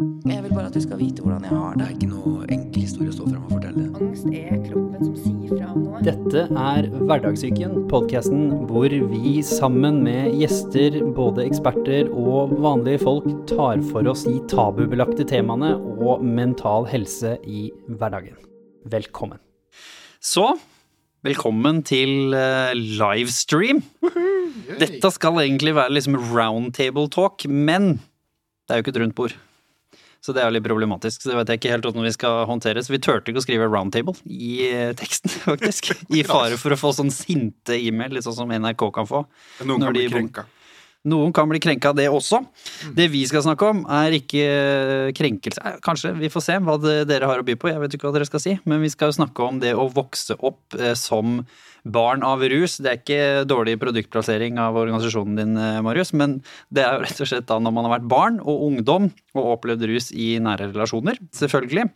Jeg vil bare at du skal vite hvordan jeg har Det det. er ikke noe enkel historie å stå fram og fortelle. Angst er kroppen som sier fra om noe. Dette er Hverdagssyken, podkasten hvor vi sammen med gjester, både eksperter og vanlige folk, tar for oss de tabubelagte temaene og mental helse i hverdagen. Velkommen. Så, velkommen til uh, livestream. Dette skal egentlig være liksom roundtable talk, men det er jo ikke et rundt bord. Så det er jo litt problematisk. Så det vet jeg ikke helt hvordan vi skal håndtere. Så vi turte ikke å skrive roundtable i eh, teksten, faktisk. I fare for å få sånn sinte e-mail, litt sånn som NRK kan få. Noen Når kan bli de- krenka. Noen kan bli krenka det også. Det vi skal snakke om, er ikke krenkelse eh, Kanskje, vi får se hva dere har å by på. Jeg vet ikke hva dere skal si. Men vi skal snakke om det å vokse opp eh, som barn av rus. Det er ikke dårlig produktplassering av organisasjonen din, eh, Marius, men det er jo rett og slett da når man har vært barn og ungdom og opplevd rus i nære relasjoner. Selvfølgelig.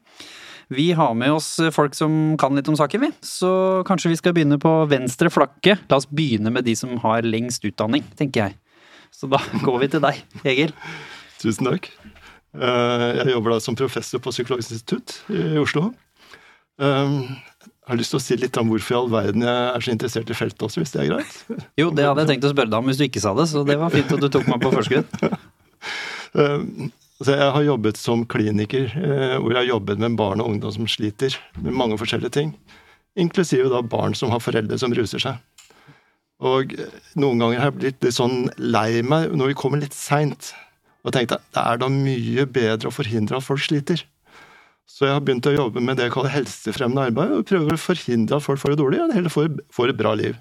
Vi har med oss folk som kan litt om saken, vi. Så kanskje vi skal begynne på venstre flakke. La oss begynne med de som har lengst utdanning, tenker jeg. Så da går vi til deg, Egil. Tusen takk. Eh, Jeg jobber da som professor på Psykologisk institutt i Oslo. Jeg har lyst til å si litt om hvorfor i all verden jeg er så interessert i feltet også, hvis det er greit. Jo, det hadde jeg tenkt å spørre deg om hvis du ikke sa det, så det var fint at du tok meg på forskudd. Um, Så jeg har jobbet som kliniker, eh, hvor jeg har jobbet med barn og ungdom som sliter med mange forskjellige ting. Inklusive da barn som har foreldre som ruser seg. Og eh, noen ganger har jeg blitt litt sånn lei meg når vi kommer litt seint. Og tenkte det er da mye bedre å forhindre at folk sliter. Så jeg har begynt å jobbe med det jeg kaller helsefremmende arbeid, og prøver å forhindre at folk får det dårlig, og heller får, får et bra liv.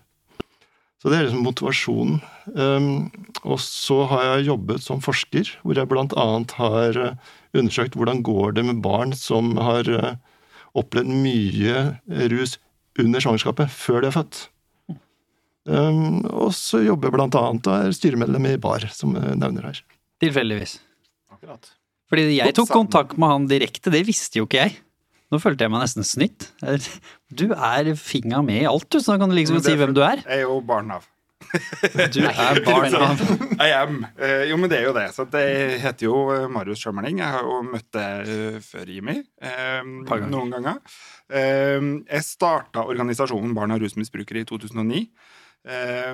Så det er liksom motivasjonen. Um, og så har jeg jobbet som forsker, hvor jeg bl.a. har uh, undersøkt hvordan går det med barn som har uh, opplevd mye rus under svangerskapet, før de er født. Um, og så jobber jeg annet og er styremedlem i BAR, som jeg nevner her. Tilfeldigvis. Akkurat. Fordi jeg tok kontakt med han direkte, det visste jo ikke jeg. Nå følte jeg meg nesten snytt. Du er finga med i alt, du, så da kan du liksom si hvem du er. Jeg er jo barn av. Du er barn av I am. Eh, jo, men det er jo det. Så det jeg heter jo eh, Marius Sjømerling. Jeg har jo møtt deg eh, før, Jimmy. Eh, ganger. noen ganger. Eh, jeg starta organisasjonen Barn av rusmisbrukere i 2009. Eh,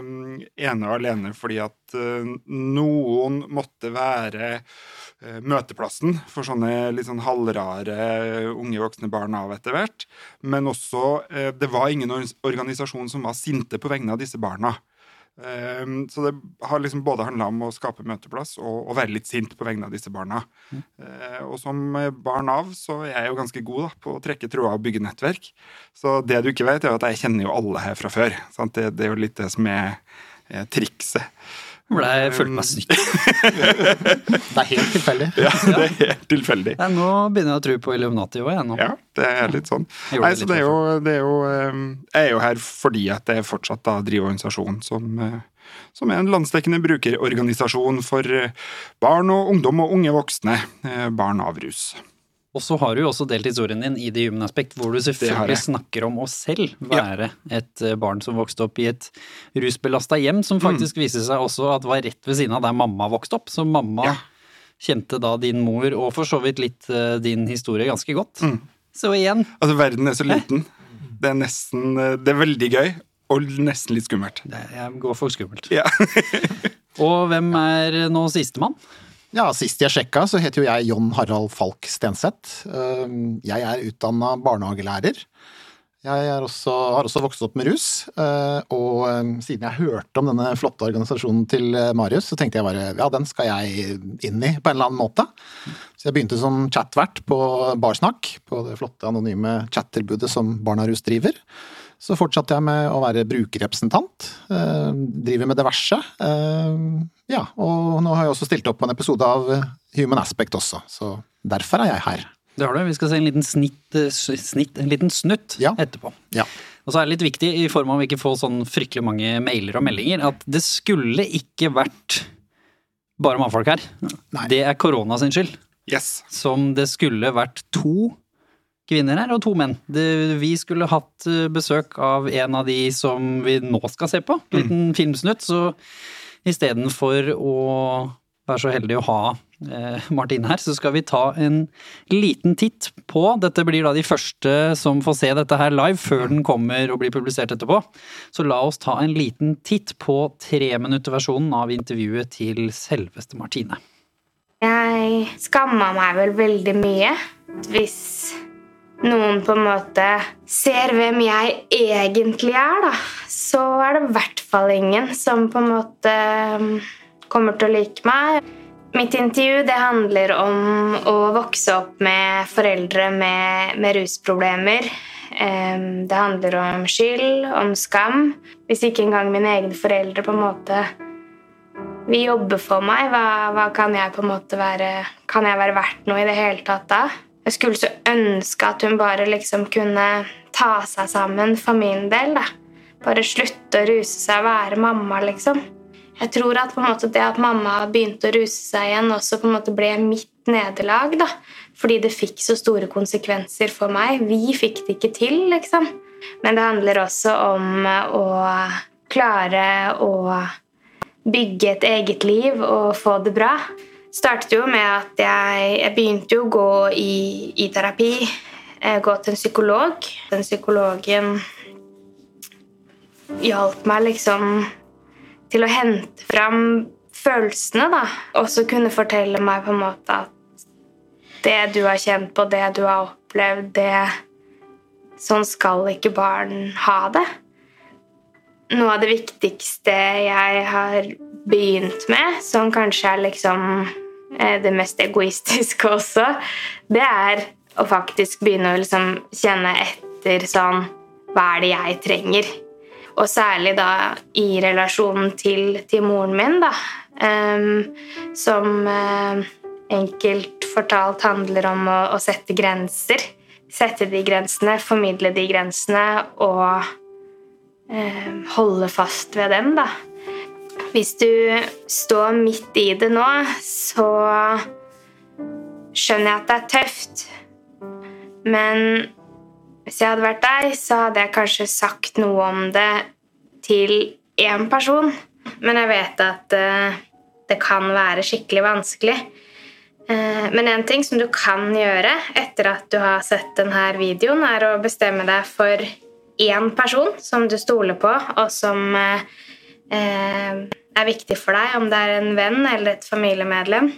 ene og alene fordi at eh, noen måtte være eh, møteplassen for sånne litt sånn halvrare unge voksne barn av etter hvert. Men også det var ingen organisasjon som var sinte på vegne av disse barna. Um, så det har liksom både handla om å skape møteplass og, å være litt sint på vegne av disse barna. Mm. og som eh, barn av så er jeg jo ganske god da, på å trekke tråder og bygge nettverk. Så det du ikke vet, er at jeg kjenner jo alle her fra før. Sant? Det, det er jo litt det som er trikset. Ble jeg følte meg snytt. Det er helt tilfeldig. Ja, det er helt tilfeldig. Ja, nå begynner jeg å tro på Illuminati òg, jeg nå. Ja, det er litt sånn. Jeg Nei, så det er jo, det er jo eh, Jeg er jo her fordi at jeg fortsatt da driver organisasjon som, eh, som er en landsdekkende brukerorganisasjon for eh, barn og ungdom og unge voksne. eh, Barn av rus. Og så har du jo også delt historien din i The Human Aspect, hvor du selvfølgelig snakker om å selv være et eh, barn som vokste opp i et rusbelasta hjem, som faktisk viste seg også at var rett ved siden av der mamma vokste opp. Så mamma Ja. kjente da din mor, og for så vidt litt eh, din historie, ganske godt. Mm. Så igjen, Altså, verden er så liten. Det er nesten eh, Det er veldig gøy, og nesten litt skummelt. det jeg går for skummelt. Ja. Og hvem er nå sistemann? Ja, Sist jeg sjekka, så heter jo jeg John Harald Falk Stenseth. Um, Jeg er utdanna barnehagelærer. Jeg også, har også vokst opp med rus, eh, og um, siden jeg hørte om denne flotte organisasjonen til eh, Marius, så tenkte jeg bare ja, den skal jeg inn i på en eller annen måte. Så jeg begynte som chatvert på Barsnakk, på det flotte anonyme chattilbudet som Barna Rus driver. Så fortsatte jeg med å være brukerrepresentant. eh, Driver med diverse. Eh, Ja, og nå har jeg også stilt opp på en episode av Human Aspect også, så derfor er jeg her. Det har du. Vi skal se en liten snitt, eh, snitt en liten snutt Ja. etterpå. Ja. Og så er det litt viktig, i form av å ikke få sånn fryktelig mange mailer og meldinger, at det skulle ikke vært bare mannfolk her. Nei. Det er korona sin skyld. Yes. Som det skulle vært to kvinner her og to menn. Det, vi skulle hatt eh, besøk av en av de som vi nå skal se på. Liten filmsnutt. Så istedenfor å være så heldig å ha Martin her, så skal vi ta en liten titt på Dette blir da de første som får se dette her live, før den kommer og blir publisert etterpå. Så la oss ta en liten titt på treminutterversjonen av intervjuet til selveste Martine. Jeg skamma meg vel veldig mye. Hvis noen på en måte ser hvem jeg egentlig er, da, så er det i hvert fall ingen som på en måte um, kommer til å like meg. Mitt intervju det handler om å vokse opp med foreldre med, med rusproblemer. Um, det handler om skyld, om skam. Hvis ikke engang mine egne foreldre på en måte vil jobbe for meg, hva, hva kan jeg på en måte være Kan jeg være verdt noe i det hele tatt da? Jeg skulle så ønske at hun bare liksom kunne ta seg sammen for min del. da. Bare slutte å ruse seg og være mamma, liksom. Jeg tror at på en måte det at mamma begynte å ruse seg igjen, også på en måte ble mitt nederlag. da. Fordi det fikk så store konsekvenser for meg. Vi fikk det ikke til, liksom. Men det handler også om å klare å bygge et eget liv og få det bra. Startet jo med at jeg, jeg begynte å gå i, i terapi. Gå til en psykolog. Den psykologen hjalp meg liksom til å hente fram følelsene, da. Og så kunne fortelle meg på en måte at det du har kjent på, det du har opplevd, det Sånn skal ikke barn ha det. Noe av det viktigste jeg har begynt med, som kanskje er liksom det mest egoistiske også, det er å faktisk begynne å liksom kjenne etter sånn Hva er det jeg trenger? Og særlig da i relasjonen til, til moren min, da. Um, som uh, enkelt fortalt handler om å, å, sette grenser. Sette de grensene, formidle de grensene og uh, holde fast ved dem, da. Hvis du står midt i det nå, så skjønner jeg at det er tøft. Men hvis jeg hadde vært deg, så hadde jeg kanskje sagt noe om det til én person. Men jeg vet at uh, det kan være skikkelig vanskelig. Uh, men en ting som du kan gjøre etter at du har sett denne videoen, er å bestemme deg for én person som du stoler på, og som uh, er viktig for deg, om det er en venn eller et familiemedlem.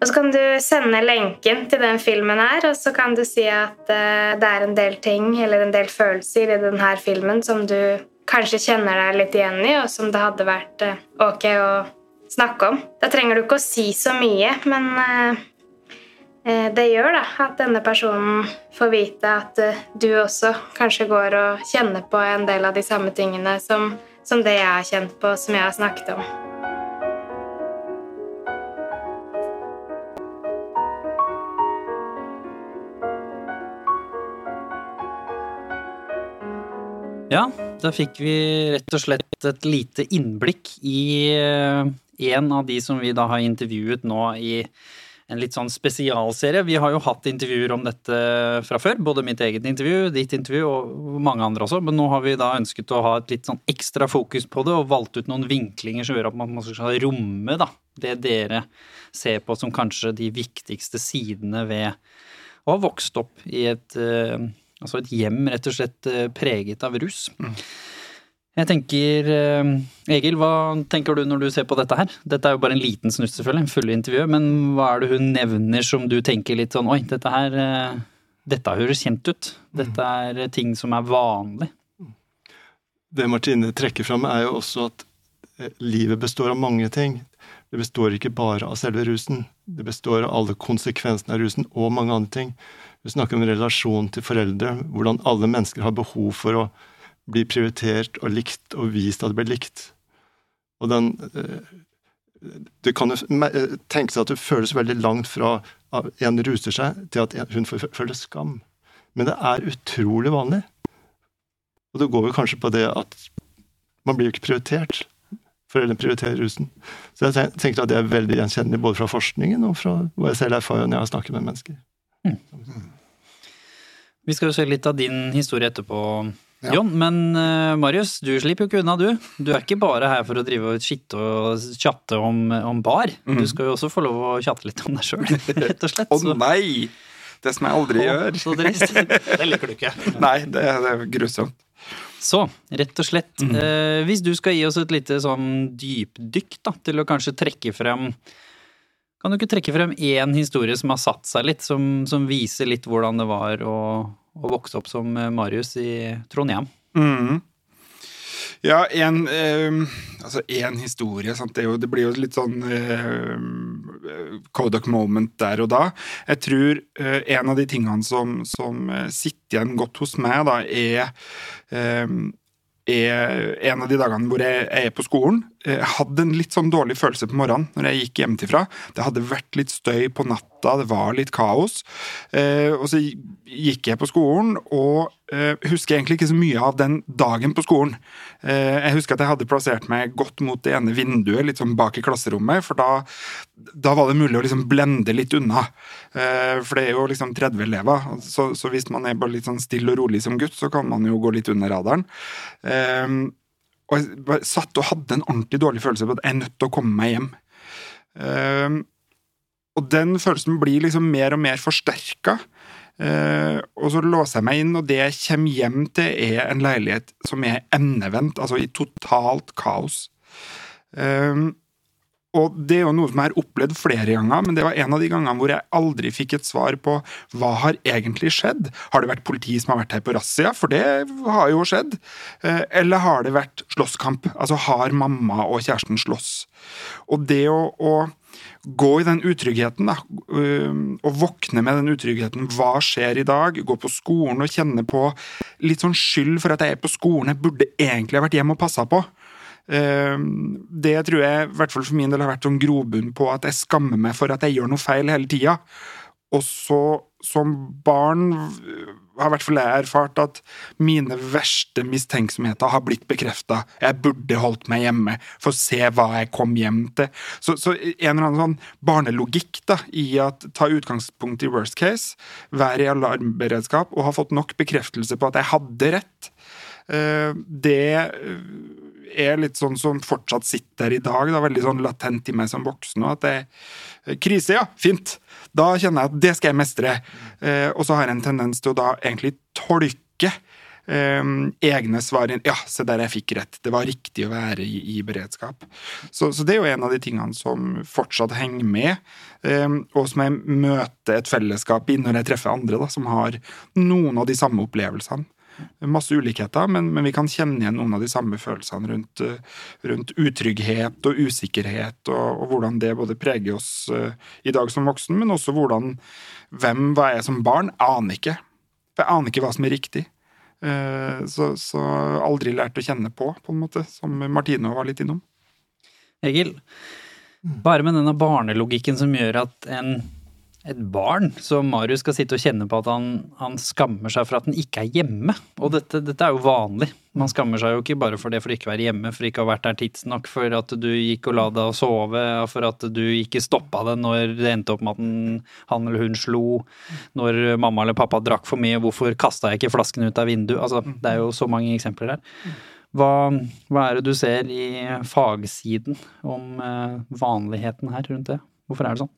Og så kan du sende lenken til den filmen her, og så kan du si at uh, det er en del ting eller en del følelser i denne filmen som du kanskje kjenner deg litt igjen i, og som det hadde vært uh, ok å snakke om. Da trenger du ikke å si så mye, men uh, det gjør da at denne personen får vite at du også kanskje går og kjenner på en del av de samme tingene som, som det jeg har kjent på, som jeg har snakket om. Ja, da fikk vi rett og slett et lite innblikk i en av de som vi da har intervjuet nå i en litt sånn spesialserie. Vi har jo hatt intervjuer om dette fra før, både mitt eget intervju, ditt intervju og mange andre også, men nå har vi da ønsket å ha et litt sånn ekstra fokus på det og valgt ut noen vinklinger som gjør at man skal romme da, det dere ser på som kanskje de viktigste sidene ved å ha vokst opp i et Altså et hjem rett og slett preget av rus. Mm. Jeg tenker Egil, hva tenker du når du ser på dette her? Dette er jo bare en liten snutt, selvfølgelig, en fulle intervju, men hva er det hun nevner som du tenker litt sånn oi, dette her Dette høres kjent ut. Dette er ting som er vanlig. Det Martine trekker fram, er jo også at livet består av mange ting. Det består ikke bare av selve rusen. Det består av alle konsekvensene av rusen og mange andre ting. Vi snakker om relasjon til foreldre, hvordan alle mennesker har behov for å bli prioritert og likt og vist at det blir likt. Og den Du kan jo tenke seg at det føles veldig langt fra at en ruser seg, til at hun føler skam. Men det er utrolig vanlig. Og det går vel kanskje på det at man blir jo ikke prioritert. Foreldrene prioriterer rusen. Så jeg tenker at det er veldig gjenkjennelig både fra forskningen og fra hva jeg selv erfarer når jeg har snakket med mennesker. Mm. Vi skal jo se litt av din historie etterpå, Ja. Jon, men uh, Marius, du slipper jo ikke unna, du. Du er ikke bare her for å drive og skitte og chatte om, om bar. Mm. Du skal jo også få lov å chatte litt om deg sjøl, rett og slett. Å oh, nei! Det som jeg aldri oh, gjør. Så trist. Det liker du ikke. Nei, det, det er grusomt. Så, rett og slett, Mm. eh, hvis du skal gi oss et lite sånn dypdykk da, til å kanskje trekke frem Kan du ikke trekke frem én historie som har satt seg litt, som, som viser litt hvordan det var å, å vokse opp som eh, Marius i Trondheim? Mm. Ja, en eh, Altså, én historie. Det, jo, det blir jo litt sånn eh, Kodak moment der og da. Jeg tror eh, en av de tingene som, som eh, sitter igjen godt hos meg, da, er eh, er en av de dagene hvor jeg er på skolen. Jeg hadde en litt sånn dårlig følelse på morgenen når jeg gikk hjemmefra. Det hadde vært litt støy på natta, det var litt kaos. Eh, og så gikk jeg på skolen og eh, husker egentlig ikke så mye av den dagen på skolen. Eh, jeg husker at jeg hadde plassert meg godt mot det ene vinduet, litt sånn bak i klasserommet, for da, da var det mulig å liksom blende litt unna. Eh, for det er jo liksom 30 elever, så, så hvis man er bare litt sånn stille og rolig som gutt, så kan man jo gå litt under radaren. Og jeg satt og hadde en ordentlig dårlig følelse på at jeg er nødt til å komme meg hjem. Uh, og den følelsen blir liksom mer og mer forsterka. Uh, og så låser jeg meg inn, og det jeg kommer hjem til, er en leilighet som er endevendt, altså i totalt kaos. Eh, og det er jo noe som jeg har opplevd flere ganger, men det var en av de gangene hvor jeg aldri fikk et svar på hva har egentlig skjedd. Har det vært politi som har vært her på razzia? For det har jo skjedd. Eh, Eller har det vært slåsskamp? Altså har mamma og kjæresten slåss? Og det å, å gå i den utryggheten, da, og våkne med den utryggheten. Hva skjer i dag? Gå på skolen og kjenne på litt sånn skyld for at jeg er på skolen. Jeg burde egentlig ha vært hjemme og passa på. Øhm, Det tror jeg, i hvert fall for min del, har vært sånn grobunn på at jeg skammer meg for at jeg gjør noe feil hele tida. Og så, som barn, har i hvert fall jeg erfart at mine verste mistenksomheter har blitt bekrefta. Jeg burde holdt meg hjemme for å se hva jeg kom hjem til. Så, så en eller annen sånn barnelogikk da, i at ta utgangspunkt i worst case, være i alarmberedskap og ha fått nok bekreftelse på at jeg hadde rett, eh, det er litt sånn som fortsatt sitter i dag. Det veldig sånn latent i meg som voksen. At det er Krise, ja! Fint! Da kjenner jeg at det skal jeg mestre. Eh, og så har jeg en tendens til å da egentlig tolke eh, egne svar inn. Ja, se der jeg fikk rett. Det var riktig å være i, i beredskap. Så, så det er jo en av de tingene som fortsatt henger med, eh, og som jeg møter et fellesskap i når jeg treffer andre da, som har noen av de samme opplevelsene. Masse ulikheter, men, men vi kan kjenne igjen noen av de samme følelsene rundt, eh, rundt utrygghet og usikkerhet, og, og hvordan det både preger oss eh, i dag som voksen, men også hvordan Hvem var jeg som barn? Aner ikke. Jeg aner ikke hva som er riktig. Eh, Så, så aldri lært å kjenne på, på en måte, som Martine var litt innom. Egil, bare med denne barnelogikken som gjør at en, et barn som Marius skal sitte og kjenne på at han, han skammer seg for at han ikke er hjemme. Og dette, dette er jo vanlig. Man skammer seg jo ikke bare for det for ikke å være hjemme, for ikke å ha vært der tidsnok, for at du gikk og la deg sove, for at du ikke stoppa det når det endte opp med at han eller hun slo, når mamma eller pappa drakk for mye, hvorfor kasta jeg ikke flasken ut av vinduet? Altså, det er jo så mange eksempler her. Hva, hva er det du ser i fagsiden om eh, vanligheten her rundt det? Hvorfor er det sånn?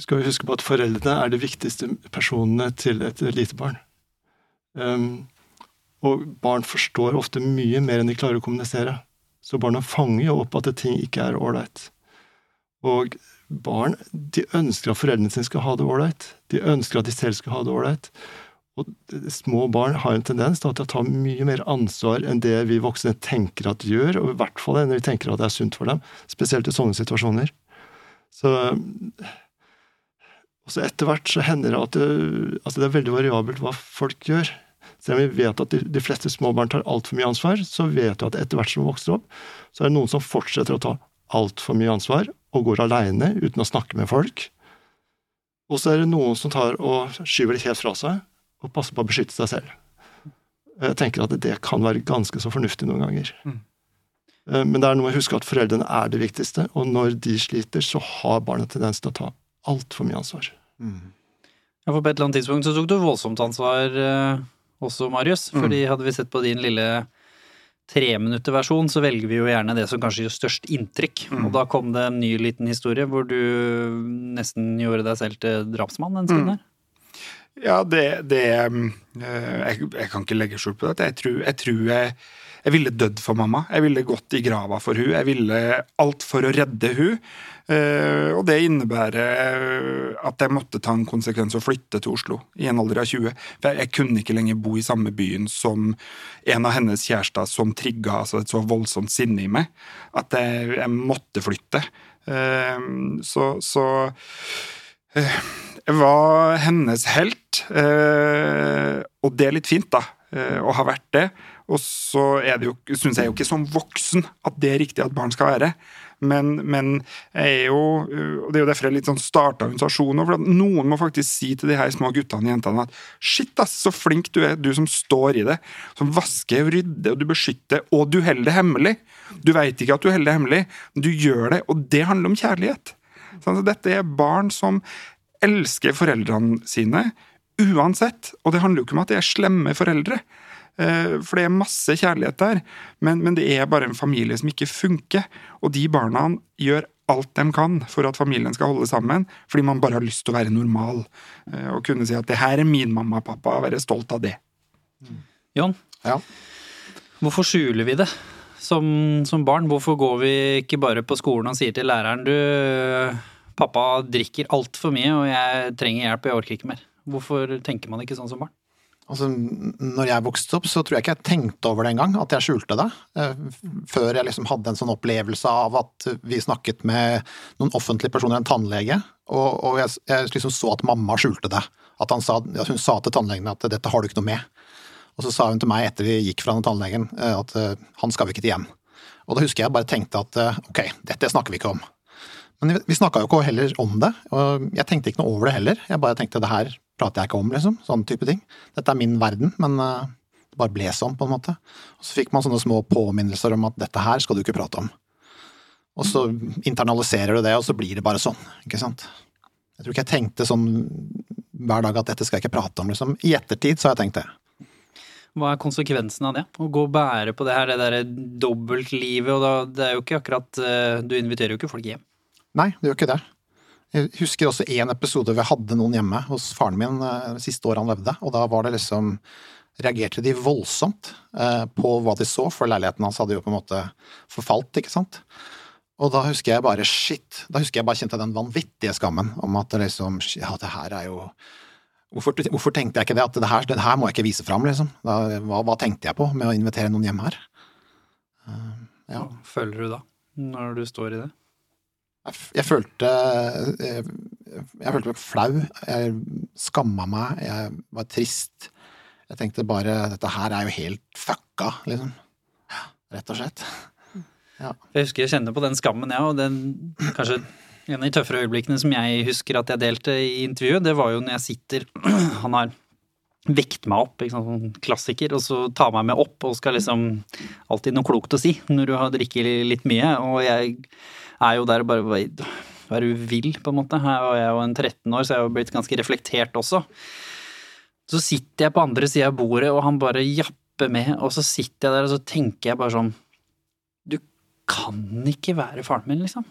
Skal vi huske på at foreldrene er de viktigste personene til et lite barn. Um, og barn forstår ofte mye mer enn de klarer å kommunisere. Så barna fanger jo opp at ting ikke er ålreit. Og barn de ønsker at foreldrene sine skal ha det ålreit. De ønsker at de selv skal ha det ålreit. Og små barn har en tendens til å ta mye mer ansvar enn det vi voksne tenker at de gjør, og i hvert fall enn vi tenker at det er sunt for dem. Spesielt i sånne situasjoner. Så og så etter hvert så hender det at det, altså det er veldig variabelt hva folk gjør. Selv om vi vet at de, de fleste småbarn tar altfor mye ansvar, så vet vi at etter hvert som de vokser opp, så er det noen som fortsetter å ta altfor mye ansvar og går aleine uten å snakke med folk. Og så er det noen som tar og skyver det helt fra seg og passer på å beskytte seg selv. Jeg tenker at det kan være ganske så fornuftig noen ganger. Mm. Men det er noe å huske at foreldrene er det viktigste, og når de sliter, så har barna tendens til å ta altfor mye ansvar. Mm. Ja, for på et eller annet tidspunkt så tok du voldsomt ansvar, eh, også, Marius. Mm. Fordi hadde vi sett på din lille treminutterversjon, så velger vi jo gjerne det som kanskje gjør størst inntrykk. Mm. Og da kom det en ny liten historie hvor du nesten gjorde deg selv til drapsmann en stund Mm. Ja, det, det eh, jeg, jeg kan ikke legge skjul på det. Jeg tror, jeg, tror jeg, jeg ville dødd for mamma. Jeg ville gått i grava for hun. Jeg ville alt for å redde hun. Eh, og det innebærer at jeg måtte ta en konsekvens og flytte til Oslo i en alder av 20. For jeg, kunne ikke lenger bo i samme byen som en av hennes kjærester som trigga altså et så voldsomt sinne i meg at jeg, jeg måtte flytte. Eh, så, så eh, jeg var hennes helt, eh, og det er litt fint, da, eh, å ha vært det. Og så syns jeg jo ikke som voksen at det er riktig at barn skal være. Men, men jeg er jo Og det er jo derfor jeg litt sånn starta organisasjonen. For noen må faktisk si til de her små guttene og jentene at shit, ass, så flink du er, du som står i det. Som vasker og rydder, og du beskytter, og du holder det hemmelig. Du veit ikke at du holder det hemmelig, men du gjør det, og det handler om kjærlighet. Sånn, så dette er barn som elsker foreldrene sine uansett. Og det handler jo ikke om at de er slemme foreldre. Eh, For det er masse kjærlighet der, men, men det er bare en familie som ikke funker. Og de barna gjør alt de kan for at familien skal holde sammen, fordi man bare har lyst til å være normal. eh, Og kunne si at 'det her er min mamma og pappa', og være stolt av det. John, Ja. hvorfor skjuler vi det som, som barn? Hvorfor går vi ikke bare på skolen og sier til læreren du, pappa drikker altfor mye og jeg trenger hjelp og jeg orker ikke mer? Hvorfor tenker man ikke sånn som barn? Altså, når jeg vokste opp, så tror jeg ikke jeg tenkte over det engang, at jeg skjulte det. Eh, Før jeg liksom hadde en sånn opplevelse av at vi snakket med noen offentlige personer, en tannlege, og, og jeg, jeg liksom så at mamma skjulte det. At sa, hun sa til tannlegen at 'dette har du ikke noe med'. Og så sa hun til meg etter vi gikk fra den tannlegen eh, at eh, 'han skal vi ikke til hjem'. Og da husker jeg bare tenkte at ok, dette snakker vi ikke om. Men vi snakka jo ikke heller om det, og jeg tenkte ikke noe over det heller. Jeg bare tenkte det her prater jeg ikke om, liksom. Sånn type ting. Dette er min verden, men eh, det bare ble sånn, på en måte. Og så fikk man sånne små påminnelser om at dette her skal du ikke prate om. Og så internaliserer du det, og så blir det bare sånn, ikke sant. Jeg tror ikke jeg tenkte sånn hver dag at dette skal jeg ikke prate om, liksom. I ettertid så har jeg tenkt det. Hva er konsekvensen av det? Å gå og bære på det her, det derre dobbeltlivet, og da, det er jo ikke akkurat eh, Du inviterer jo ikke folk hjem. Nei, det gjør ikke det. Jeg husker også en episode hvor jeg hadde noen hjemme hos faren min eh, siste år han levde, og da var det liksom reagerte de voldsomt eh, på hva de så, for leiligheten hans hadde jo på en måte forfalt, ikke sant. Og da husker jeg bare shit, da husker jeg bare kjente den vanvittige skammen om at liksom ja, det her er jo Hvorfor, hvorfor tenkte jeg ikke det? At det her, det her må jeg ikke vise fram, liksom. Da, hva, hva tenkte jeg på med å invitere noen hjem her? Eh, ja. Hva føler du da, når du står i det? Jeg, jeg følte jeg, jeg følte meg flau. Jeg skamma meg. Jeg var trist. Jeg tenkte bare dette her er jo helt fucka, liksom. Rett og slett. Jeg husker jeg kjenner på den skammen, jeg, og den kanskje en av de tøffere øyeblikkene som jeg husker at jeg delte i intervjuet, det var jo når jeg sitter Han har vekt meg opp, ikke sant, klassiker, og så ta meg med opp og skal liksom Alltid noe klokt å si når du har drikket litt mye, og jeg er jo der og bare Hva er det du vil, på en måte? jeg er jo en 13 år, så jeg har jo blitt ganske reflektert også. Så sitter jeg på andre sida av bordet, og han bare japper med, og så sitter jeg der og så tenker jeg bare sånn Du kan ikke være faren min, liksom.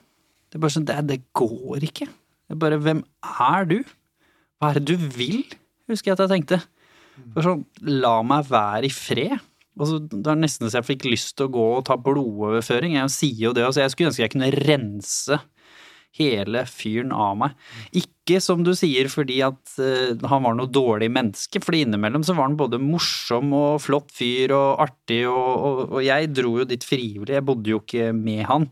Det er bare sånn, det, det går ikke. Det er bare, hvem er du? Hva er det du vil? Husker jeg at jeg tenkte. Bare sånn, la meg være i fred. Altså, det var nesten så jeg fikk lyst til å gå og ta blodoverføring. Jeg sier jo det, altså jeg skulle ønske jeg kunne rense hele fyren av meg. Ikke som du sier fordi at uh, han var noe dårlig menneske, fordi innimellom så var han både morsom og flott fyr og artig, og, og, og jeg dro jo dit frivillig, jeg bodde jo ikke med han.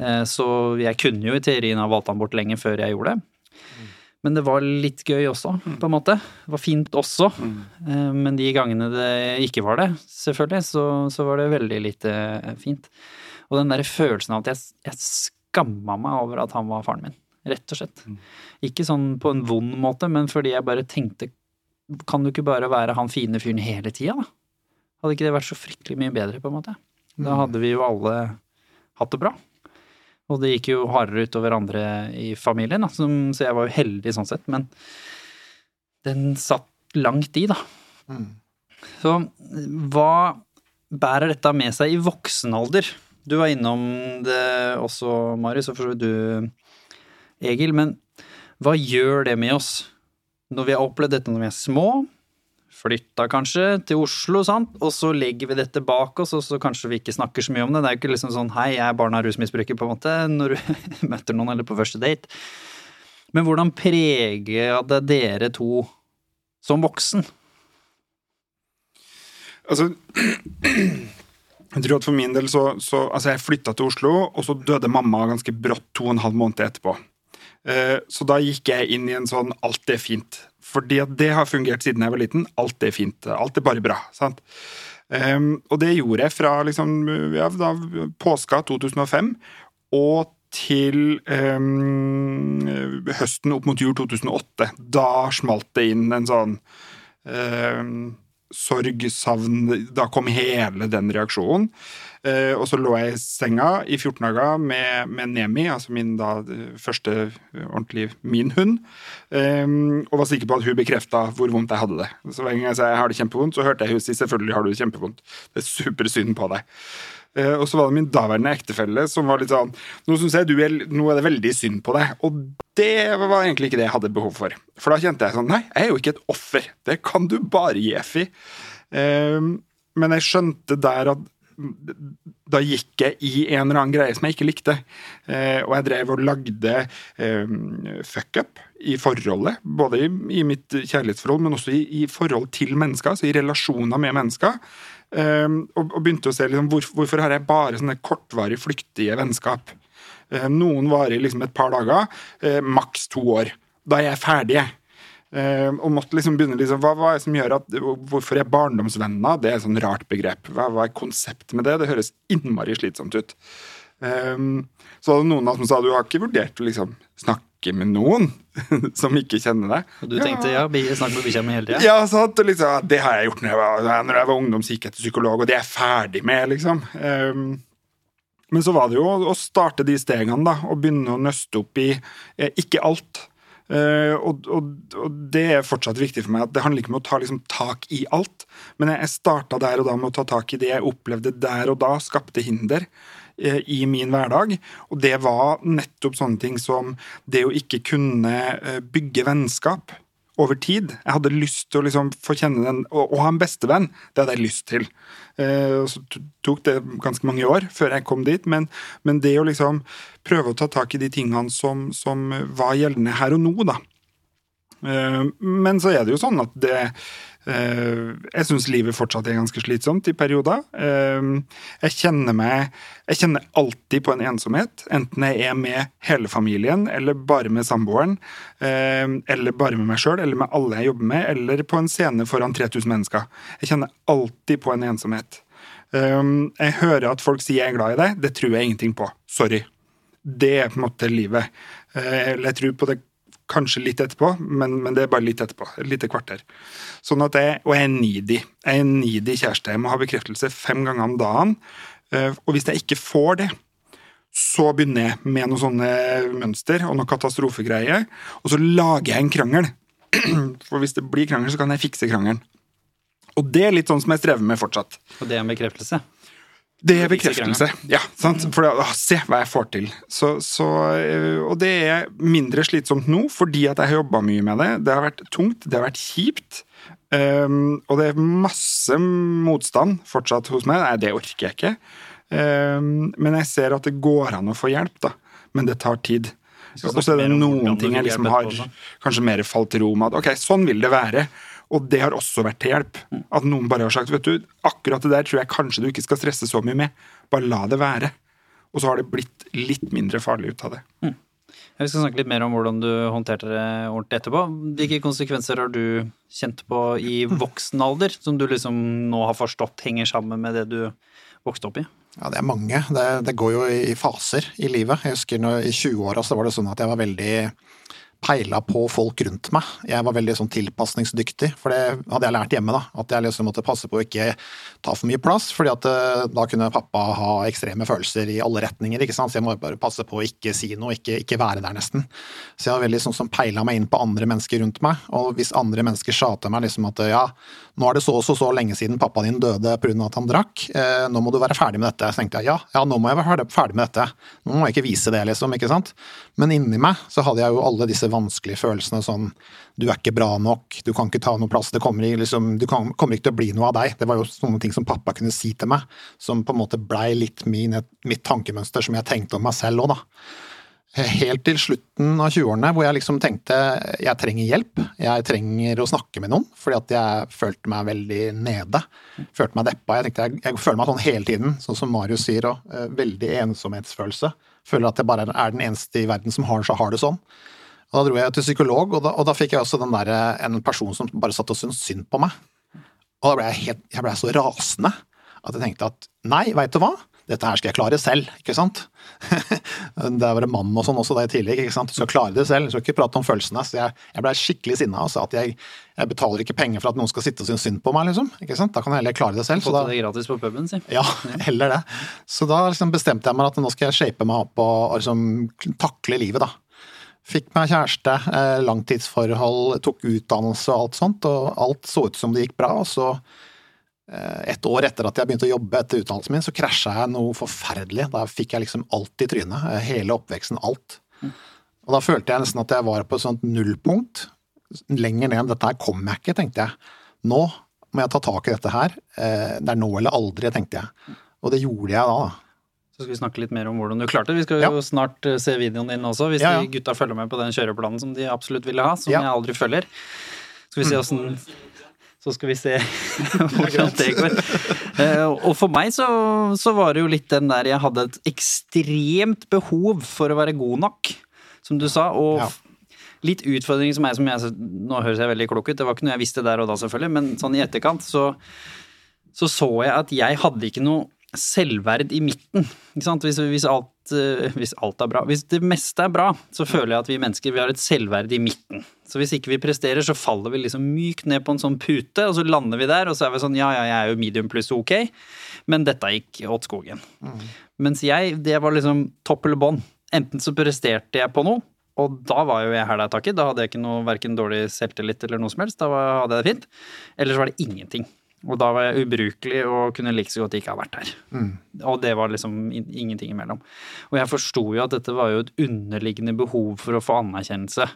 Uh, Så jeg kunne jo i teorien ha valgt han bort lenge før jeg gjorde det. Men det var litt gøy også, på en måte. Det var fint også. Eh, Men de gangene det ikke var det, selvfølgelig, så, så var det veldig lite eh, fint. Og den der følelsen av at jeg, jeg skamma meg over at han var faren min. Rett og slett. Ikke sånn på en vond måte, men fordi jeg bare tenkte Kan du ikke bare være han fine fyren hele tida, da? Hadde ikke det vært så fryktelig mye bedre, på en måte? Da hadde vi jo alle hatt det bra. Og det gikk jo hardere utover andre i familien, da, som, så jeg var jo heldig sånn sett. Men den satt langt i, da. Mm. Så hva bærer dette med seg i voksen alder? Du var innom det også, Marius, og for så vidt du, Egil. Men hva gjør det med oss når vi har opplevd dette når vi er små? Flytta kanskje til Oslo, sant? og så legger vi dette bak oss, og så kanskje vi ikke snakker så mye om det. Det er jo ikke liksom sånn 'hei, jeg er barn av rusmisbruker', på en måte, når du møter noen eller på første date. Men hvordan preger det dere to som voksen? Altså Jeg tror at for min del så, så Altså, jeg flytta til Oslo, og så døde mamma ganske brått to og en halv måned etterpå. Eh, så da gikk jeg inn i en sånn 'alt er fint'. Fordi at det har fungert siden jeg var liten. Alt er fint. Alt er bare bra. sant? Um, og det gjorde jeg fra liksom, ja, da, påska 2005 og til um, høsten opp mot jul 2008. Da smalt det inn en sånn um, sorg, savn Da kom hele den reaksjonen. Uh, og så lå jeg i senga i 14 dager med, med Nemi, altså min da første ordentlig min hund, um, og var sikker på at hun bekrefta hvor vondt jeg hadde det. Så hver gang jeg sa jeg har det kjempevondt, så hørte jeg hun si selvfølgelig har du det kjempevondt. Det er supersynd på deg. Og så var det min daværende ektefelle som var litt sånn Nå syns jeg du er, nå er det veldig synd på deg. Og det var egentlig ikke det jeg hadde behov for. For da kjente jeg sånn Nei, jeg er jo ikke et offer. Det kan du bare gi F i. Uh, men jeg skjønte der at da gikk jeg i en eller annen greie som jeg ikke likte. Eh, og jeg drev og lagde eh, fuck-up i forholdet. Både i, i, mitt kjærlighetsforhold, men også i, i, forhold til mennesker, altså i relasjoner med mennesker. Eh, og, og, begynte å se liksom, hvor, hvorfor har jeg bare sånne kortvarig flyktige vennskap. Eh, noen varer liksom et par dager, eh, maks to år. Da er jeg ferdig, jeg. Uh, og måtte liksom begynne liksom, hva, er det som gjør at, Hvorfor er barndomsvenner det er et sånn rart begrep? Hva, hva, er konseptet med det? Det høres innmari slitsomt ut. Um, så var det noen som sa du har ikke vurdert å liksom snakke med noen som ikke kjenner deg. Og du tenkte ja, ja snakke med bikkja mi hele tida? Ja, sant, liksom, det har jeg gjort når jeg var, når jeg var ungdom, så gikk jeg til psykolog, og det er jeg ferdig med, liksom. Um, men så var det jo å starte de stegene, da, og begynne å nøste opp i eh, ikke alt. Uh, og, og, og, det er fortsatt viktig for meg. at Det handler ikke om å ta liksom, tak i alt, men jeg, jeg starta der og da med å ta tak i det jeg opplevde der og da skapte hinder uh, i min hverdag. Og det var nettopp sånne ting som det å ikke kunne uh, bygge vennskap over tid. Jeg hadde lyst til å liksom få kjenne den, og, ha en bestevenn. Det hadde jeg lyst til. Eh, så tok det ganske mange år før jeg kom dit, men, men, det å liksom prøve å ta tak i de tingene som, som var gjeldende her og nå, da. Eh, men så er det jo sånn at det Eh, jeg syns livet fortsatt er ganske slitsomt i perioder. Eh, jeg kjenner meg Jeg kjenner alltid på en ensomhet, enten jeg er med hele familien, eller bare med samboeren, eller bare med meg sjøl, eller med alle jeg jobber med, eller på en scene foran 3000 mennesker. Jeg kjenner alltid på en ensomhet. Jeg hører at folk sier jeg er glad i deg. Det tror jeg ingenting på. Sorry. Det er på en måte livet. Eller jeg tror på det kanskje litt etterpå, men, men, det er bare litt etterpå. Et lite kvarter. Sånn at jeg, Og jeg er needy. Jeg er needy kjæreste. Jeg må ha bekreftelse fem ganger om dagen. Eh, og hvis jeg ikke får det, så begynner jeg med noen sånne mønster og noen katastrofegreier, og så lager jeg en krangel. For hvis det blir krangel, så kan jeg fikse krangelen. Og det er litt sånn som jeg strever med fortsatt. Og det er en bekreftelse? Det er bekreftelse. Ja, sant? For å, se hva jeg får til. Så, så, eh, og det er mindre slitsomt nå fordi at jeg har jobba mye med det. Det har vært tungt, det har vært kjipt. Um, og det er masse motstand fortsatt hos meg. Nei, det orker jeg ikke. Um, men jeg ser at det går an å få hjelp, da. Men det tar tid. Og så er det noen ting jeg liksom har kanskje mer falt til ro med at ok, sånn vil det være. Og det har også vært til hjelp. At noen bare har sagt vet du, akkurat det der tror jeg kanskje du ikke skal stresse så mye med. Bare la det være. Og så har det blitt litt mindre farlig ut av det. Mm. Vi skal snakke litt mer om hvordan du håndterte det ordentlig etterpå. Hvilke konsekvenser har du kjent på i voksen alder, som du liksom nå har forstått henger sammen med det du vokste opp i? Ja, det er mange. Det, det går jo i faser i livet. Jeg husker når, i 20-åra så var det sånn at jeg var veldig peila på folk rundt meg. Jeg var veldig sånn tilpasningsdyktig, for det hadde jeg lært hjemme. da, At jeg liksom måtte passe på å ikke ta for mye plass, fordi at eh, da kunne pappa ha ekstreme følelser i alle retninger. ikke sant? Så jeg må bare passe på å ikke si noe, ikke, ikke være der, nesten. Så jeg var veldig sånn som peila meg inn på andre mennesker rundt meg. Og hvis andre mennesker sa til meg liksom at ja, nå er det så og så, så lenge siden pappa din døde pga. at han drakk, eh, nå må du være ferdig med dette. Så tenkte jeg ja, ja, nå må jeg være ferdig med dette. Nå må jeg ikke vise det, liksom. ikke sant? Men inni meg så hadde jeg jo alle disse vanskelige følelsene sånn Du er ikke bra nok, du kan ikke ta noe plass, det kommer, liksom, du kan, kommer ikke til å bli noe av deg. Det var jo sånne ting som pappa kunne si til meg, som på en måte blei litt min, mitt tankemønster som jeg tenkte om meg selv òg, da. Helt til slutten av 20-årene hvor jeg liksom tenkte jeg trenger hjelp. Jeg trenger å snakke med noen, fordi at jeg følte meg veldig nede. Følte meg deppa. Jeg tenkte jeg, jeg føler meg sånn hele tiden, sånn som Marius sier og Eh, veldig ensomhetsfølelse. Føler at jeg bare er den eneste i verden som har, har det sånn. Og Da dro jeg til psykolog, og da, og da fikk jeg også den der, en person som bare satt og syntes synd på meg. Og da ble jeg, helt, jeg ble så rasende at jeg tenkte at nei, veit du hva? Dette her skal jeg klare selv, ikke sant? Der var det mann og sånn også da i tillegg, ikke sant. Du skal klare det selv, du skal ikke prate om følelsene. Så jeg, jeg blei skikkelig sinna og sa at jeg, jeg, betaler ikke penger for at noen skal sitte og synes synd på meg, liksom. Ikke sant? Da kan jeg heller klare det selv. Fått det gratis på puben, si. Ja, heller det. Så da liksom bestemte jeg meg at nå skal jeg shape meg opp og liksom takle livet, da. Fikk meg kjæreste, eh, langtidsforhold, tok utdannelse og alt sånt, og alt så ut som det gikk bra. og så Eh, et år etter at jeg begynte å jobbe etter utdannelsen min, så krasja jeg noe forferdelig. Da fikk jeg liksom alt i trynet. Eh, hele oppveksten. Alt. Og da følte jeg nesten at jeg var på et sånt nullpunkt. Lenger ned enn dette her kommer jeg ikke, tenkte jeg. Nå må jeg ta tak i dette her. Det er nå eller aldri, tenkte jeg. Og det gjorde jeg da. Så skal vi snakke litt mer om hvordan du klarte det. Vi skal jo ja. snart se videoen din også, hvis ja, ja. de gutta følger med på den kjøreplanen som de absolutt ville ha, som jeg aldri følger. Skal vi se åssen så skal vi se hvordan det går. Eh, og for meg så, så, var det jo litt den der jeg hadde et ekstremt behov for å være god nok, som du sa. Og litt utfordring som jeg, som jeg Nå høres jeg veldig klok ut, det var ikke noe jeg visste der og da, selvfølgelig, men sånn i etterkant så så, så jeg at jeg hadde ikke noe selvverd i midten. Hvis, hvis, alt, eh, hvis, alt, er bra. Hvis det meste er bra, så føler jeg at vi mennesker vi har et selvverd i midten. Så hvis ikke vi presterer, så faller vi liksom mykt ned på en sånn pute, og så lander vi der, og så er vi sånn ja, ja, jeg er jo medium pluss ok, men dette gikk åt skogen. Mm. Mens jeg, det var liksom topp eller bånd. Enten så presterte jeg på noe, og da var jo jeg hæla i taket. Da hadde jeg ikke noe verken dårlig selvtillit eller noe som helst. Da hadde jeg det fint. Eller så var det ingenting. Og da var jeg ubrukelig og kunne like så godt ikke ha vært her. Mm. Og det var liksom ingenting imellom. Og jeg forsto jo at dette var jo et underliggende behov for å få anerkjennelse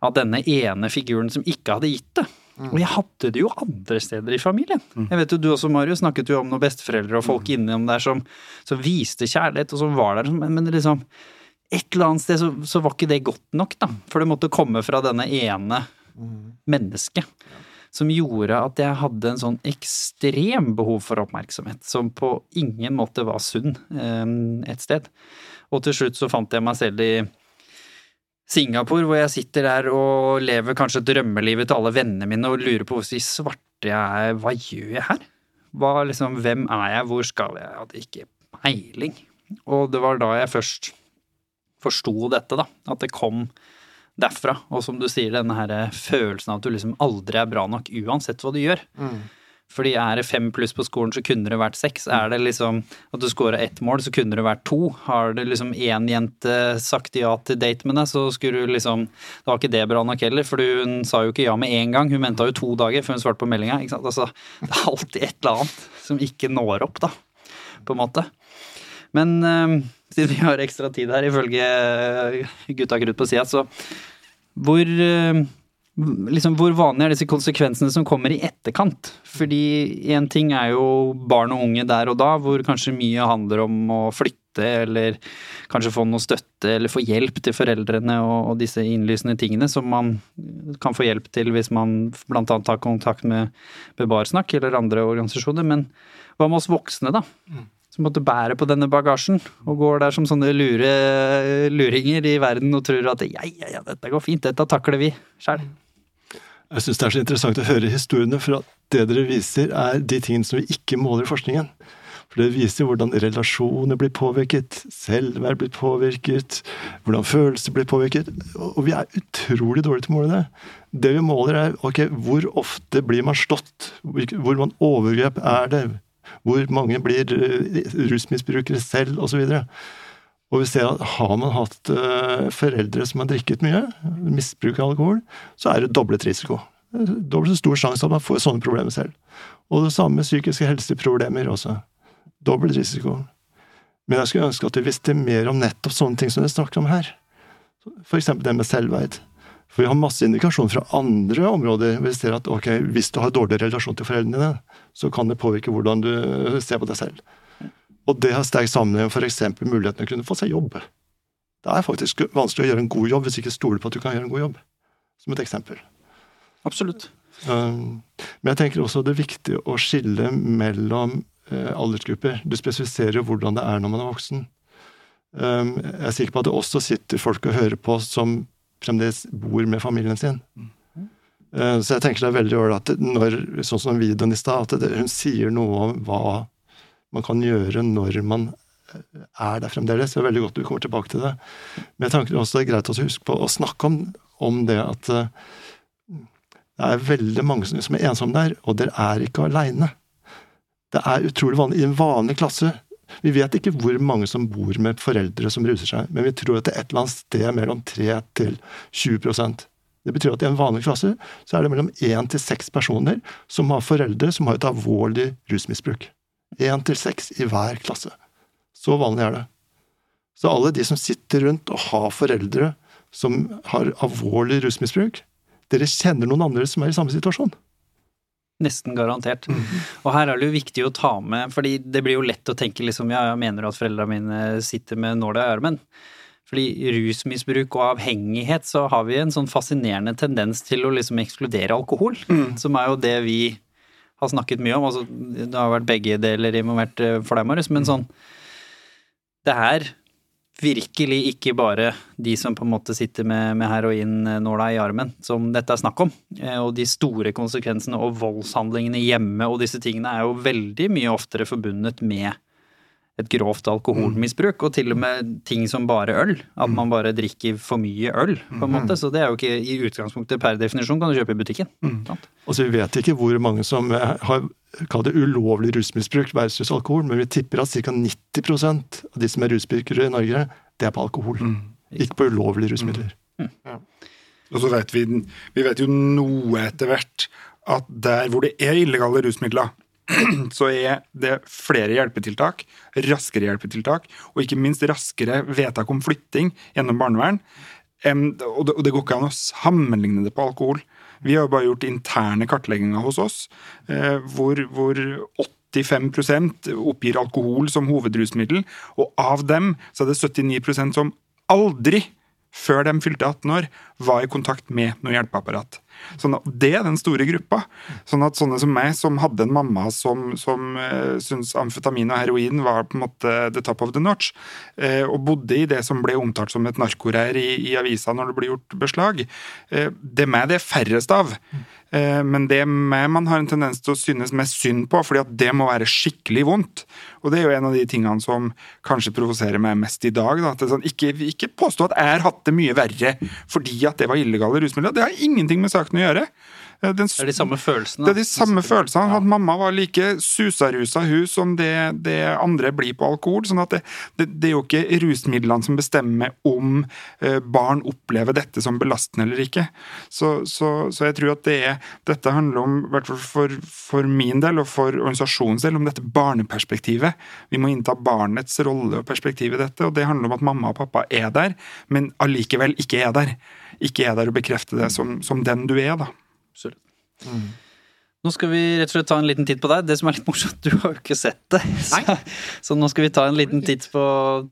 av denne ene figuren som ikke hadde gitt det. Mm. Og jeg hadde det jo andre steder i familien. Mm. Jeg vet jo Du også, Mario, snakket jo om noen besteforeldre og folk mm. innom der som, som, viste kjærlighet, og som var der. Men, men liksom, et eller annet sted så, så, var ikke det godt nok, da. For det måtte komme fra denne ene mm. mennesket som gjorde at jeg hadde en sånn ekstrem behov for oppmerksomhet, som på ingen måte var sunn ehm, et sted. Og til slutt så fant jeg meg selv i Singapore, hvor jeg sitter der og lever kanskje drømmelivet til alle vennene mine og lurer på hvordan i svarte jeg er, hva gjør jeg her? Hva, liksom, hvem er jeg, hvor skal jeg? Jeg hadde ikke peiling. Og det var da jeg først forsto dette, da. At det kom derfra. Og som du sier, denne her følelsen av at du liksom aldri er bra nok uansett hva du gjør. Mm. Fordi er det fem pluss på skolen, så kunne det vært seks. Er det liksom at du scora ett mål, så kunne det vært to. Har det liksom én jente sagt ja til date med deg, så skulle du liksom Da var ikke det bra nok heller, for hun sa jo ikke ja med en gang. Hun venta jo to dager før hun svarte på meldinga. Ikke sant? Altså, det er alltid et eller annet som ikke når opp, da. På en måte. Men øh, siden vi har ekstra tid her, ifølge gutta krutt på sida, så hvor, eh, liksom, hvor vanlig er disse konsekvensene som kommer i etterkant? Fordi én ting er jo barn og unge der og da, hvor kanskje mye handler om å flytte eller kanskje få noe støtte eller få hjelp til foreldrene og, og disse innlysende tingene som man kan få hjelp til hvis man bl.a. tar kontakt med Bebarsnakk eller andre organisasjoner. Men hva med oss voksne, da? Mm som måtte bære på denne bagasjen, og går der som sånne lure, luringer i verden og tror at ja, ja, ja, dette går fint, dette takler vi sjøl. Jeg syns det er så interessant å høre historiene, for det dere viser, er de tingene som vi ikke måler i forskningen. For det viser hvordan relasjoner blir påvirket, selvverd blir påvirket, hvordan følelser blir påvirket. Og vi er utrolig dårlige til å måle det. Det vi måler, er ok, hvor ofte blir man slått? Hvor man overgrep er det? Hvor mange blir eh, rusmisbrukere selv, osv. Og, så og vi ser at har man hatt uh, foreldre som har drikket mye, misbruk av alkohol, så er det doblet risiko. Dobbelt så stor sjanse at man får sånne problemer selv. Og det samme med psykiske helseproblemer også. Dobbelt risiko. Men jeg skulle ønske at vi visste mer om nettopp sånne ting som vi snakker om her. Eksempel det med selvverd. For vi har masse indikasjoner fra andre områder. Vi ser at okay, hvis du har dårlig relasjon til foreldrene dine, så kan det påvirke hvordan du ser på deg selv. Og det har sterk sammenheng med f.eks. muligheten til å kunne få seg jobb. Det er faktisk vanskelig å gjøre en god jobb hvis du ikke stoler på at du kan gjøre en god jobb. Som et eksempel. Absolutt. Um, men jeg tenker også det er viktig å skille mellom uh, aldersgrupper. Du spesifiserer jo hvordan det er når man er voksen. Um, jeg er sikker på at det også sitter folk og hører på som fremdeles bor med familien sin. Uh, så jeg tenker det er veldig ålreit når, sånn som videoen i stad, at hun sier noe om hva man kan gjøre når man uh, er der fremdeles. Det er veldig godt du kommer tilbake til det. Men jeg tenker også det er greit å huske på å snakke om, om det at uh, det er veldig mange som er ensomme der, og dere er ikke aleine. Det er utrolig vanlig i en vanlig klasse. Vi vet ikke hvor mange som bor med foreldre som ruser seg, men vi tror at det er et eller annet sted mellom 3 til 20% Det betyr at i en vanlig klasse så er det mellom 1 til 6 personer som har foreldre som har et alvorlig rusmisbruk. 1 til 6 i hver klasse. Så vanlig er det. Så alle de som sitter rundt og har foreldre som har alvorlig rusmisbruk, dere kjenner noen andre som er i samme situasjon. Nesten garantert. Mm. Og her er det jo viktig å ta med, fordi det blir jo lett å tenke liksom ja, jeg mener at foreldrene mine sitter med nåla i armen. Fordi rusmisbruk og avhengighet, så har vi en sånn fascinerende tendens til å liksom ekskludere alkohol. Mm. Som er jo det vi har snakket mye om. Altså, det har vært begge deler involvert eh, for deg, Marius, men sånn Det er virkelig ikke bare de som på en måte sitter med, med heroinnåla i armen, som dette er snakk om. Eh, og de store konsekvensene og voldshandlingene hjemme og disse tingene er jo veldig mye oftere forbundet med et grovt alkoholmisbruk, og til og med ting som bare øl. At man bare drikker for mye øl, på en måte. Så det er jo ikke i utgangspunktet per definisjon kan du kjøpe i butikken. Mm. Altså, Vi vet ikke hvor mange som eh, har kall det ulovlig rusmisbruk versus alkohol, men vi tipper at ca. 90% av de som er rusbrukere i Norge, det er på alkohol. Mm. Ikke på ulovlige rusmidler. Mm. Ja. Og så vet vi, vi vet jo noe etter hvert at der hvor det er illegale rusmidler, så er det flere hjelpetiltak, raskere hjelpetiltak, og ikke minst raskere vedtak om flytting gjennom barnevern. Og det går ikke an å sammenligne det på alkohol. Vi har jo bare gjort interne kartlegginger hos oss, eh, hvor, hvor 85% oppgir alkohol som hovedrusmiddel, og av dem så er det 79% som aldri før de fylte 18 år, var i kontakt med noe hjelpeapparat. Sånn at Det er den store gruppa. Sånn at Sånne som meg, som hadde en mamma som, som uh, syntes amfetamin og heroin var på en måte the top of the notch, uh, og bodde i det som ble omtalt som et narkoreir i, i avisa når det ble gjort beslag, uh, det er meg det er færrest av. Uh, men det med man har en tendens til å synes mest synd på, fordi at det må være skikkelig vondt. Og det er jo en av de tingene som kanskje provoserer meg mest i dag. Da, sånn, ikke, ikke påstå at jeg har hatt det mye verre fordi at det var illegale rusmidler. Det har ingenting med saken å gjøre. Den, det er de samme følelsene? Det er de samme følelsene. At mamma var like susarusa hun som det, det, andre blir på alkohol. sånn at det, det, det, er jo ikke rusmidlene som bestemmer om eh, barn opplever dette som belastende eller ikke. Så, så, så jeg tror at det er, dette handler om, i hvert fall for, for, min del og for organisasjonens del, om dette barneperspektivet. Vi må innta barnets rolle og perspektiv i dette, og det handler om at mamma og pappa er der, men allikevel ikke er der. Ikke er der og bekrefter det som, som den du er, da. Absolutt. Mm. Nå skal vi rett og slett ta en liten titt på deg. Det som er litt morsomt, du har jo ikke sett det. Så, så, nå skal vi ta en liten titt på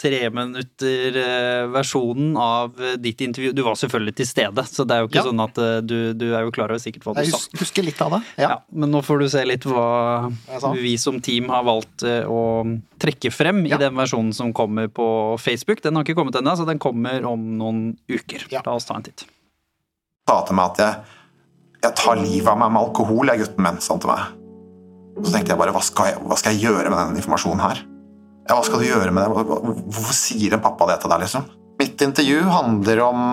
treminutter-versjonen eh, av eh, ditt intervju. Du var selvfølgelig til stede, så det er jo ikke ja. sånn at eh, du, du, er jo klar over sikkert hva du sa. Jeg husker litt av det, ja. ja. Men nå får du se litt hva vi som team har valgt å trekke frem ja. i den versjonen som kommer på Facebook. Den har ikke kommet ennå, så den kommer om noen uker. La oss ta en titt. Ta til meg at jeg jeg tar livet av meg med alkohol, jeg, gutten min, sa han til meg. Så tenkte jeg bare hva skal jeg, hva skal jeg gjøre med denne informasjonen her? Ja, hva skal du gjøre med det? Hvorfor sier en pappa det til deg, liksom? Mitt intervju handler om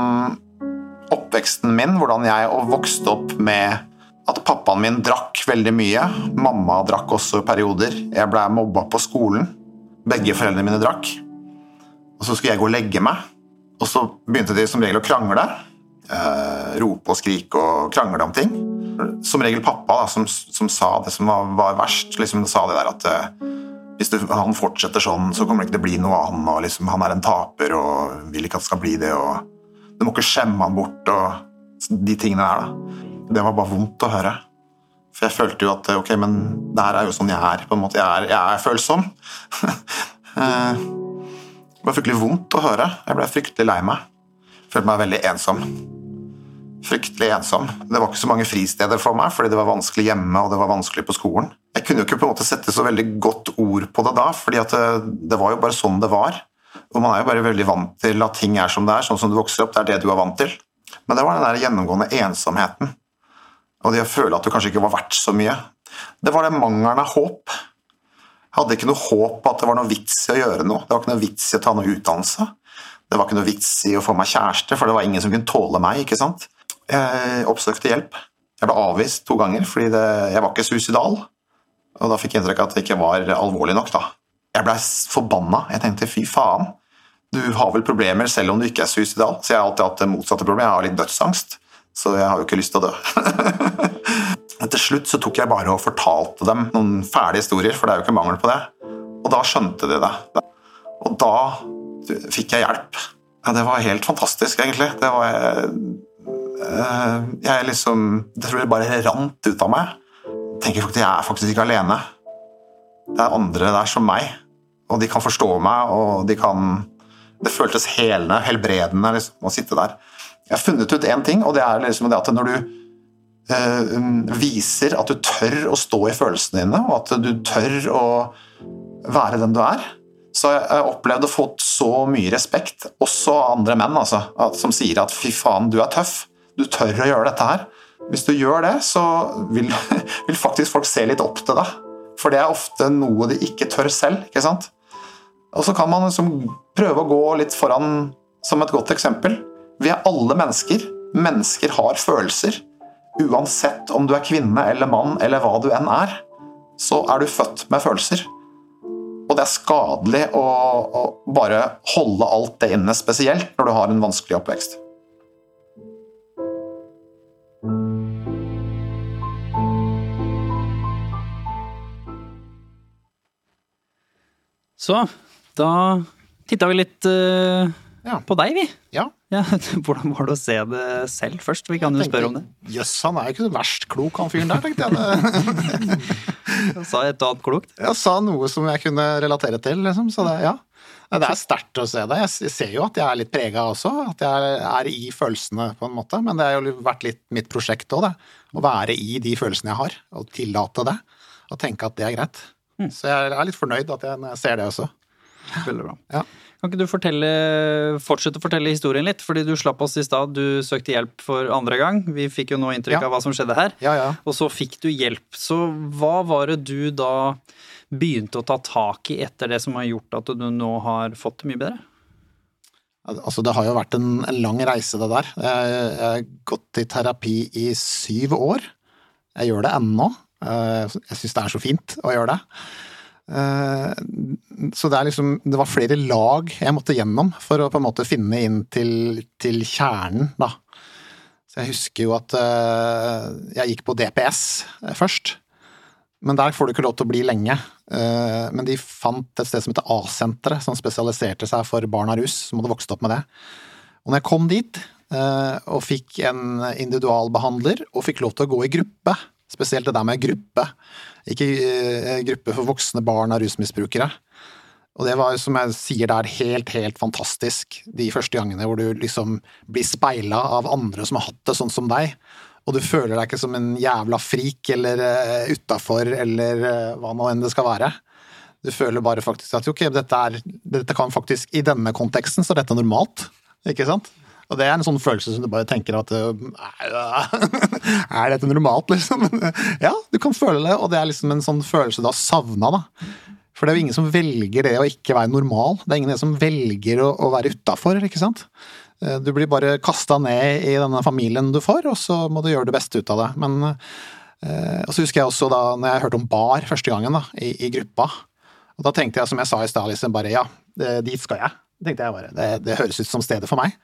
oppveksten min, hvordan jeg vokste opp med at pappaen min drakk veldig mye. Mamma drakk også perioder. Jeg ble mobba på skolen. Begge foreldrene mine drakk. Og så skulle jeg gå og legge meg, og så begynte de som regel å krangle. Eh, rope og skrike og krangle om ting. Som regel pappa da, som, som sa det som var, var verst. Liksom, sa det der at eh, hvis du, han fortsetter sånn, så kommer det ikke til å bli noe av han. og liksom, Han er en taper og vil ikke at det skal bli det. og Du må ikke skjemme han bort og de tingene der. da. Det var bare vondt å høre. For jeg følte jo at ok, men det her er jo sånn jeg er. på en måte. Jeg er, jeg er følsom. Eh, det var fryktelig vondt å høre. Jeg ble fryktelig lei meg. Følte meg veldig ensom. Fryktelig ensom. Det var ikke så mange fristeder for meg, fordi det var vanskelig hjemme og det var vanskelig på skolen. Jeg kunne jo ikke på en måte sette så veldig godt ord på det da, fordi det, det var jo bare sånn det var. Og man er jo bare veldig vant til at ting er som det er, sånn som du vokser opp. Det er det du er vant til. Men det var den der gjennomgående ensomheten og det å føle at du kanskje ikke var verdt så mye. Det var det mangelen av håp. Jeg hadde ikke noe håp på at det var noe vits i å gjøre noe. Det var ikke noe vits i å ta noe utdannelse. Det var ikke noe vits i å få meg kjæreste, for det var ingen som kunne tåle meg. ikke sant? Jeg oppsøkte hjelp. Jeg ble avvist to ganger fordi jeg var ikke suicidal. Og da fikk jeg inntrykk av at det ikke var alvorlig nok. da. Jeg blei forbanna. Jeg tenkte fy faen, du har vel problemer selv om du ikke er suicidal. Så jeg har alltid hatt det motsatte problemet. Jeg har litt dødsangst. Så jeg har jo ikke lyst til å dø. Til slutt så tok jeg bare og fortalte dem noen fæle historier, for det er jo ikke mangel på det. Og da skjønte de det. Og da fikk jeg hjelp. Det var helt fantastisk, egentlig. Det var eh, Jeg liksom Det tror jeg bare rant ut av meg. Jeg tenker faktisk, Jeg er faktisk ikke alene. Det er andre der som meg, og de kan forstå meg, og de kan Det føltes helende, helbredende liksom, å sitte der. Jeg har funnet ut én ting, og det er liksom det at når du eh, viser at du tør å stå i følelsene dine, og at du tør å være den du er, så jeg har opplevd å få så mye respekt, også andre menn, altså, som sier at 'fy faen, du er tøff', du tør å gjøre dette her. Hvis du gjør det, så vil, vil faktisk folk se litt opp til deg. For det er ofte noe de ikke tør selv. ikke sant? Og så kan man liksom prøve å gå litt foran som et godt eksempel. Vi er alle mennesker. Mennesker har følelser. Uansett om du er kvinne eller mann eller hva du enn er, så er du født med følelser. Og det er skadelig å, å bare holde alt det inne, spesielt når du har en vanskelig oppvekst. Så da titta vi litt uh ja. på deg, vi. Ja. Ja. Hvordan var det å se det selv først? Vi kan jo spørre om det. Jøss, han er jo ikke så verst klok, han fyren der, tenkte jeg. Han sa et annet klokt? Jeg sa noe som jeg kunne relatere til, liksom. Så det, ja. Det er sterkt å se det. Jeg ser jo at jeg er litt prega også, at jeg er i følelsene på en måte. Men det har jo vært litt mitt prosjekt òg, det. Å være i de følelsene jeg har, og tillate det. Og tenke at det er greit. Mm. Så jeg er litt fornøyd at jeg ser det også. Veldig bra. Ja. Kan ikke du fortelle, fortsette å fortelle historien litt? Fordi du slapp oss i stad, du søkte hjelp for andre gang. Vi fikk jo nå inntrykk ja. av hva som skjedde her. Ja, ja. Og så fikk du hjelp. Så hva var det du da begynte å ta tak i etter det som har gjort at du nå har fått det mye bedre? Altså, det har jo vært en, en lang reise, det der. Jeg har gått i terapi i syv år. Jeg gjør det ennå. Jeg syns det er så fint å gjøre det. Eh, så det, er liksom, det var flere lag jeg måtte gjennom for å på en måte finne inn til, til kjernen, da. Så jeg husker jo at eh, jeg gikk på DPS eh, først. Men der får du ikke lov til å bli lenge. Men de fant et sted som heter A-senteret, som spesialiserte seg for barn av rus, som hadde vokst opp med det. Og når jeg kom dit og fikk en individualbehandler og fikk lov til å gå i gruppe, spesielt det der med gruppe, ikke eh, gruppe for voksne barn av rusmisbrukere. Og det var, som jeg sier, det er helt, helt fantastisk de første gangene hvor du liksom blir speila av andre som har hatt det sånn som deg, og du føler deg ikke som en jævla frik eller uh, utafor eller uh, hva nå enn det skal være. Du føler bare faktisk at ok, dette, er, dette kan faktisk I denne konteksten så er dette normalt, ikke sant? Og det er en sånn følelse som du bare tenker at Er dette normalt, liksom? Ja, du kan føle det, og det er liksom en sånn følelse du har savna, da. For det er jo ingen som velger det å ikke være normal. Det er ingen som velger å, være utafor, ikke sant. Eh, du blir bare kasta ned i denne familien du får, og så må du gjøre det beste ut av det. Men eh, og så husker jeg også da når jeg hørte om bar første gangen, da, i, i gruppa. Og da tenkte jeg, som jeg sa i stad, liksom bare ja, dit skal jeg. tenkte jeg bare, det, det høres ut som stedet for meg.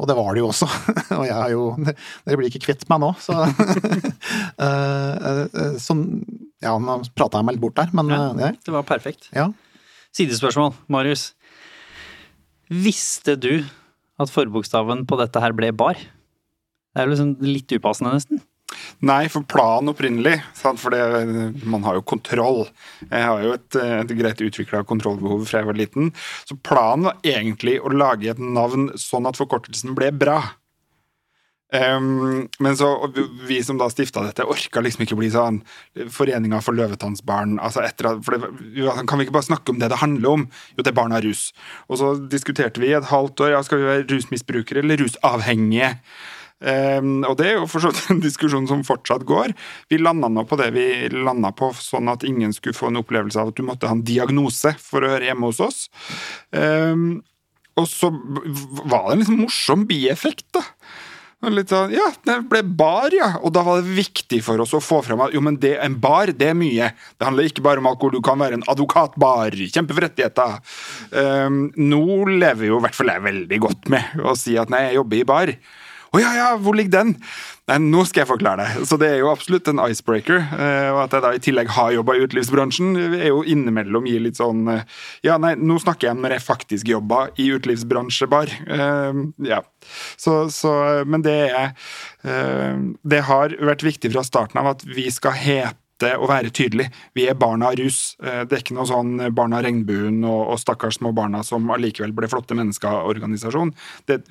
Og det var det jo også. Og jeg har jo Dere blir ikke kvitt meg nå, så Sånn Ja, nå prata jeg meg litt bort der, men Ja, ja. det var perfekt. ja. Sidespørsmål, Marius. Visste du at forbokstaven på dette her ble bar? Det er jo liksom litt upassende, nesten. Nei, for planen opprinnelig, for det, man har jo kontroll. Jeg har jo et, et greit utvikla kontrollbehov fra jeg var liten. Så planen var egentlig å lage et navn sånn at forkortelsen ble bra. Um, men så vi som da stifta dette, orka liksom ikke bli sånn Foreninga for løvetannsbarn. Altså etter, for det, kan vi ikke bare snakke om det det handler om? Jo, det er barn av rus. Og så diskuterte vi i et halvt år ja, skal vi være rusmisbrukere eller rusavhengige. Ehm, og det er jo for så vidt en diskusjon som fortsatt går. Vi landa nå på det vi landa på, sånn at ingen skulle få en opplevelse av at du måtte ha en diagnose for å høre hjemme hos oss. Ehm, og så var det en liksom morsom bieffekt, da. Litt sånn, ja, det ble bar, ja. Og da var det viktig for oss å få fram at jo, men det, en bar, det er mye. Det handler ikke bare om alkohol, du kan være en advokatbar. Kjempe for rettigheter. Um, nå lever jo i hvert fall jeg veldig godt med å si at nei, jeg jobber i bar. Å ja, ja, hvor ligger den? Nei, nå skal jeg forklare det. Så det er jo absolutt en icebreaker. eh, Og at jeg da i tillegg har jobba i utelivsbransjen, er jo innimellom gir litt sånn eh, Ja, nei, nå snakker jeg om når jeg faktisk jobba i utelivsbransjebar. Eh, Ja. Så, så Men det er Det har vært viktig fra starten av at vi skal hete å være tydelig. Vi er barna av rus. Eh, Det er ikke noe sånn Barna av regnbuen og, og stakkars små barna som allikevel ble flotte mennesker-organisasjon.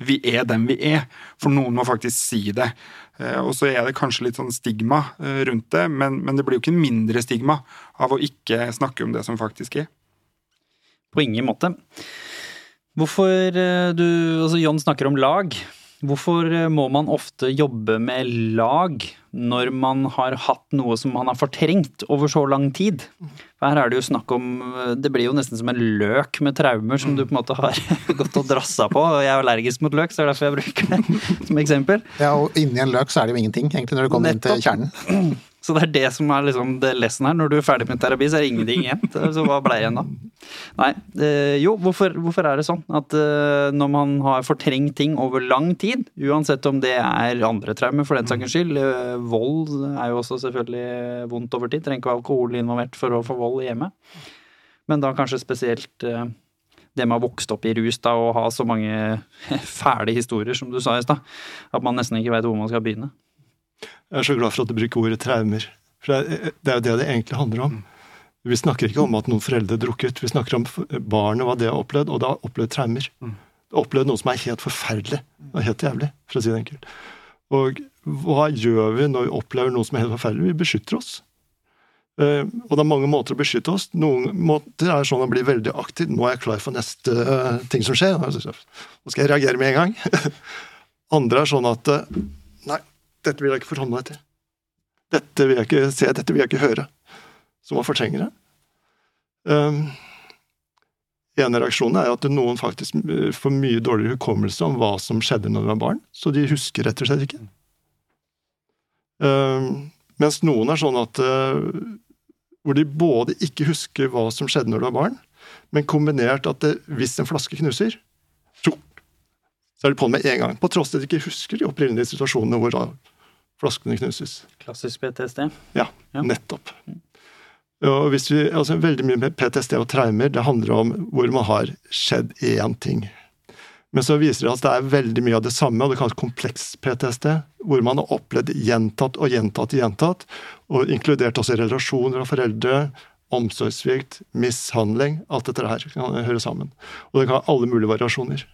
Vi er dem vi er, for noen må faktisk si det. Eh, Og så er det kanskje litt sånn stigma eh, rundt det, men, men det blir jo ikke mindre stigma av å ikke snakke om det som faktisk er. På ingen måte. Hvorfor eh, du Altså, John snakker om lag. Hvorfor eh, må man ofte jobbe med lag når man har hatt noe som man har fortrengt over så lang tid? For her er det jo snakk om Det blir jo nesten som en løk med traumer som du på en måte har gått og drassa på. Og jeg er allergisk mot løk, så det er derfor jeg bruker det som eksempel. ja, og inni en løk så er det jo ingenting, egentlig, når du kommer inn til kjernen. Så det er det som er liksom det lessen her. Når du er ferdig med terapi, så er det ingenting igjen. Så hva blei igjen da? Nei, eh, jo, hvorfor, hvorfor er det sånn at eh, når man har fortrengt ting over lang tid, uansett om det er andre traumer for den saks skyld, eh, vold er jo også selvfølgelig vondt over tid, trenger ikke være alkohol involvert for å få vold hjemme, men da kanskje spesielt eh, det med å ha vokst opp i rus da, og ha så mange fæle historier, som du sa i stad, at man nesten ikke vet hvor man skal begynne. Jeg er så glad for at du bruker ordet traumer. For det er, jo det det egentlig handler om. Vi snakker ikke om at noen foreldre drukket, vi snakker om barnet barnet, hva det har opplevd, og det har opplevd traumer. Det har opplevd noe som er helt forferdelig og helt jævlig, for å si det enkelt. Og hva gjør vi når vi opplever noe som er helt forferdelig? Vi beskytter oss. Uh, og det er mange måter å beskytte oss. Noen måter er sånn å bli veldig aktiv. Nå er jeg klar for neste uh, ting som skjer. Nå skal jeg reagere med en gang. Andre er sånn at uh, Nei, dette vil jeg ikke forholde meg til. Dette vil jeg ikke se, dette vil jeg ikke høre. Så man fortrenger det. Um, en reaksjonen er at noen faktisk får mye dårligere hukommelse om hva som skjedde når de var barn, så de husker rett og slett ikke. Um, mens noen er sånn at uh, hvor de både ikke husker hva som skjedde når de var barn, men kombinert at det, hvis en flaske knuser, så er de på med en gang. På tross av at de ikke husker de opprinnelige situasjonene hvor flaskene knuses. Klassisk PTSD. Ja, Ja. nettopp. Og hvis vi, altså Veldig mye med PTSD og traumer det handler om hvor man har skjedd én ting. Men så viser det at det er veldig mye av det samme, og det kalles kompleks PTSD, hvor man har opplevd gjentatt og gjentatt og gjentatt, og inkludert også relasjoner av foreldre, omsorgssvikt, mishandling. Alt dette her kan høre sammen. Og det kan ha alle mulige variasjoner.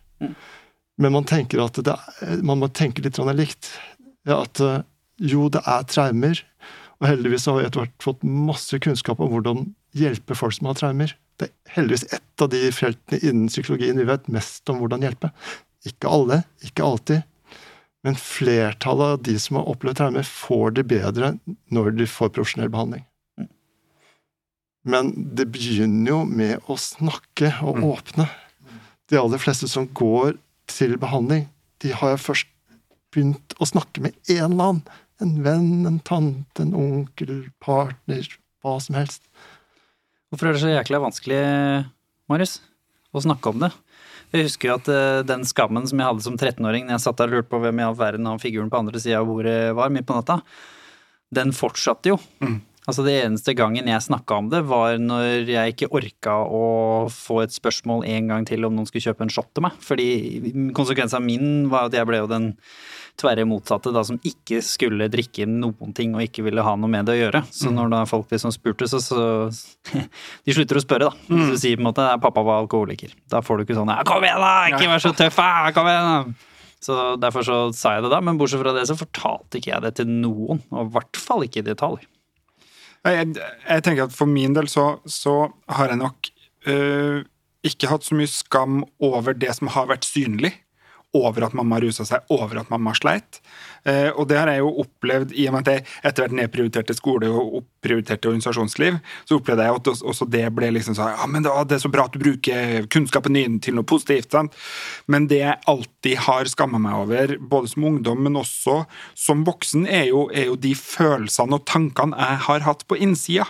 Men man tenker at det man må tenke litt likt. At eh, jo, det er traumer, og heldigvis har vi etter hvert fått masse kunnskap om hvordan hjelpe folk som har traumer. Det er heldigvis ett av de feltene innen psykologien vi vet mest om hvordan hjelpe. Ikke alle, ikke alltid. Men flertallet av de som har opplevd traumer, får det bedre når de får profesjonell behandling. Men det begynner jo med å snakke og åpne. De aller fleste som går til behandling, de har jo først begynt å snakke med en eller annen. En venn, en tante, en onkel, partner, hva som helst. Hvorfor er det så jækla vanskelig, Marius, å snakke om det? Jeg husker jo at uh, den skammen som jeg hadde som 13-åring når jeg satt der og lurte på hvem i all verden han figuren på andre sida av bordet var midt på natta, den fortsatte jo. Mm. Altså Det eneste gangen jeg snakka om det, var når jeg ikke orka å få et spørsmål en gang til om noen skulle kjøpe en shot til meg. Fordi konsekvensen min var at jeg ble jo den tverre motsatte, da, som ikke skulle drikke noen ting og ikke ville ha noe med det å gjøre. Så mm. når da folk liksom spurte, så, så De slutter å spørre, da. Så du mm. sier på en måte pappa var alkoholiker. Da får du ikke sånn 'kom igjen, da! Ikke vær så tøff, da! Kom igjen!' da! Så derfor så sa jeg det da, men bortsett fra det så fortalte ikke jeg det til noen. Og i hvert fall ikke i detalj. Jeg, jeg, tenker at For min del så, så har jeg nok øh, ikke hatt så mye skam over det som har vært synlig over at mamma rusa seg, over at mamma sleit. Eh, og det har jeg jo opplevd i og med at jeg etter hvert nedprioriterte skole og opprioriterte organisasjonsliv. Så opplevde jeg at også det ble liksom sånn Ja, men det er så bra at du bruker kunnskapen din til noe positivt. sant? Men det jeg alltid har skamma meg over, både som ungdom, men også som voksen, er jo, er jo de følelsene og tankene jeg har hatt på innsida.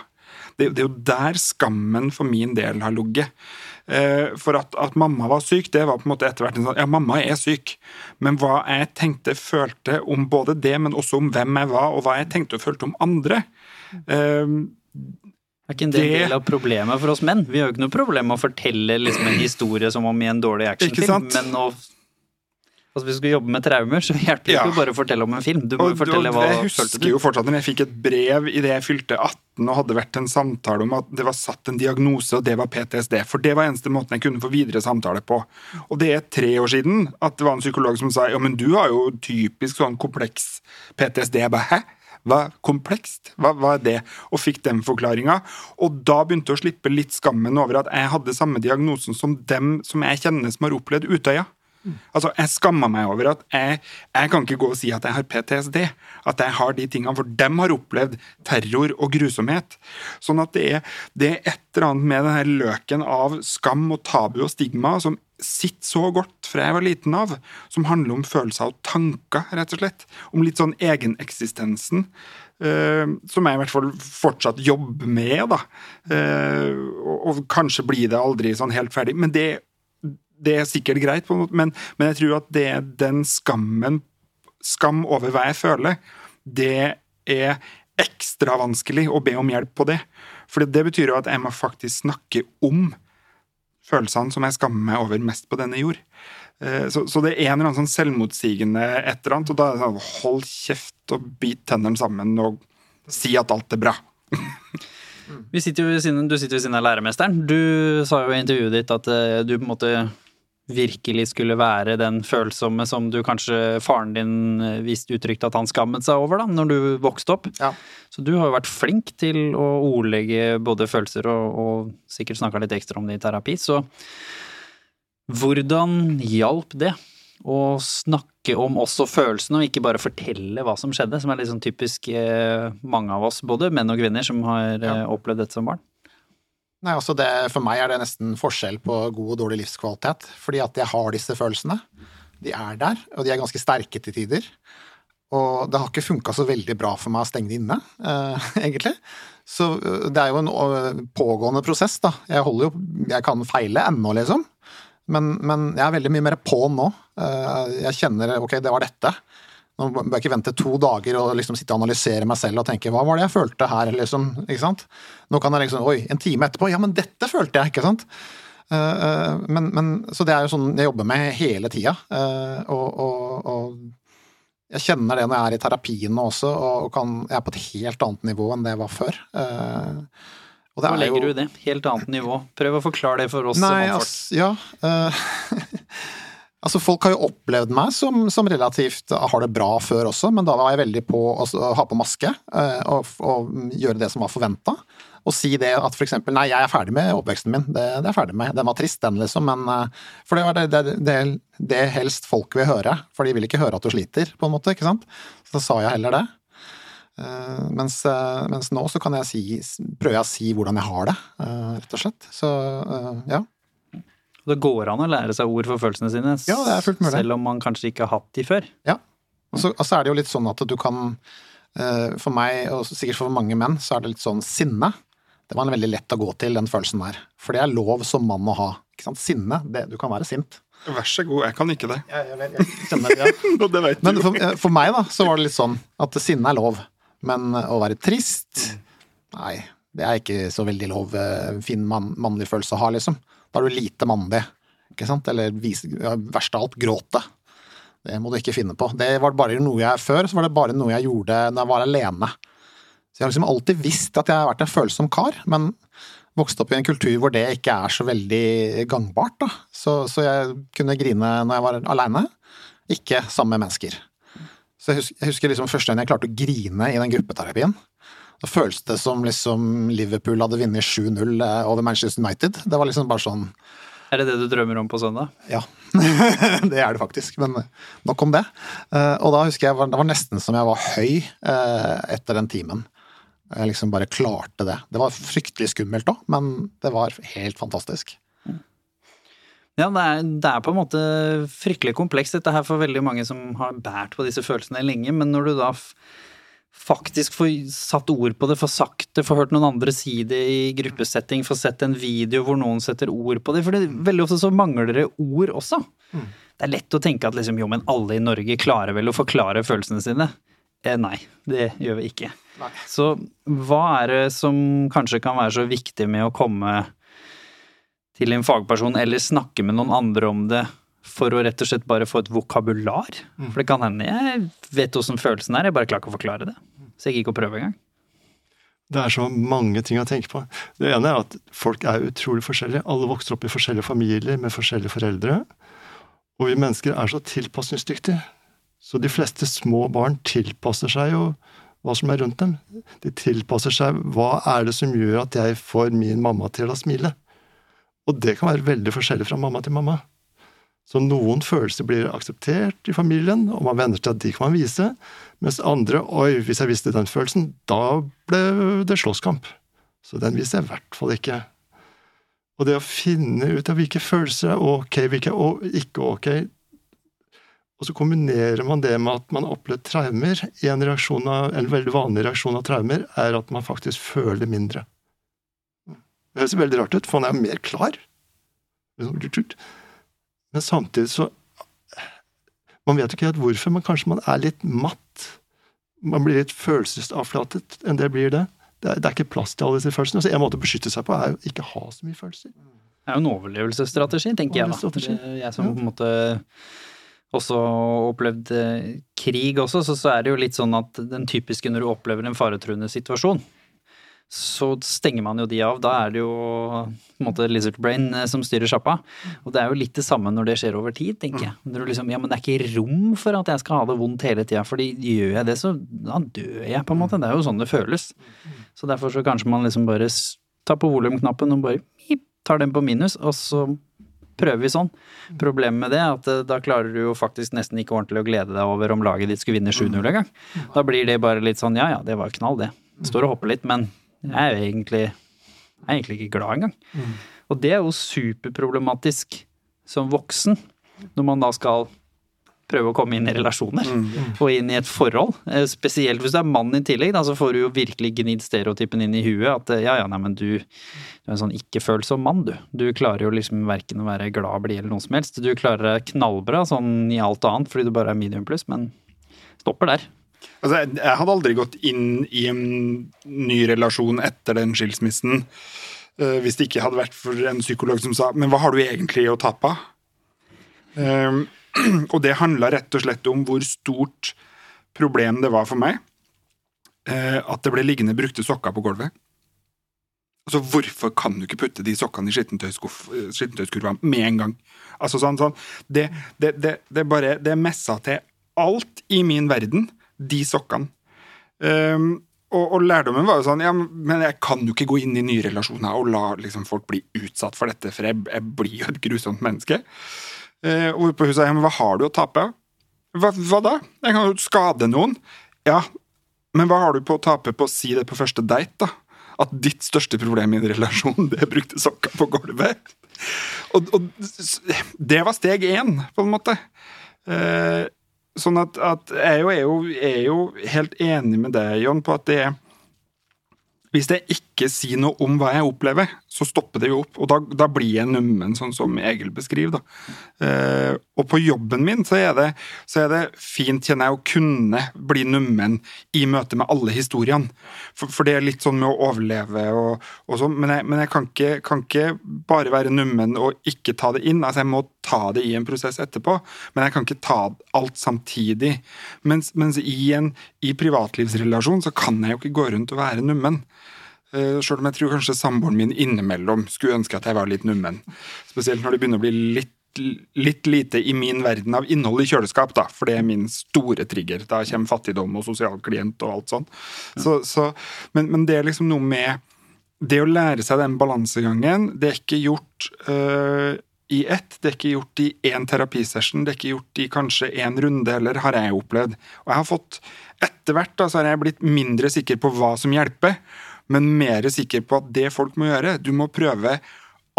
Det, det, er jo der skammen for min del har ligget. Eh, for at, at, mamma var syk, det var på en måte etter hvert en sånn Ja, mamma er syk, men hva jeg tenkte, følte om både det, men også om hvem jeg var, og hva jeg tenkte og følte om andre um, er ikke en del av problemet for oss menn? Vi har jo ikke noe problem med å fortelle liksom en historie som om i en dårlig actionfilm, men å Altså Hvis du skal jobbe med traumer, så hjelper det ja. ikke bare å fortelle om en film. Du må og, fortelle hva Jeg husker jo fortsatt når jeg fikk et brev idet jeg fylte 18 og hadde vært en samtale om at det var satt en diagnose, og det var PTSD. For det var eneste måten jeg kunne få videre samtale på. Og det er tre år siden at det var en psykolog som sa ja, men du har jo typisk sånn kompleks PTSD. Jeg bare hæ? Hva komplekst? Hva, hva, er det? Og fikk den forklaringa. Og da begynte å slippe litt skammen over at jeg hadde samme diagnosen som dem som jeg kjenner som har opplevd Utøya. Altså, Jeg skammer meg over at jeg, jeg, kan ikke gå og si at jeg har PTSD. At jeg har de tingene, for dem har opplevd terror og grusomhet. Sånn at det er, det er et eller annet med denne løken av skam og tabu og stigma som sitter så godt fra jeg var liten av, som handler om følelser og tanker, rett og slett. Om litt sånn egeneksistensen. Uh, som jeg i hvert fall fortsatt jobber med, da. Uh, og, og, kanskje blir det aldri sånn helt ferdig. Men det det er sikkert greit, på en måte, men, men, jeg tror at det er den skammen Skam over hva jeg føler, det er ekstra vanskelig å be om hjelp på det. For det betyr jo at jeg må faktisk snakke om følelsene som jeg skammer meg over mest på denne jord. Eh, så, så det er en eller annen sånn selvmotsigende et eller annet, og da er det sånn hold kjeft og bit tennene sammen og si at alt er bra. Sitter siden, du sitter ved siden av læremesteren. Du sa jo i intervjuet ditt at eh, du på en måte virkelig skulle være den følsomme som du kanskje faren din viste uttrykt uttrykte at han skammet seg over da, når du vokste opp. Ja. Så du har jo vært flink til å ordlegge både følelser og, og sikkert snakka litt ekstra om det i terapi. Så hvordan hjalp det å snakke om også følelsene, og ikke bare fortelle hva som skjedde, som er litt sånn typisk eh, mange av oss, både menn og kvinner, som har ja. Eh, opplevd dette som barn? Nei, altså det, For meg er det nesten forskjell på god og dårlig livskvalitet. Fordi at jeg har disse følelsene. De er der, og de er ganske sterke til tider. Og det har ikke funka så veldig bra for meg å stenge det inne, eh, egentlig. Så eh, det er jo en eh, pågående prosess, da. Jeg holder jo Jeg kan feile ennå, liksom. Men, men jeg er veldig mye mer på nå. Eh, jeg kjenner ok, det var dette. Nå bør jeg ikke vente to dager og liksom sitte og analysere meg selv og tenke hva var det jeg følte her, liksom. ikke sant? Nå kan jeg liksom Oi, en time etterpå. Ja, men dette følte jeg, ikke sant? Uh, men, men, så det er jo sånn jeg jobber med hele tida. Uh, og, og, og, jeg kjenner det når jeg er i terapien nå også, og kan, jeg er på et helt annet nivå enn det jeg var før. Uh, Hva legger jo... du det? Helt annet nivå? Prøv å forklare det for oss. Nei, ass, ja. Altså, Folk har jo opplevd meg som, som, relativt har det bra før også, men da var jeg veldig på å ha på maske eh, og, og, gjøre det som var forventa. Og si det at eksempel nei, jeg er ferdig med oppveksten min, det, det er ferdig med. Den var trist, den, liksom, men eh, For det var det, det, det, helst folk vil høre, for de vil ikke høre at du sliter, på en måte, ikke sant. Så da sa jeg heller det. Mens, mens, nå så kan jeg si, prøver jeg å si hvordan jeg har det, rett og slett. Så ja. Det går an å lære seg ord for følelsene sine, ja, det er fullt mulig. selv om man kanskje ikke har hatt de før. Ja, og så, altså er det jo litt sånn at du kan eh, For meg, og sikkert for mange menn, så er det litt sånn sinne. Det var en veldig lett å gå til, den følelsen der. For det er lov som mann å ha. Ikke sant? Sinne, det, du kan være sint. Vær så god, jeg kan ikke det. Ja, jeg, jeg, jeg kjenner, ja. det vet Men for, eh, for, meg, da, så var det litt sånn at sinne er lov. Men å være trist Nei, det er ikke så veldig lov. Eh, fin man, mannlig følelse å ha, liksom. Da er du lite mandig ikke sant? Eller ja, verst av alt, gråte. Det må du ikke finne på. Det var bare noe jeg Før så var det bare noe jeg gjorde når jeg var alene. Så jeg har liksom alltid visst at jeg har vært en følsom kar, men vokste opp i en kultur hvor det ikke er så veldig gangbart. Da. Så, så jeg kunne grine når jeg var aleine, ikke sammen med mennesker. Så jeg husker, jeg husker liksom første gang jeg klarte å grine i den gruppeterapien. Da føltes det som liksom Liverpool hadde vunnet 7-0 eh, over Manchester United. Det var liksom bare sånn er det det du drømmer om på søndag? Ja, det er det faktisk. Men nok om det. Eh, og da husker jeg det var nesten som jeg var høy eh, etter den timen. Jeg liksom bare klarte det. Det var fryktelig skummelt òg, men det var helt fantastisk. Ja, det er, det er, på en måte fryktelig komplekst dette her for veldig mange som har båret på disse følelsene lenge, men når du da faktisk få satt ord på det, få sagt det, få hørt noen andre si det i gruppesetting, få sett en video hvor noen setter ord på det. For det, veldig ofte så mangler det ord også. Mm. Det er lett å tenke at liksom, jo, men alle i Norge klarer vel å forklare følelsene sine. Eh, nei, det gjør vi ikke. Nei. Så hva er det som kanskje kan være så viktig med å komme til en fagperson eller snakke med noen andre om det for å rett og slett bare få et vokabular. Mm. For det kan hende jeg vet åssen følelsen er, jeg bare klarer ikke å forklare det. Så jeg gikk og prøvde engang. Det er så mange ting å tenke på. Det ene er at folk er utrolig forskjellige. Alle vokser opp i forskjellige familier med forskjellige foreldre. Og vi mennesker er så tilpasningsdyktige. Så de fleste små barn tilpasser seg jo hva som er rundt dem. De tilpasser seg hva er det som gjør at jeg får min mamma til å smile. Og det kan være veldig forskjellig fra mamma til mamma. Så noen følelser blir akseptert i familien, og man venner til at de kan man vise. Mens andre Oi, hvis jeg visste den følelsen, da ble det slåsskamp. Så den viser jeg i hvert fall ikke. Og det å finne ut av hvilke følelser er ok, hvilke er ikke ok Og så kombinerer man det med at man har opplevd traumer. En, av, en veldig vanlig reaksjon av traumer er at man faktisk føler mindre. Det høres veldig rart ut, for man er mer klar. Men samtidig så Man vet jo ikke helt hvorfor, men kanskje man er litt matt. Man blir litt følelsesavflatet enn det blir det. Det er, det er ikke plass til alle disse følelsene. Så En måte å beskytte seg på er å ikke ha så mye følelser. Det er jo en overlevelsesstrategi, tenker jeg da. Jeg som på en måte også opplevd eh, krig også, så, så er det jo litt sånn at den typiske når du opplever en faretruende situasjon, så stenger man jo de av. Da er det jo på en måte lizard brain eh, som styrer sjappa. Og det er jo litt det samme når det skjer over tid, tenker jeg. Når du liksom, ja, men det er ikke rom for at jeg skal ha det vondt hele tida, fordi gjør jeg det, så da dør jeg, på en måte. Det er jo sånn det føles. Så derfor så kanskje man liksom bare tar på volumknappen og bare tar den på minus, og så prøver vi sånn. Problemet med det er at eh, da klarer du jo faktisk nesten ikke ordentlig å glede deg over om laget ditt skulle vinne 7-0 engang. Da blir det bare litt sånn ja ja, det var knall, det. Står og hopper litt, men jeg er jo egentlig, jeg er egentlig ikke glad engang. Mm. Og det er jo superproblematisk som voksen, når man da skal prøve å komme inn i relasjoner mm. og inn i et forhold. Eh, spesielt hvis du er mann i tillegg, da, så får du jo virkelig gnidd stereotypen inn i huet. At ja, ja, nei, men du, du er en sånn ikke-følsom mann, du. Du klarer jo liksom verken å være glad, blid eller noe som helst. Du klarer knallbra sånn i alt annet fordi du bare er medium pluss, men stopper der. Altså, jeg, hadde aldri gått inn i en ny relasjon etter den skilsmissen uh, hvis det ikke hadde vært for en psykolog som sa 'men hva har du egentlig å tape?' Um, og det handla rett og slett om hvor stort problem det var for meg uh, at det ble liggende brukte sokker på gulvet. Altså, Hvorfor kan du ikke putte de sokkene i skittentøyskurva med en gang? Altså sånn, sånn det, det, det, det, bare, det messa til alt i min verden, de sokkene. Um, og, og, lærdommen var jo sånn ja, men jeg kan jo ikke gå inn i nye relasjoner og la liksom, folk bli utsatt for dette, for jeg, jeg blir jo et grusomt menneske. Uh, og på huset, ja, men hva har du å tape? Hva, hva da? Jeg kan jo skade noen. Ja, men hva har du på å tape på å si det på første date, da? At ditt største problem i en relasjon, det brukte sokker på gulvet. Og, og, det var steg én, på en måte. Uh, Sånn at, at jeg er jo, er jo, helt enig med deg, Jon, på at det er Hvis det ikke sier noe om hva jeg opplever, så stopper det jo opp. Og da, da blir jeg nummen, sånn som Egil beskriver. Eh, og på jobben min så er, det, så er det fint, kjenner jeg, å kunne bli nummen i møte med alle historiene. For, for det er litt sånn med å overleve og, og sånn, men, jeg, men jeg, kan, ikke, kan ikke bare være nummen og ikke ta det inn. Altså Jeg må ta det i en prosess etterpå, men jeg kan ikke ta alt samtidig. Mens, mens i en i privatlivsrelasjon så kan jeg jo ikke gå rundt og være nummen. Uh, Sjøl om jeg tror kanskje samboeren min innimellom skulle ønske at jeg var litt nummen. Spesielt når det begynner å bli litt, litt lite i min verden av innhold i kjøleskap, da, for det er min store trigger. Da kommer fattigdom og sosial klient og alt sånn. Så, så, men, men, det er liksom noe med Det å lære seg den balansegangen, det er ikke gjort øh, i ett. Det er ikke gjort i én terapisession, det er ikke gjort i kanskje én runde heller, har jeg opplevd. Og jeg har fått Etter hvert da, så har jeg blitt mindre sikker på hva som hjelper men mer sikker på at det folk må gjøre Du må prøve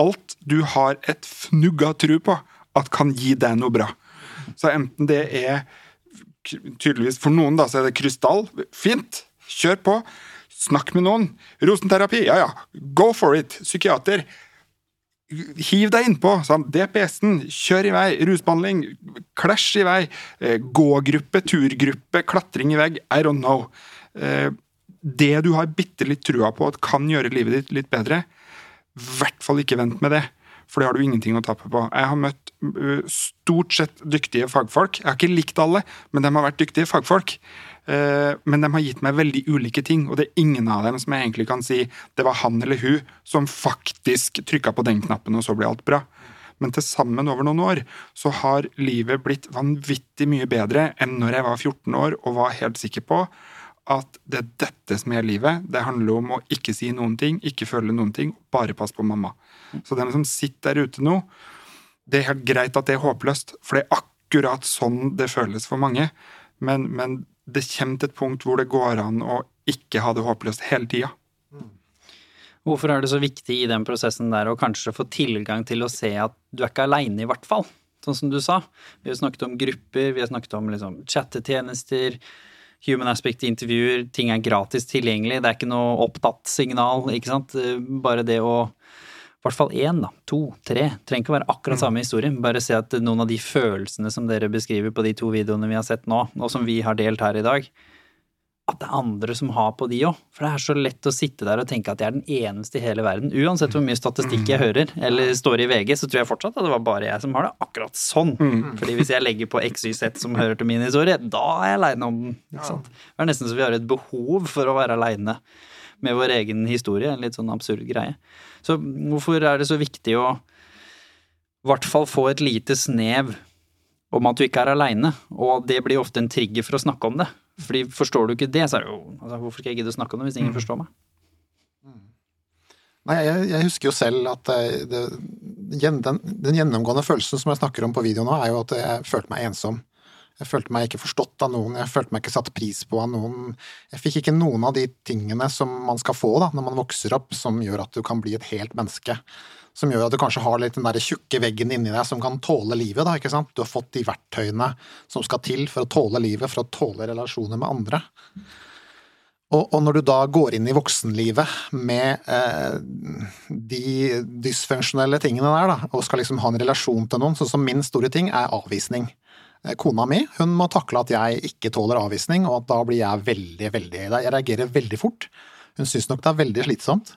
alt du har et fnugg av tro på at kan gi deg noe bra. Så enten det er tydeligvis For noen da, så er det krystall. Fint! Kjør på. Snakk med noen. Rosenterapi, ja ja. Go for it! Psykiater. Hiv deg innpå. DPS-en, kjør i vei. Rusbehandling, klæsj i vei. Eh, gågruppe, turgruppe, klatring i vegg. I don't know. Eh, det du har bitte litt trua på at kan gjøre livet ditt litt bedre, i hvert fall ikke vent med det. For det har du ingenting å tape på. Jeg har møtt uh, stort sett dyktige fagfolk. Jeg har ikke likt alle, men de har vært dyktige fagfolk. Uh, men de har gitt meg veldig ulike ting, og det er ingen av dem som jeg egentlig kan si det var han eller hun som faktisk trykka på den knappen, og så ble alt bra. Men til sammen over noen år så har livet blitt vanvittig mye bedre enn når jeg var 14 år og var helt sikker på at det er dette som er livet. Det handler om å ikke si noen ting, ikke føle noen ting, bare passe på mamma. Så dem som sitter der ute nå, det er helt greit at det er håpløst, for det er akkurat sånn det føles for mange. Men, men det kommer til et punkt hvor det går an å ikke ha det håpløst hele tida. Hvorfor er det så viktig i den prosessen der å kanskje få tilgang til å se at du er ikke aleine, i hvert fall? Sånn som du sa. Vi har snakket om grupper, vi har snakket om liksom chattetjenester, human aspect-intervjuer, ting er gratis tilgjengelig, det er ikke noe opptatt signal, ikke sant. Bare det å i hvert fall én, da, to, tre. Trenger ikke å være akkurat mm. samme historie. Bare se at noen av de følelsene som dere beskriver på de to videoene vi har sett nå, og som vi har delt her i dag, at det er andre som har på de òg. For det er så lett å sitte der og tenke at jeg er den eneste i hele verden. Uansett hvor mye statistikk jeg hører eller står i VG, så tror jeg fortsatt at det var bare jeg som har det akkurat sånn. Mm. Fordi hvis jeg legger på XYZ som hører til min historie, da er jeg aleine om den. Ikke sant? Det er nesten så vi har et behov for å være aleine med vår egen historie. En litt sånn absurd greie. Så hvorfor er det så viktig å i hvert fall få et lite snev om at du ikke er aleine, og det blir ofte en trigger for å snakke om det. Fordi Forstår du ikke det, så er det jo altså, Hvorfor skal jeg gidde å snakke om det hvis ingen mm. forstår meg? Mm. Nei, jeg, jeg, husker jo selv at det, den, den, gjennomgående følelsen som jeg snakker om på video nå, er jo at jeg følte meg ensom. Jeg følte meg ikke forstått av noen, jeg følte meg ikke satt pris på av noen. Jeg fikk ikke noen av de tingene som man skal få da, når man vokser opp, som gjør at du kan bli et helt menneske som gjør at du kanskje har litt den der tjukke veggen inni deg som kan tåle livet. da, ikke sant? Du har fått de verktøyene som skal til for å tåle livet, for å tåle relasjoner med andre. Og, og når du da går inn i voksenlivet med eh, de dysfunksjonelle tingene der, da, og skal liksom ha en relasjon til noen, sånn som min store ting er avvisning. Eh, kona mi hun må takle at jeg ikke tåler avvisning, og at da blir jeg veldig, veldig Jeg reagerer veldig fort. Hun syns nok det er veldig slitsomt.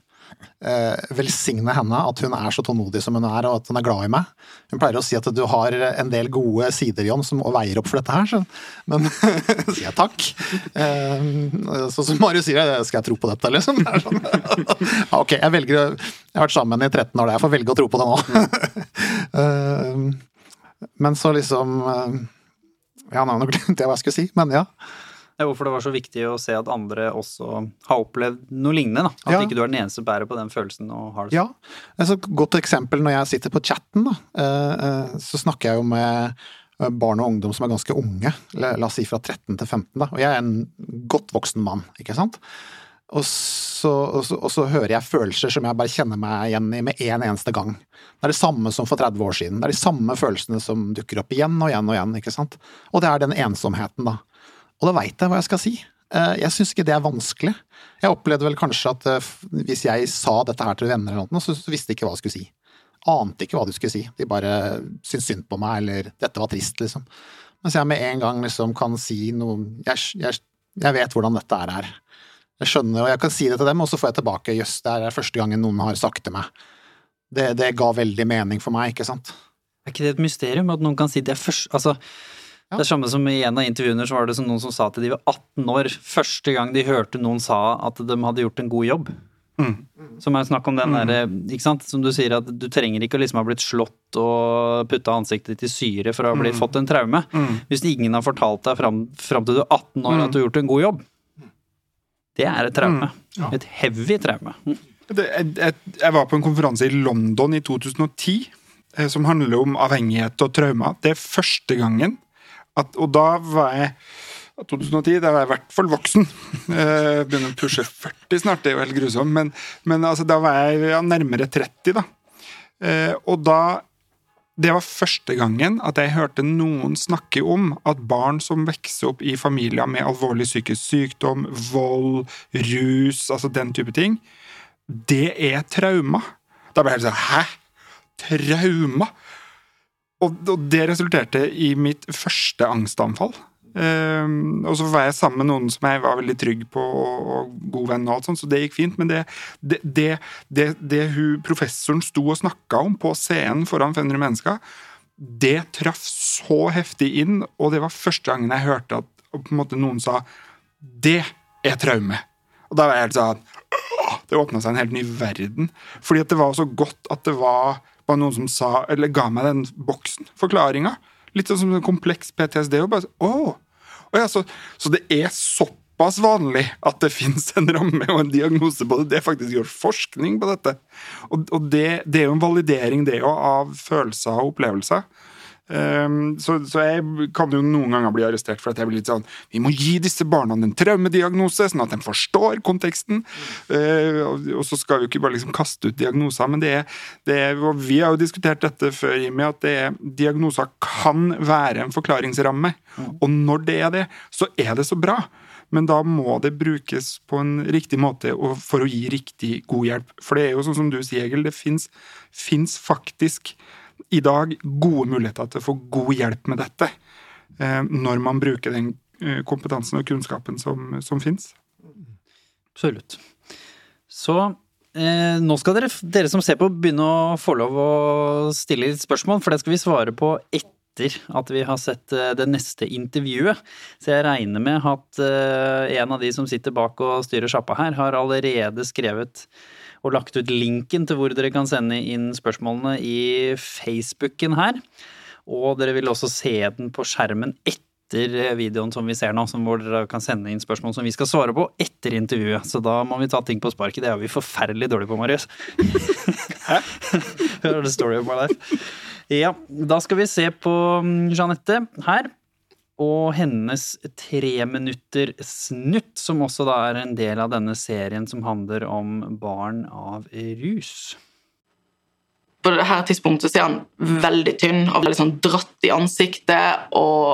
Eh, velsigne henne at hun er så tålmodig som hun er, og at hun er glad i meg. Hun pleier å si at du har en del gode sider, John, som veier opp for dette her. Så. Men sier jeg takk. Eh, så som Marius sier, skal jeg tro på dette, liksom? Det sånn. ok, jeg velger Jeg har vært sammen med henne i 13 år, jeg får velge å tro på det nå. eh, men så liksom eh, Ja, nå glemte jeg hva jeg skulle si, men ja. Ja, hvorfor det var så viktig å se at andre også har opplevd noe lignende. da. At Ja. ikke du er den eneste som bærer på den følelsen og har det Ja. Et så godt eksempel når jeg sitter på chatten, da, eh, eh, så snakker jeg jo med barn og ungdom som er ganske unge. La oss si fra 13 til 15, da. Og jeg er en godt voksen mann, ikke sant. Og så, og, så, og så hører jeg følelser som jeg bare kjenner meg igjen i med en eneste gang. Det er det samme som for 30 år siden. Det er de samme følelsene som dukker opp igjen og igjen og igjen. ikke sant? Og det er den ensomheten, da. Og da veit jeg hva jeg skal si. Eh, Jeg syns ikke det er vanskelig. Jeg opplevde vel kanskje at eh, hvis jeg sa dette her til venner, eller noe, så visste de ikke hva de skulle si. Ante ikke hva de skulle si. De bare syntes synd på meg, eller 'dette var trist', liksom. Mens jeg med en gang liksom kan si noe Jeg, jeg, jeg vet hvordan dette er her. Jeg skjønner, og jeg kan si det til dem, og så får jeg tilbake 'jøss, det er første gangen noen har sagt til meg'. Det, det ga veldig mening for meg, ikke sant. Er ikke det et mysterium at noen kan si det først Altså, Ja. det er samme som i en av intervjuene så var det som noen som sa til de var 18 år første gang de hørte noen sa at de hadde gjort en god jobb. Mm. Som er snakk om den derre, ikke sant, som du sier at du trenger ikke å liksom ha blitt slått og putta ansiktet ditt i syre for å ha blitt fått en traume. Mm. Hvis ingen har fortalt deg fram, fram til du er 18 år at du har gjort en god jobb. Det er et traume. Ja. Et heavy traume. Jeg, jeg var på en konferanse i London i 2010 eh, som handler om avhengighet og traumer. Det er første gangen at Og da var jeg 2010, da var jeg i hvert fall voksen. Eh, begynner å pushe 40 snart, det er jo helt grusomt. Men, men altså, da var jeg ja, nærmere 30, da. Eh, og da Det var første gangen at jeg hørte noen snakke om at barn som vokser opp i familier med alvorlig psykisk sykdom, vold, rus, altså den type ting, det er trauma. Da ble jeg helt sånn Hæ? Trauma? Og, og det resulterte i mitt første angstanfall. Ehm, og så var jeg sammen med noen som jeg var veldig trygg på, og, og god venn, og alt sånt, så det gikk fint. Men det, det, det, det, hun, professoren sto og snakka om på scenen foran 500 mennesker, det traff så heftig inn, og det var første gangen jeg hørte at noen sa det er traume. Og da var jeg helt sånn! Det åpna seg en helt ny verden. Fordi at det var så godt at det var bare noen som sa, eller ga meg den boksen, forklaringa. Litt sånn som en kompleks PTSD. Og bare, oh. «Åh!» Ja, så, så det er såpass vanlig at det fins en ramme og en diagnose på det. Det er faktisk gjort forskning på dette. Og, og det, det er jo en validering, det òg, av følelser og opplevelser. Um, så, så jeg kan jo noen ganger bli arrestert for at jeg blir litt sånn Vi må gi disse barna en traumediagnose, sånn at de forstår konteksten. Uh, og, så skal vi jo ikke bare liksom kaste ut diagnoser, men det er, det er og Vi har jo diskutert dette før, Jimmy, at det er, diagnoser kan være en forklaringsramme. Og når det er det, så er det så bra. Men da må det brukes på en riktig måte for å gi riktig god hjelp. For det er jo sånn som du sier, Egil, det fins faktisk i dag gode muligheter til å få god hjelp med dette. Eh, når man bruker den eh, kompetansen og kunnskapen som, som fins. Absolutt. Så eh, nå skal dere, dere som ser på, begynne å få lov å stille litt spørsmål, for det skal vi svare på etter at vi har sett eh, det neste intervjuet. Så jeg regner med at eh, en av de som sitter bak og styrer sjappa her, har allerede skrevet og lagt ut linken til hvor dere kan sende inn spørsmålene i Facebooken her. Og dere vil også se den på skjermen etter videoen som vi ser nå, som hvor dere kan sende inn spørsmål som vi skal svare på etter intervjuet. Så da må vi ta ting på sparket. Det er vi forferdelig dårlige på, Marius. Hæ? Hør the story of my life. Ja, da skal vi se på mm, Jeanette her. Og hennes treminutter snutt, som også da er en del av denne serien som handler om barn av rus. På dette tidspunktet så er han veldig tynn og veldig sånn dratt i ansiktet. Og,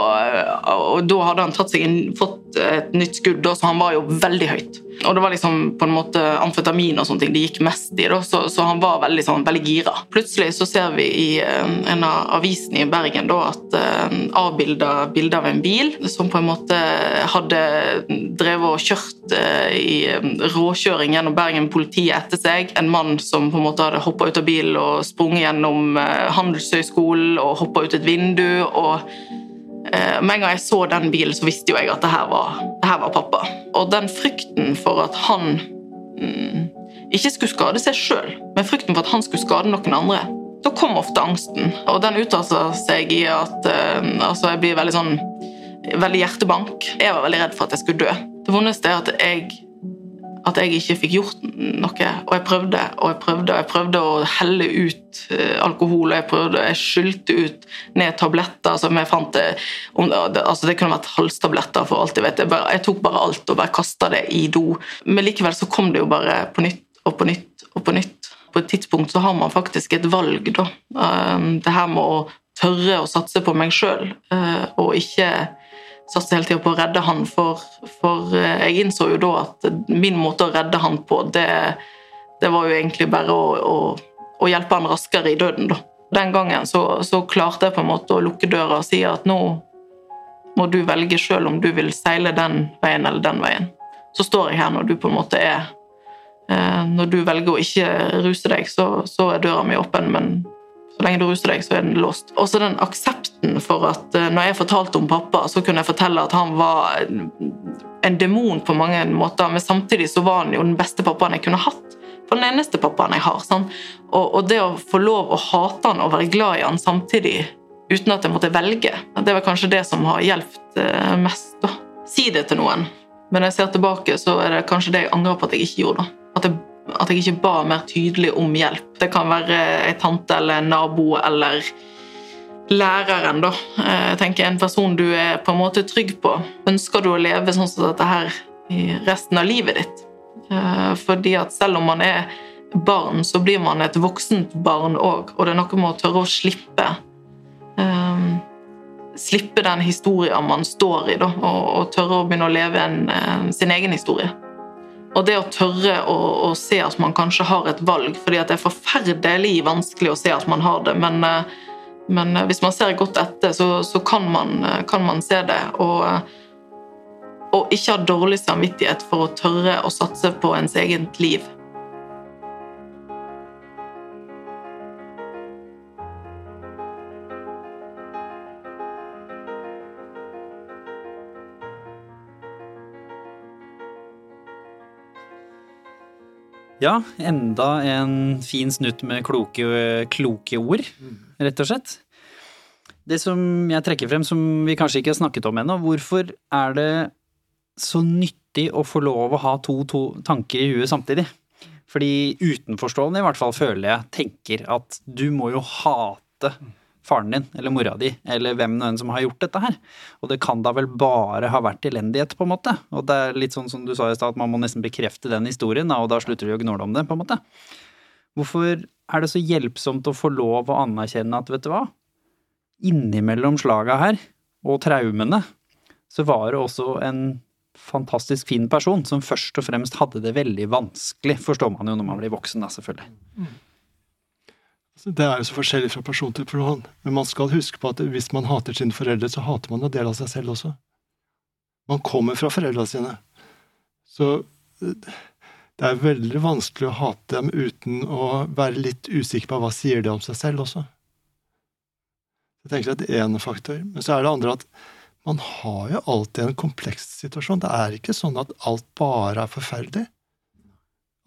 og da hadde han seg fått et nytt skudd, så han var jo veldig høyt. Og det var liksom på en måte amfetamin og sånne ting det gikk mest i, da, så, så han var veldig, sånn, veldig gira. Plutselig så ser vi i eh, en av avisene i Bergen da, at uh, avbilda bilde av en bil som på en måte hadde drevet og kjørt uh, i råkjøring gjennom Bergen, politiet etter seg. En mann som på en måte hadde hoppa ut av bilen og sprunget gjennom uh, Handelshøyskolen og hoppa ut et vindu. og Eh, med en gang jeg så den bilen, så visste jo jeg at det her var, det her var pappa. Og den frykten for at han mm, ikke skulle skade seg sjøl, men frykten for at han skulle skade noen andre, da kom ofte angsten. Og den uttalte seg i at uh, altså jeg blir veldig sånn veldig hjertebank. Jeg var veldig redd for at jeg skulle dø. Det vondeste er at jeg at jeg ikke fikk gjort noe. Og jeg prøvde og jeg prøvde og jeg prøvde å helle ut eh, alkohol. og Jeg prøvde, jeg skylte ut ned tabletter som jeg fant det, om, altså Det kunne vært halstabletter, for alt jeg vet. Jeg, bare, jeg tok bare alt og bare kasta det i do. Men likevel så kom det jo bare på nytt og på nytt og på nytt. På et tidspunkt så har man faktisk et valg, da. Um, det her med å tørre å satse på meg sjøl, uh, og ikke satse hele tida på å redde han, for, for, eh, jeg innså jo da at min måte å redde han på, det, det var jo egentlig bare å, å, å, hjelpe han raskere i døden, da. Den gangen så, så, klarte jeg på en måte å lukke døra og si at nå må du velge sjøl om du vil seile den veien eller den veien. Så står jeg her når du på en måte er eh, Når du velger å ikke ruse deg, så, så er døra mi åpen, men så lenge du ruser deg, så er den låst. Også den aksepten for at uh, når jeg fortalte om pappa, så kunne jeg fortelle at han var en demon på mange måter, men samtidig så var han jo den beste pappaen jeg kunne hatt. For den eneste pappaen jeg har. Sånn. Og, og, det å få lov å hate han og være glad i han samtidig, uten at jeg måtte velge, det var kanskje det som har hjulpet uh, mest. da. Si det til noen, men når jeg ser tilbake, så er det kanskje det jeg angrer på at jeg ikke gjorde. At jeg at jeg ikke ba mer tydelig om hjelp. Det kan være ei tante eller en nabo eller læreren, da. Jeg tenker En person du er på en måte trygg på. Ønsker du å leve sånn som dette her i resten av livet ditt? Eh, fordi at selv om man er barn, så blir man et voksent barn òg. Og det er noe med å tørre å slippe um, Slippe den historien man står i, da, og, og tørre å begynne å leve en, en, sin egen historie. Og det å tørre å, å, se at man kanskje har et valg, fordi det er forferdelig vanskelig å se at man har det, men, eh, men eh, hvis man ser godt etter, så, så kan, man, eh, kan, man, se det. Og, og ikke ha dårlig samvittighet for å tørre å satse på ens eget liv. Ja, enda en fin snutt med kloke, kloke ord, rett og slett. Det som jeg trekker frem som vi kanskje ikke har snakket om ennå, hvorfor er det så nyttig å få lov å ha to, to tanker i huet samtidig? Fordi utenforstående i hvert fall føler jeg tenker at du må jo hate faren din eller mora di eller hvem nå enn som har gjort dette her. Og det kan da vel bare ha vært elendighet, på en måte. Og det er litt sånn som du sa i stad, at man må nesten bekrefte den historien, og da slutter de å gnåle om det, på en måte. Hvorfor er det så hjelpsomt å få lov å anerkjenne at, vet du hva, innimellom slaga her, og traumene, så var det også en fantastisk fin person som først og fremst hadde det veldig vanskelig, forstår man jo når man blir voksen, da, selvfølgelig. Det er jo så forskjellig fra person til person. Men man skal huske på at hvis man hater sine foreldre, så hater man en del av seg selv også. Man kommer fra foreldra sine. Så det er veldig vanskelig å hate dem uten å være litt usikker på hva sier de om seg selv også. Jeg tenker at det er en faktor. Men så er det andre at man har jo alltid en kompleks situasjon. Det er ikke sånn at alt bare er forferdelig.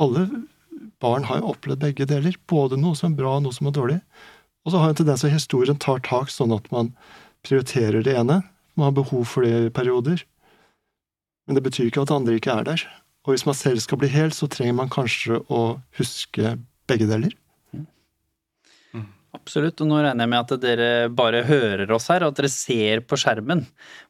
Alle barn har jo opplevd begge deler, både noe som er bra og noe som er dårlig. Og så har en tendens til at historien tar tak sånn at man prioriterer det ene. Man har behov for det i perioder. Men det betyr ikke at andre ikke er der. Og hvis man selv skal bli hel, så trenger man kanskje å huske begge deler. Absolutt, og nå regner jeg med at dere bare hører oss her, og at dere ser på skjermen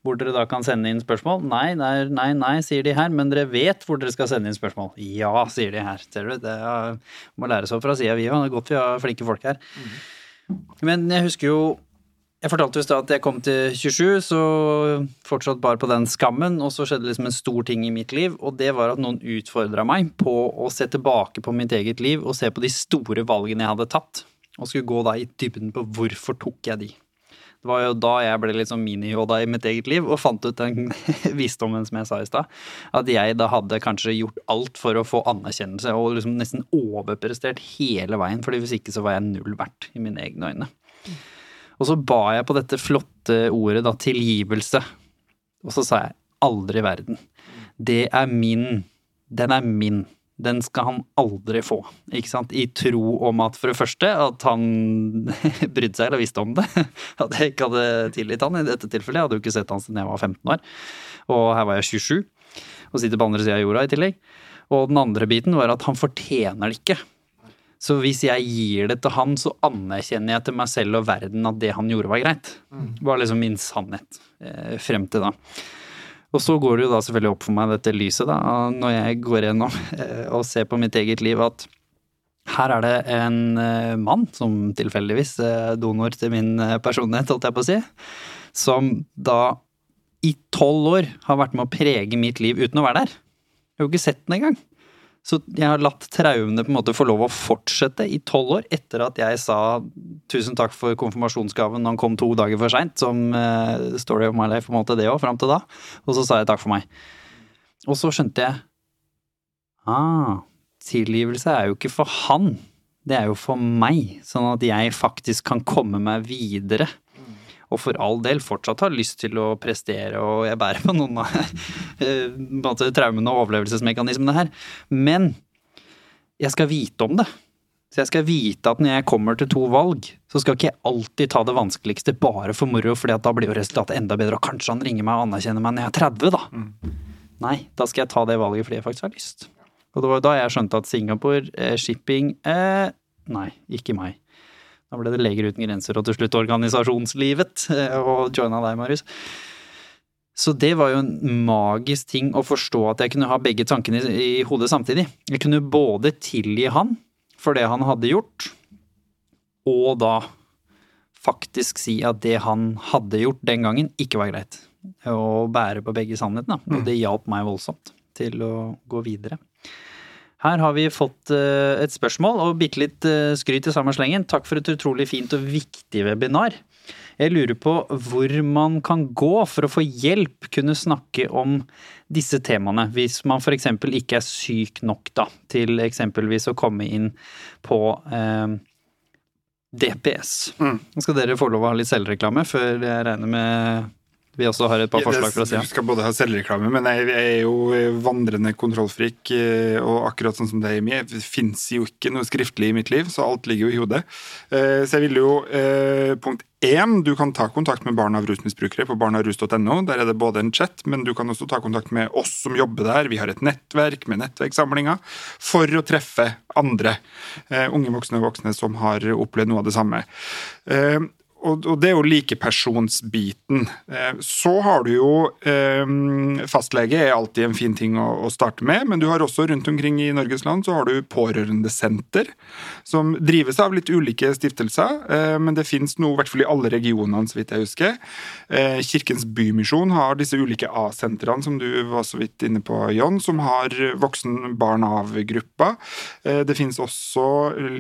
hvor dere da kan sende inn spørsmål. Nei, nei, nei, nei, sier de her, men dere vet hvor dere skal sende inn spørsmål. Ja, sier de her. Ser du, det er, må lære seg fra sida, vi òg. Det er godt vi har flinke folk her. Mm. Men jeg husker jo jeg fortalte jo i stad at jeg kom til 27, så fortsatt bare på den skammen, og så skjedde liksom en stor ting i mitt liv, og det var at noen utfordra meg på å se tilbake på mitt eget liv og se på de store valgene jeg hadde tatt, og skulle gå da i dybden på hvorfor tok jeg de. Det var jo da jeg ble litt sånn mini-Yoda i mitt eget liv og fant ut den visdommen som jeg sa i stad. At jeg da hadde kanskje gjort alt for å få anerkjennelse og liksom nesten overprestert hele veien. fordi hvis ikke så var jeg null verdt i mine egne øyne. Og så ba jeg på dette flotte ordet da tilgivelse. Og så sa jeg aldri i verden. Det er min. Den er min den skal han aldri få. Ikke sant? I tro om at for det første at han brydde seg eller visste om det. At jeg ikke hadde tilgitt han i dette tilfellet. Jeg hadde jo ikke sett han siden jeg var 15 år. Og her var jeg 27 og sitter på andre sida av jorda i tillegg. Og den andre biten var at han fortjener det ikke. Så hvis jeg gir det til han, så anerkjenner jeg til meg selv og verden at det han gjorde, var greit. Det var liksom min sannhet eh, frem til da. Og så går det jo da selvfølgelig opp for meg dette lyset, da, når jeg går gjennom eh, og ser på mitt eget liv, at her er det en eh, mann, som tilfeldigvis er donor til min eh, personlighet, holdt jeg på å si, som da i tolv år har vært med å prege mitt liv uten å være der. Jeg har jo ikke sett den engang. Så jeg har latt traumene på en måte få lov å fortsette i tolv år etter at jeg sa tusen takk for konfirmasjonsgaven når han kom to dager for seint, som uh, story of my life på en måte det òg, fram til da. Og så sa jeg takk for meg. Og så skjønte jeg ah, tilgivelse er jo ikke for han, det er jo for meg, sånn at jeg faktisk kan komme meg videre og for all del fortsatt har lyst til å prestere, og jeg bærer på noen av eh, traumene og overlevelsesmekanismene her. Men jeg skal vite om det. Så jeg skal vite at når jeg kommer til to valg, så skal ikke jeg alltid ta det vanskeligste bare for moro, for da blir jo resultatet enda bedre, og kanskje han ringer meg og anerkjenner meg når jeg er 30, da. Mm. Nei, da skal jeg ta det valget fordi jeg faktisk har lyst. Og det var da jeg skjønte at Singapore, eh, shipping eh, Nei, ikke meg. Da ble det Leger uten grenser og til slutt organisasjonslivet, eh, og joina deg, Marius. Så det var jo en magisk ting å forstå at jeg kunne ha begge tankene i, i hodet samtidig. Jeg kunne både tilgi han for det han hadde gjort, og da faktisk si at det han hadde gjort den gangen, ikke var greit. Å bære på begge sannhetene. Og mm. det hjalp meg voldsomt til å gå videre. Her har vi fått eh, et spørsmål og bitte litt eh, skryt i samme slengen. Takk for et utrolig fint og viktig webinar. Jeg lurer på hvor man kan gå for å få hjelp, kunne snakke om disse temaene, hvis man f.eks. ikke er syk nok da, til eksempelvis å komme inn på eh, DPS. Mm. Skal dere få lov å ha litt selvreklame før jeg regner med vi også har et par forslag fra sida. Du skal både ha selvreklame, men jeg er jo vandrende kontrollfrik. Eh, og akkurat sånn som det er i meg, fins jo ikke noe skriftlig i mitt liv, så alt ligger jo i hodet. Eh, så jeg vil jo eh, Punkt én, du kan ta kontakt med barn av rusmisbrukere på barnarus.no. Der er det både en chat, men du kan også ta kontakt med oss som jobber der. Vi har et nettverk med nettverkssamlinger for å treffe andre unge voksne og voksne som har opplevd noe av det samme og, det er jo likepersonsbiten. Eh, så har du jo eh, Fastlege er alltid en fin ting å, starte med, men du har også rundt omkring i Norges land så har du pårørendesenter, som drives av litt ulike stiftelser. Eh, men det fins noe, i hvert fall i alle regionene, så vidt jeg husker. Kirkens Bymisjon har disse ulike A-sentrene som du var så vidt inne på, John, som har voksen-barn av-grupper. Det finnes også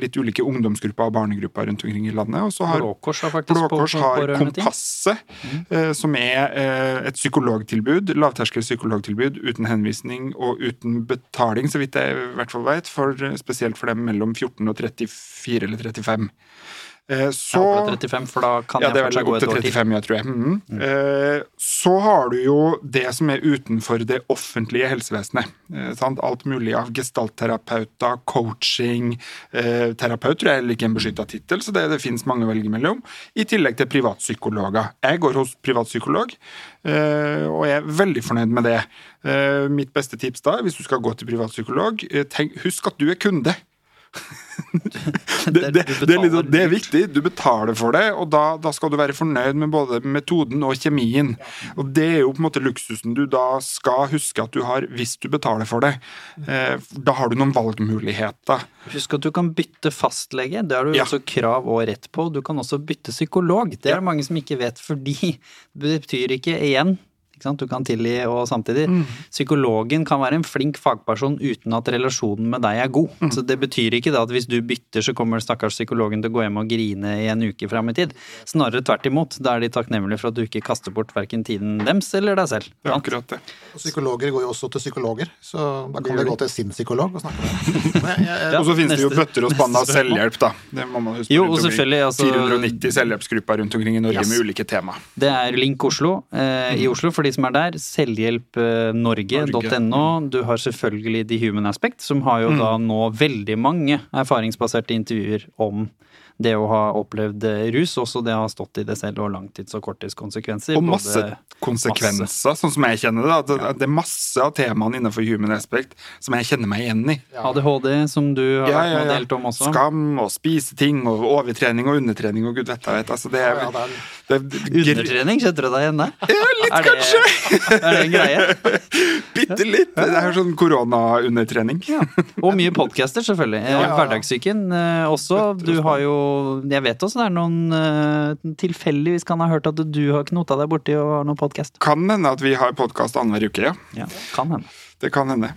litt ulike ungdomsgrupper og barnegrupper rundt omkring i landet. og så har Blå Kors har Kors har Kompasset, mm. Eh, som er eh, et psykologtilbud, lavterskel psykologtilbud uten henvisning og uten betaling, så vidt jeg i hvert fall vet, for, spesielt for dem mellom 14 og 34 eller 35. Eh, så, ja, 35, for da kan ja, jeg fortsatt gå et år til. 35, jeg tror jeg. Mm. Mm. Så har du jo det som er utenfor det offentlige helsevesenet. Eh, sant? Alt mulig av gestaltterapeuter, coaching Terapeut tror jeg er ikke en beskytta tittel, så det, det finnes mange å velge mellom. I tillegg til privatpsykologer. Jeg går hos privatpsykolog, og jeg er veldig fornøyd med det. Mitt beste tips da, hvis du skal gå til privatpsykolog, husk at du er kunde. det, det, det, er sånn- det er viktig. Du betaler for det, og da, da, skal du være fornøyd med både metoden og kjemien. Og det er jo på en måte luksusen du da skal huske at du har hvis du betaler for det. Eh, da har du noen valgmuligheter. Husk at du kan bytte fastlege. Det har du ja. også krav og rett på. Du kan også bytte psykolog. Det er det mange som ikke vet, fordi det betyr ikke igjen du kan tilgi og samtidig. Mm. Psykologen kan være en flink fagperson uten at relasjonen med deg er god. Mm. Så det betyr ikke da at hvis du bytter, så kommer stakkars psykologen til å gå hjem og grine i en uke fram i tid. Snarere tvert imot. Da er de takknemlige for at du ikke kaster bort verken tiden dems eller deg selv. Ja, akkurat det. Og psykologer går jo også til psykologer, så da kan de gå til sin psykolog og snakke med dem. ja, og så finnes det jo bøtter og spann av selvhjelp, da. Det må man huske. Jo, og selvfølgelig, altså, 490 selvhjelpsgrupper rundt omkring i Norge yes. med ulike tema. Det er Link Oslo eh, i Oslo for de som er der. Selvhjelpnorge.no. Du har selvfølgelig The Human Aspect, som har jo mm. da nå veldig mange erfaringsbaserte intervjuer om det å ha opplevd rus, også det å ha stått i det selv, og langtids- og korttidskonsekvenser. Og masse konsekvenser, masse. sånn som jeg kjenner det. At det er masse av temaene innenfor human aspect som jeg kjenner meg igjen i. Ja. ADHD, som du har ja, ja, ja. delt om også. Skam og spise ting og overtrening og undertrening og gud vet jeg vet. Altså, det er, det er, det er, Undertrening, kjenner du deg igjen der? Ja, litt er det, kanskje. Er det en greie? Bitte litt. Det er sånn koronaundertrening. Ja. Og mye podcaster, selvfølgelig. Hverdagssyken eh, også. Du har jo Jeg vet også det er noen uh, tilfeldigvis kan ha hørt at du har knota deg borti og har noen podkast. Kan hende at vi har podkast annenhver uke, ja. ja. Kan hende. Det kan hende.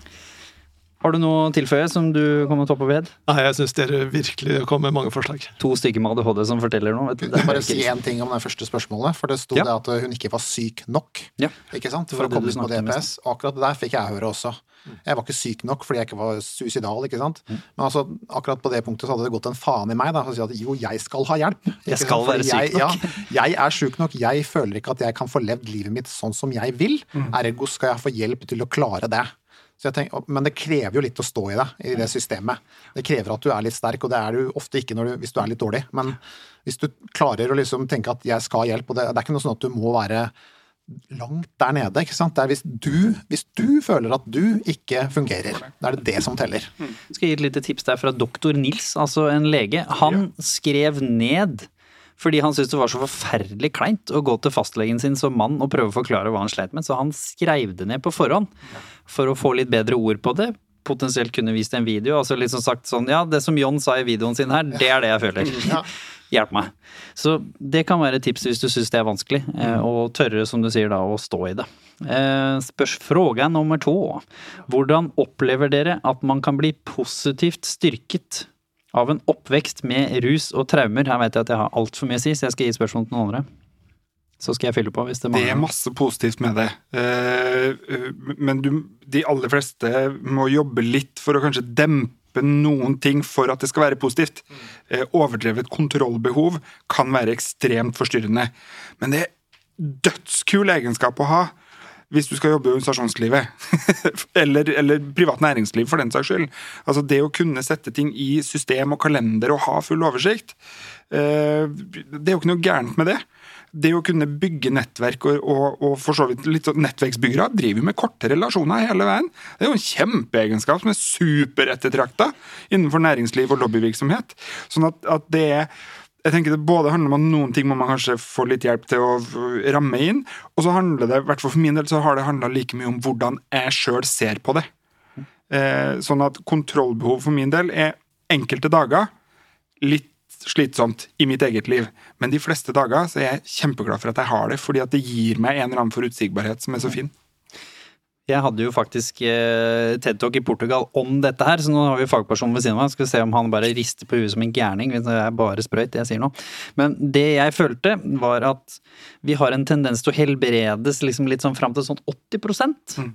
Har du noe å tilføye som du kommer til å ved? Nei, jeg syns dere virkelig kom med mange forslag. To stykker med ADHD som forteller noe. Vet du. Bare si én ting om det første spørsmålet. For det sto ja. det at hun ikke var syk nok ja. ikke sant? for å komme ut på DPS. Og akkurat det der fikk jeg høre også. Jeg var ikke syk nok fordi jeg ikke var suicidal. ikke sant? Mm. Men altså, akkurat på det punktet så hadde det gått en faen i meg da, å si at jo, jeg skal ha hjelp. Jeg skal være syk nok. Ja, jeg er syk nok. Jeg føler ikke at jeg kan få levd livet mitt sånn som jeg vil. Mm. Ergo skal jeg få hjelp til å klare det. Tenker, men det krever jo litt å stå i det, i det systemet. Det krever at du er litt sterk, og det er du ofte ikke du, hvis du er litt dårlig. Men hvis du klarer å liksom tenke at 'jeg skal ha hjelp', og det, det er ikke noe sånn at du må være langt der nede. ikke sant? Det er hvis du, hvis du føler at du ikke fungerer. Da er det det som teller. Jeg skal gi et lite tips der fra doktor Nils, altså en lege. Han skrev ned fordi han syntes det var så forferdelig kleint å gå til fastlegen sin som mann og prøve å forklare hva han sleit med, så han skrev det ned på forhånd for å få litt bedre ord på det. Potensielt kunne vist en video. altså liksom sagt sånn Ja, det som John sa i videoen sin her, det er det jeg føler. Hjelp meg. Så det kan være et tips hvis du syns det er vanskelig, eh, og tørre, som du sier da, å stå i det. Eh, spørs fråga nummer to. Hvordan opplever dere at man kan bli positivt styrket av en oppvekst med rus og traumer? Her vet jeg at jeg har altfor mye å si, så jeg skal gi spørsmål til noen andre. Så skal jeg fylle på hvis det mangler. Det er masse positivt med det. Eh, men du, de aller fleste må jobbe litt for å kanskje dempe noen ting for at det skal være positivt. Eh, overdrevet kontrollbehov kan være ekstremt forstyrrende. Men det er dødskul egenskap å ha hvis du skal jobbe i organisasjonslivet. eller, eller, privat næringsliv, for den saks skyld. Altså Det å kunne sette ting i system og kalender og ha full oversikt. Eh, det er jo ikke noe gærent med det. Det å kunne bygge nettverk og, og, og for så vidt litt sånn nettverksbyggere driver med korte relasjoner hele veien. Det er jo en kjempeegenskap som er superettertrakta innenfor næringsliv og lobbyvirksomhet. Sånn at, at det er jeg tenker Det både handler om at noen ting må man kanskje få litt hjelp til å ramme inn, og så handler det, i hvert fall for min del, så har det handla like mye om hvordan jeg sjøl ser på det. Eh, sånn at kontrollbehov for min del er enkelte dager litt slitsomt i mitt eget liv, men de fleste dager så er jeg kjempeglad for at jeg har det, fordi at det gir meg en eller annen forutsigbarhet som er så fin. Jeg hadde jo faktisk eh, TED Talk i Portugal om dette her, så nå har vi fagpersonen ved siden av meg. Skal vi se om han bare rister på huet som en gærning. Det er bare sprøyt, det jeg sier nå. Men det jeg følte, var at vi har en tendens til å helbredes liksom litt sånn fram til sånn 80 mm.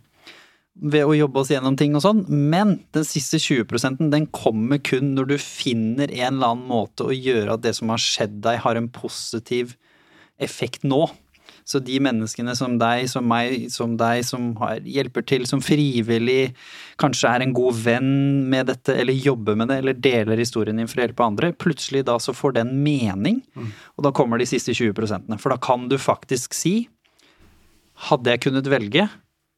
Ved å jobbe oss gjennom ting og sånn. Men den siste 20 den kommer kun når du finner en eller annen måte å gjøre at det som har skjedd deg, har en positiv effekt nå. Så de menneskene som deg, som meg, som deg, som har, hjelper til som frivillig, kanskje er en god venn med dette, eller jobber med det, eller deler historien din for å hjelpe andre, plutselig da så får den mening, mm. og da kommer de siste 20 For da kan du faktisk si Hadde jeg kunnet velge,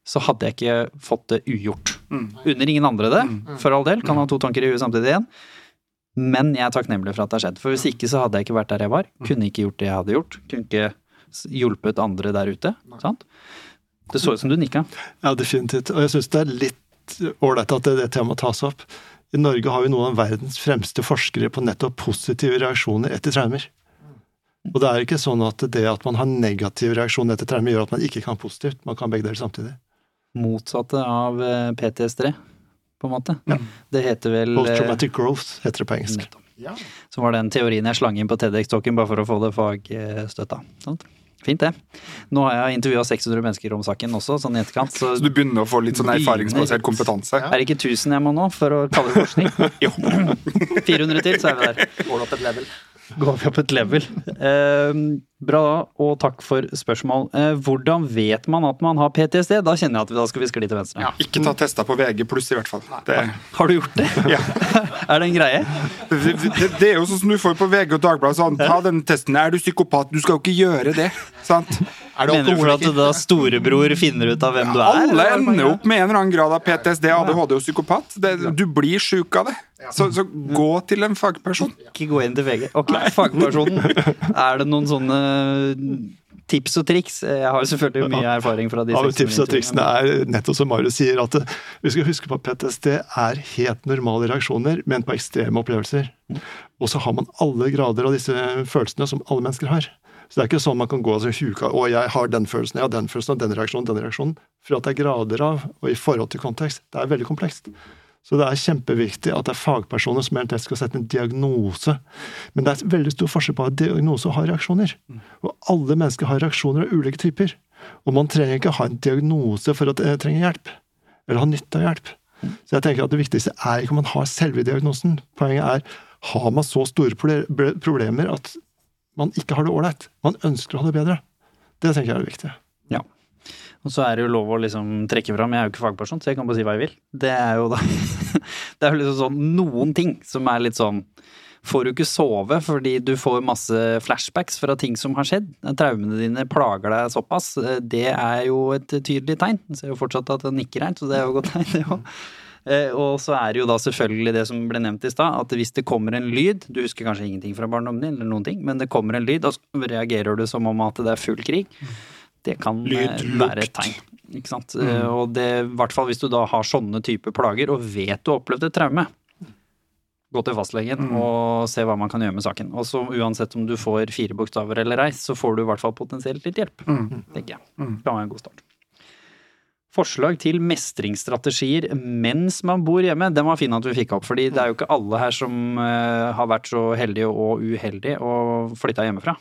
så hadde jeg ikke fått det ugjort. Mm. Under ingen andre det, mm. for all del. Kan ha to tanker i huet samtidig igjen. Men jeg er takknemlig for at det har skjedd. For hvis ikke så hadde jeg ikke vært der jeg var. Kunne ikke gjort det jeg hadde gjort. Kunne ikke hjulpet andre der ute. Sant? Det så ut som du nikka. Ja, definitivt. Og jeg syns det er litt ålreit at det, det temaet tas opp. I Norge har vi noen av verdens fremste forskere på nettopp positive reaksjoner etter traumer. Og det er ikke sånn at det at man har negativ reaksjon etter traume, gjør at man ikke kan positivt. Man kan begge deler samtidig. Motsatte av eh, PTSD, på en måte. Det heter vel eh, traumatic growth heter det på engelsk. Ja. Så var den teorien jeg slang inn på TEDX-talken bare for å få det fagstøtta. Sant? Fint, det. Nå har jeg intervjua 600 mennesker om saken også, sånn i etterkant. Så Så du begynner å få litt sånn erfaringsbasert kompetanse? er det ikke 1000 jeg må nå for å kalle det forskning? Jo. 400 til, så er vi der. Går det opp et level? Går vi opp et level. Eh, bra, og takk for spørsmål. Eh, hvordan vet man at man har PTSD? Da kjenner jeg at vi, da skal vi skli til venstre. Ikke ta tester på VG pluss, i hvert fall. Det, Har du gjort det? ja. er det en greie? det, det, det er jo sånn som du får på VG og Dagbladet. Sånn, ta den testen. Er du psykopat? Du skal jo ikke gjøre det. Sant? Er det Mener du for at da storebror finner ut av hvem du er? Alle ender opp med en eller annen grad av PTSD, ADHD og psykopat. Det, du blir sjuk av det. Så, så gå til en fagperson. Ikke gå inn til VG. Ok, fagpersonen. Er det noen sånne tips og triks? Jeg har jo selvfølgelig mye erfaring fra de Ja, Tips og triksene er nettopp som Marius sier, at vi skal huske på at PTSD er helt normale reaksjoner, men på ekstreme opplevelser. Og så har man alle grader av disse følelsene som alle mennesker har. Så det er ikke sånn man kan gå og si huka å, jeg har den følelsen, jeg har den følelsen, og den reaksjonen, den reaksjonen. For at det er grader av, og i forhold til kontekst. Det er veldig komplekst. Så det er kjempeviktig at det er fagpersoner som eventuelt skal sette en diagnose. Men det er veldig stor forskjell på å ha diagnose og ha reaksjoner. Og alle mennesker har reaksjoner av ulike typer. Og man trenger ikke ha en diagnose for å eh, trenger hjelp. Eller ha nytte av hjelp. Så jeg tenker at det viktigste er ikke om man har selve diagnosen. Poenget er har man så store problemer at man ikke har det ålreit. Man ønsker å ha det bedre. Det tenker jeg er det viktige. Og så er det jo lov å liksom trekke fram, jeg er jo ikke fagperson, så jeg kan bare si hva jeg vil. Det er jo da Det er jo liksom sånn noen ting som er litt sånn Får du ikke sove fordi du får masse flashbacks fra ting som har skjedd? Traumene dine plager deg såpass. Det er jo et tydelig tegn. Jeg ser jo fortsatt at det nikker her, så det er jo et godt tegn, det òg. Og så er det jo da selvfølgelig det som ble nevnt i stad, at hvis det kommer en lyd Du husker kanskje ingenting fra barndommen din, eller noen ting, men det kommer en lyd, og så reagerer du som om at det er full krig. Det kan Lyd, eh, være et tegn. Ikke sant? Mm. Og det, i hvert fall hvis du da har sånne typer plager, og vet du har opplevd et traume. Gå til fastlegen og se hva man kan gjøre med saken. Og så uansett om du får fire bokstaver eller ei, så får du i hvert fall potensielt litt hjelp. tenker jeg. Det kan være en god start. Forslag til mestringsstrategier mens man bor hjemme. Den var fin at vi fikk opp, fordi det er jo ikke alle her som eh, har vært så heldige og uheldige og flytta hjemmefra.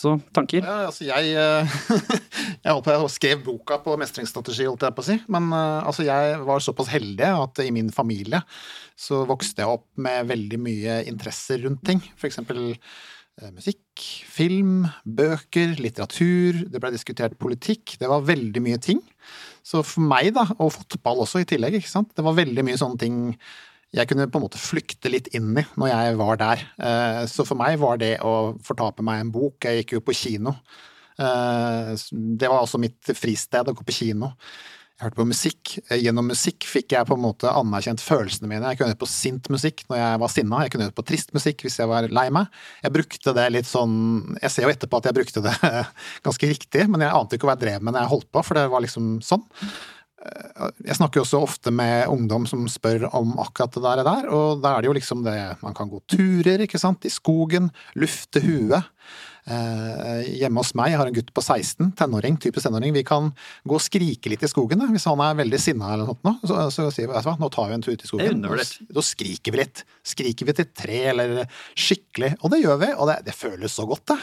Så tanker? Ja, altså jeg eh, Jeg på jeg skrev boka på mestringsstrategi, holdt jeg på å si. Men eh, altså jeg var såpass heldig at i min familie så vokste jeg opp med veldig mye interesser rundt ting. For eksempel eh, musikk, film, bøker, litteratur. Det ble diskutert politikk. Det var veldig mye ting. Så for meg, da, og fotball også i tillegg, ikke sant. Det var veldig mye sånne ting jeg kunne på en måte flykte litt inn i når jeg var der. Eh, Så for meg var det å fortape meg en bok. Jeg gikk jo på kino. Eh, Det var altså mitt fristed, å gå på kino. Jeg hørte på musikk. Eh, Gjennom musikk fikk jeg på en måte anerkjent følelsene mine. Jeg kunne høre på sint musikk når jeg var sinna, jeg kunne høre på trist musikk hvis jeg var lei meg. Jeg brukte det litt sånn Jeg ser jo etterpå at jeg brukte det ganske riktig, men jeg ante ikke hva jeg drev med når jeg holdt på, for det var liksom sånn. Jeg snakker jo også ofte med ungdom som spør om akkurat det der, der, og da er det jo liksom det Man kan gå turer, ikke sant, i skogen, lufte huet. Eh, hjemme hos meg, jeg har en gutt på 16, tenåring, typisk tenåring. Vi kan gå og skrike litt i skogen. da. Hvis han er veldig sinna eller noe, sånt, så, så sier vi vet du hva, nå tar vi en tur ut i skogen. Da- Da skriker vi litt. Skriker vi til et tre eller skikkelig. Og det gjør vi, og det, det føles så godt, det.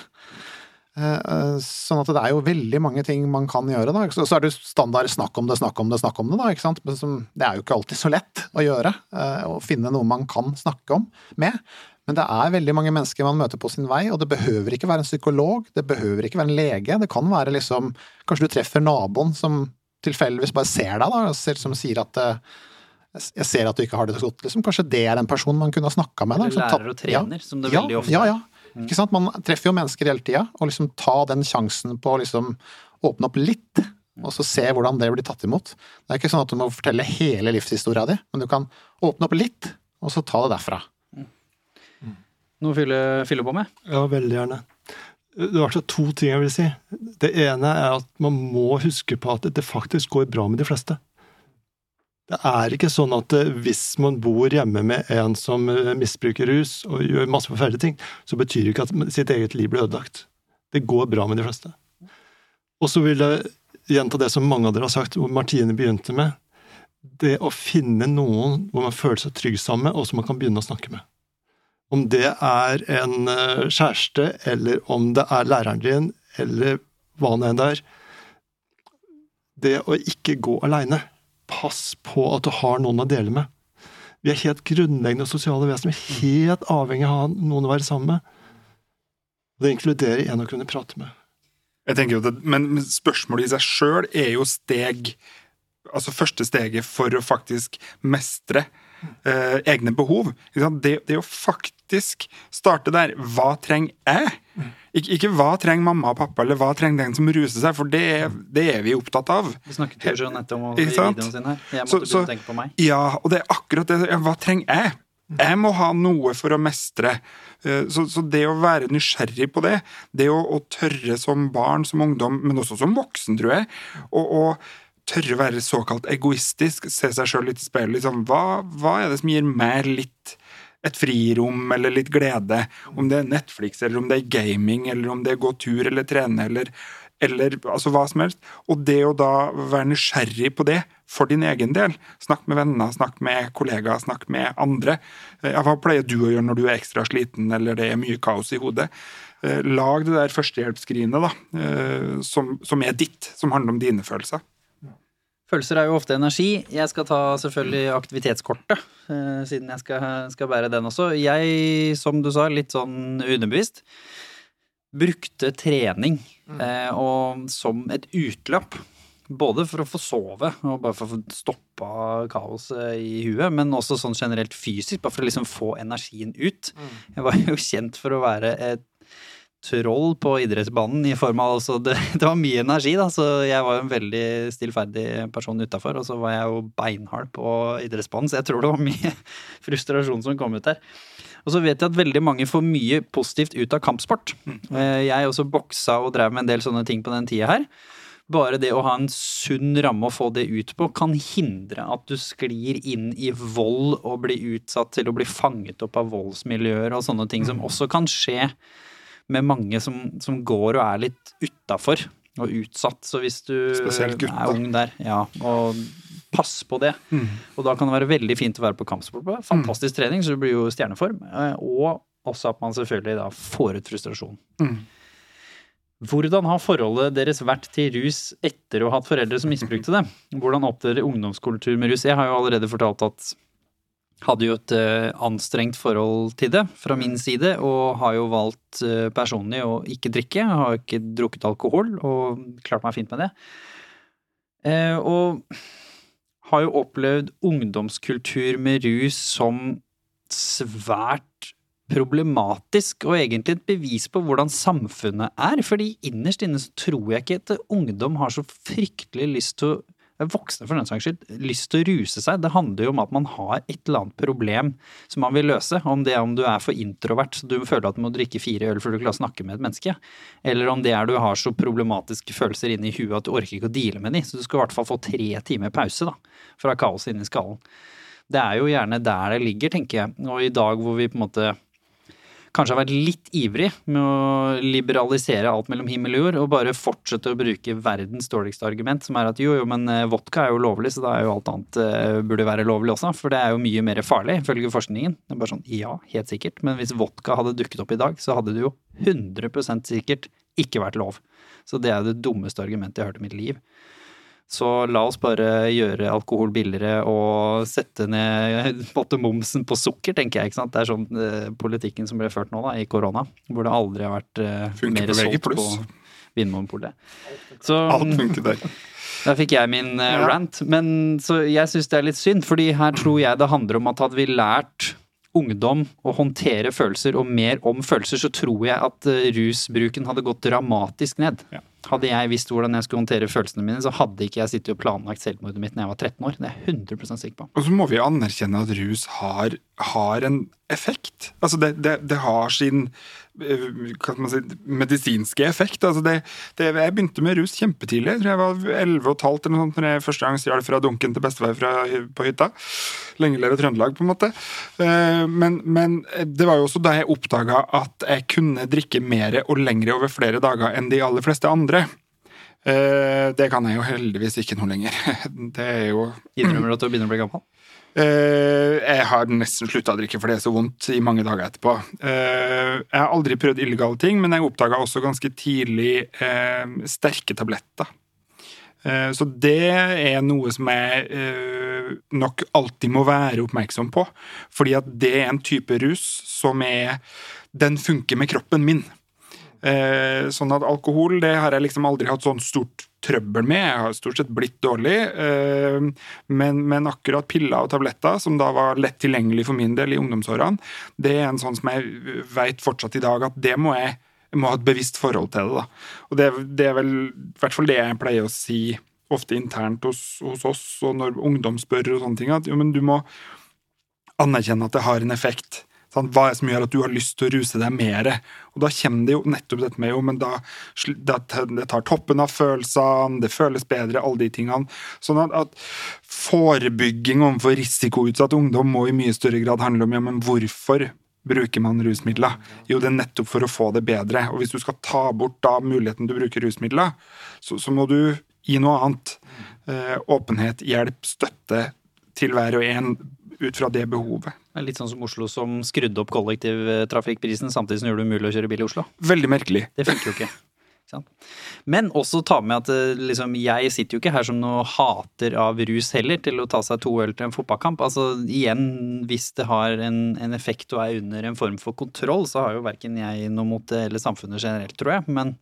Eh, eh, Sånn at det er jo veldig mange ting man kan gjøre. da. Så er det jo standard snakk om det, snakk om det, snakk om det. da, ikke sant? Men det er jo ikke alltid så lett å gjøre. eh, Å finne noe man kan snakke om med. Men det er veldig mange mennesker man møter på sin vei, og det behøver ikke være en psykolog, det behøver ikke være en lege. Det kan være liksom Kanskje du treffer naboen som tilfeldigvis bare ser deg, da, og som sier at jeg ser at du ikke har det så godt. Liksom. Kanskje det er en person man kunne ha snakka med. da, liksom, lærer og trener, som det ja, veldig ofte ja, er. ja. Ikke sant? Man treffer jo mennesker hele tida, og liksom ta den sjansen på å liksom åpne opp litt, og så se hvordan det blir tatt imot. Det er ikke sånn at du må fortelle hele livshistoria di, men du kan åpne opp litt, og så ta det derfra. Noe å fylle, fylle på med? Ja, veldig gjerne. Det er altså to ting jeg vil si. Det ene er at man må huske på at det faktisk går bra med de fleste. Det er ikke sånn at eh, hvis man bor hjemme med en som eh, misbruker rus og gjør masse forferdelige ting, så betyr det ikke at sitt eget liv blir ødelagt. Det går bra med de fleste. Og så vil jeg gjenta det som mange av dere har sagt, hvor Martine begynte med. Det å finne noen hvor man føler seg trygg sammen og som man kan begynne å snakke med. Om det er en eh, kjæreste, eller om det er læreren din, eller hva nå enn det er. Det å ikke gå aleine. Pass på at du har noen å dele med. Vi er helt grunnleggende sosiale vesener. Er helt avhengig av noen å være sammen med. Det inkluderer en å kunne prate med. Jeg tenker jo det, Men spørsmålet i seg sjøl er jo steg Altså første steget for å faktisk mestre eh, egne behov. Det, det å faktisk starte der Hva trenger jeg? Ik ikke hva trenger mamma og pappa, eller hva trenger den som ruser seg, for det, er- det er vi opptatt av. Vi snakket jo Jeanette om i videoen sin her. Jeg måtte så- begynne å tenke på meg. Ja, og det er akkurat det. Ja, hva trenger jeg? Jeg må ha noe for å mestre. Eh, Så, så det å være nysgjerrig på det, det å, å tørre som barn, som ungdom, men også som voksen, tror jeg, og, og tørre å være såkalt egoistisk, se seg sjøl litt i speilet. Liksom, hva, hva er det som gir meg litt et frirom eller litt glede? Om det er Netflix, eller om det er gaming, eller om det er gå tur eller trene, eller, eller altså hva som helst. Og det å da være nysgjerrig på det for din egen del. Snakk med venner, snakk med kollegaer, snakk med andre. Eh, hva pleier du å gjøre når du er ekstra sliten eller det er mye kaos i hodet? Eh, Lag det der førstehjelpsskrinet eh, som, som er ditt, som handler om dine følelser. Følelser er jo ofte energi. Jeg skal ta selvfølgelig aktivitetskortet, eh, siden jeg skal, skal bære den også. Jeg, som du sa, litt sånn underbevisst, brukte trening mm. og som et utløp. Både for å få sove og bare for å få stoppa kaoset i huet, men også sånn generelt fysisk, bare for å liksom få energien ut. Jeg var jo kjent for å være et troll på idrettsbanen i form av altså det, det var mye energi, da, så jeg var jo en veldig stillferdig person utafor. Og så var jeg jo beinhard på idrettsbanen, så jeg tror det var mye frustrasjon som kom ut der. Og så vet jeg at veldig mange får mye positivt ut av kampsport. Eh, Jeg også boksa og drev med en del sånne ting på den tida her. Bare det å ha en sunn ramme å få det ut på, kan hindre at du sklir inn i vold og blir utsatt til å bli fanget opp av voldsmiljøer og sånne ting som også kan skje med mange som, som går og er litt utafor og utsatt. Så hvis du er ung der, ja, og pass på det. Og da kan det være veldig fint å være på kampsport. Fantastisk trening, så du blir jo stjerneform. eh, Og også at man selvfølgelig da får ut frustrasjon. Hvordan har forholdet deres vært til rus etter å ha hatt foreldre som misbrukte det? Hvordan opptrer ungdomskultur med rus? Jeg har jo allerede fortalt at hadde jo et eh, anstrengt forhold til det fra min side, og har jo valgt eh, personlig å ikke drikke. Jeg har ikke drukket alkohol, og klart meg fint med det. Eh, og har jo opplevd ungdomskultur med rus som svært problematisk, og egentlig et bevis på hvordan samfunnet er. Fordi innerst inne så tror jeg ikke at ungdom har så fryktelig lyst til å Voksne for den saks skyld, lyst til å ruse seg. Det handler jo om at man har et eller annet problem som man vil løse. Om det er om du er for introvert så du føler at du må drikke fire øl før du klarer å snakke med et menneske. Eller om det er du har så problematiske følelser inni huet at du orker ikke å deale med de. Så du skal i hvert fall få tre timer pause da, fra kaoset inni skallen. Det er jo gjerne der det ligger, tenker jeg. Og i dag hvor vi på en måte kanskje har vært litt ivrig med å liberalisere alt mellom himmel og jord, og bare fortsette å bruke verdens dårligste argument, som er at jo, jo, men eh, vodka er jo lovlig, så da er jo alt annet uh, burde være lovlig også, for det er jo mye mer farlig, ifølge forskningen. Det er bare sånn, ja, helt sikkert, men hvis vodka hadde dukket opp i dag, så hadde det jo 100% sikkert ikke vært lov. Så det er det dummeste argumentet jeg har hørt i mitt liv. Så la oss bare gjøre alkohol billigere og sette ned måte, momsen på sukker, tenker jeg. ikke sant? Det er sånn eh, politikken som ble ført nå da, i korona, hvor det aldri har vært eh, mer solgt på Vinmonopolet. Så Alt funker der. der fikk jeg min eh, rant. Men så jeg syns det er litt synd, fordi her tror jeg det handler om at hadde vi lært ungdom å håndtere følelser og mer om følelser, så tror jeg at eh, rusbruken hadde gått dramatisk ned. Ja. Hadde jeg visst hvordan jeg skulle håndtere følelsene mine, så hadde ikke jeg sittet og planlagt selvmordet mitt når jeg var 13 år. Det er jeg 100% sikker på. Og så må vi anerkjenne at rus har, har en effekt. Altså det, det, det har sin eh, si, medisinske effekt. Altså det, det, jeg begynte med rus kjempetidlig. Jeg tror jeg var 11 og et halvt eller noe sånt når jeg første gang stjal fra dunken til bestefar på hytta. Lenge leve Trøndelag, på en måte. Eh, Men, men det var jo også da jeg oppdaga at jeg kunne drikke mer og lengre over flere dager enn de aller fleste andre. Eh, Det kan jeg jo heldigvis ikke nå lenger. Det er jo Innrømmer du at du begynner å bli gammel? Eh, jeg har nesten slutta å drikke, for det er så vondt i mange dager etterpå. Eh, jeg har aldri prøvd illegale ting, men jeg oppdaga også ganske tidlig eh, sterke tabletter. Så det er noe som jeg nok alltid må være oppmerksom på. Fordi at det er en type rus som er Den funker med kroppen min. Eh, sånn at alkohol det har jeg liksom aldri hatt sånn stort trøbbel med. Jeg har stort sett blitt dårlig. Eh, men, men akkurat piller og tabletter, som da var lett tilgjengelig for min del i ungdomsårene, det er en sånn som jeg veit fortsatt i dag at det må jeg, må ha et bevisst forhold til det. da. Og det, det er vel i hvert fall det jeg pleier å si ofte internt hos, hos oss, og når ungdom spør og sånne ting, at jo, men du må anerkjenne at det har en effekt. Sant? Hva er det som gjør at du har lyst til å ruse deg mer? Og da kommer det jo nettopp dette med jo, men da, det tar toppen av følelsene, det føles bedre, alle de tingene. Sånn at, at forebygging overfor risikoutsatt ungdom må i mye større grad handle om ja, men hvorfor bruker man rusmidler? Jo, det er nettopp for å få det bedre. Og hvis du skal ta bort da muligheten til å bruke rusmidler, så, så må du gi noe annet. Eh, åpenhet, hjelp, støtte til hver og en ut fra det behovet. Litt sånn som Oslo som skrudde opp kollektivtrafikkprisen samtidig som gjorde det umulig å kjøre bil i Oslo. Veldig merkelig. Det funker jo ikke. Ikke? Men også ta med at eh, liksom, jeg sitter jo ikke her som noe hater av rus heller, til å ta seg to øl til en fotballkamp. Altså igjen, hvis det har en, en effekt og er under en form for kontroll, så har jo verken jeg noe mot det eller samfunnet generelt, tror jeg. Men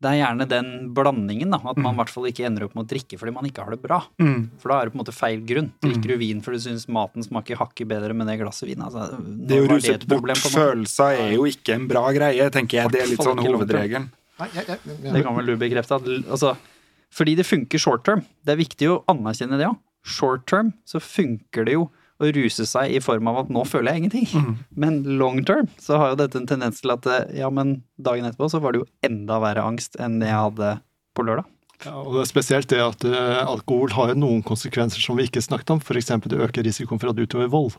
det er gjerne den blandingen, da. At man i hvert fall ikke ender opp med å drikke fordi man ikke har det bra. Mm. For da er det på en måte feil grunn. Drikker du vin fordi du syns maten smaker hakket bedre med det glasset vin? Altså, Det å ruse bort følelser er jo ikke en bra greie, tenker jeg. Det er litt sånn hovedregelen. Det kan vel du bekrefte. At, altså, fordi det funker short term. Det er viktig å anerkjenne det òg. Short term så funker det jo å ruse seg i form av at nå føler jeg ingenting. Men long term så har jo dette en tendens til at eh, ja, men dagen etterpå så var det jo enda verre angst enn det jeg hadde på lørdag. Ja, og det er spesielt det at uh, alkohol har noen konsekvenser som vi ikke snakket om. F.eks. det øker risikoen for at du utøver vold.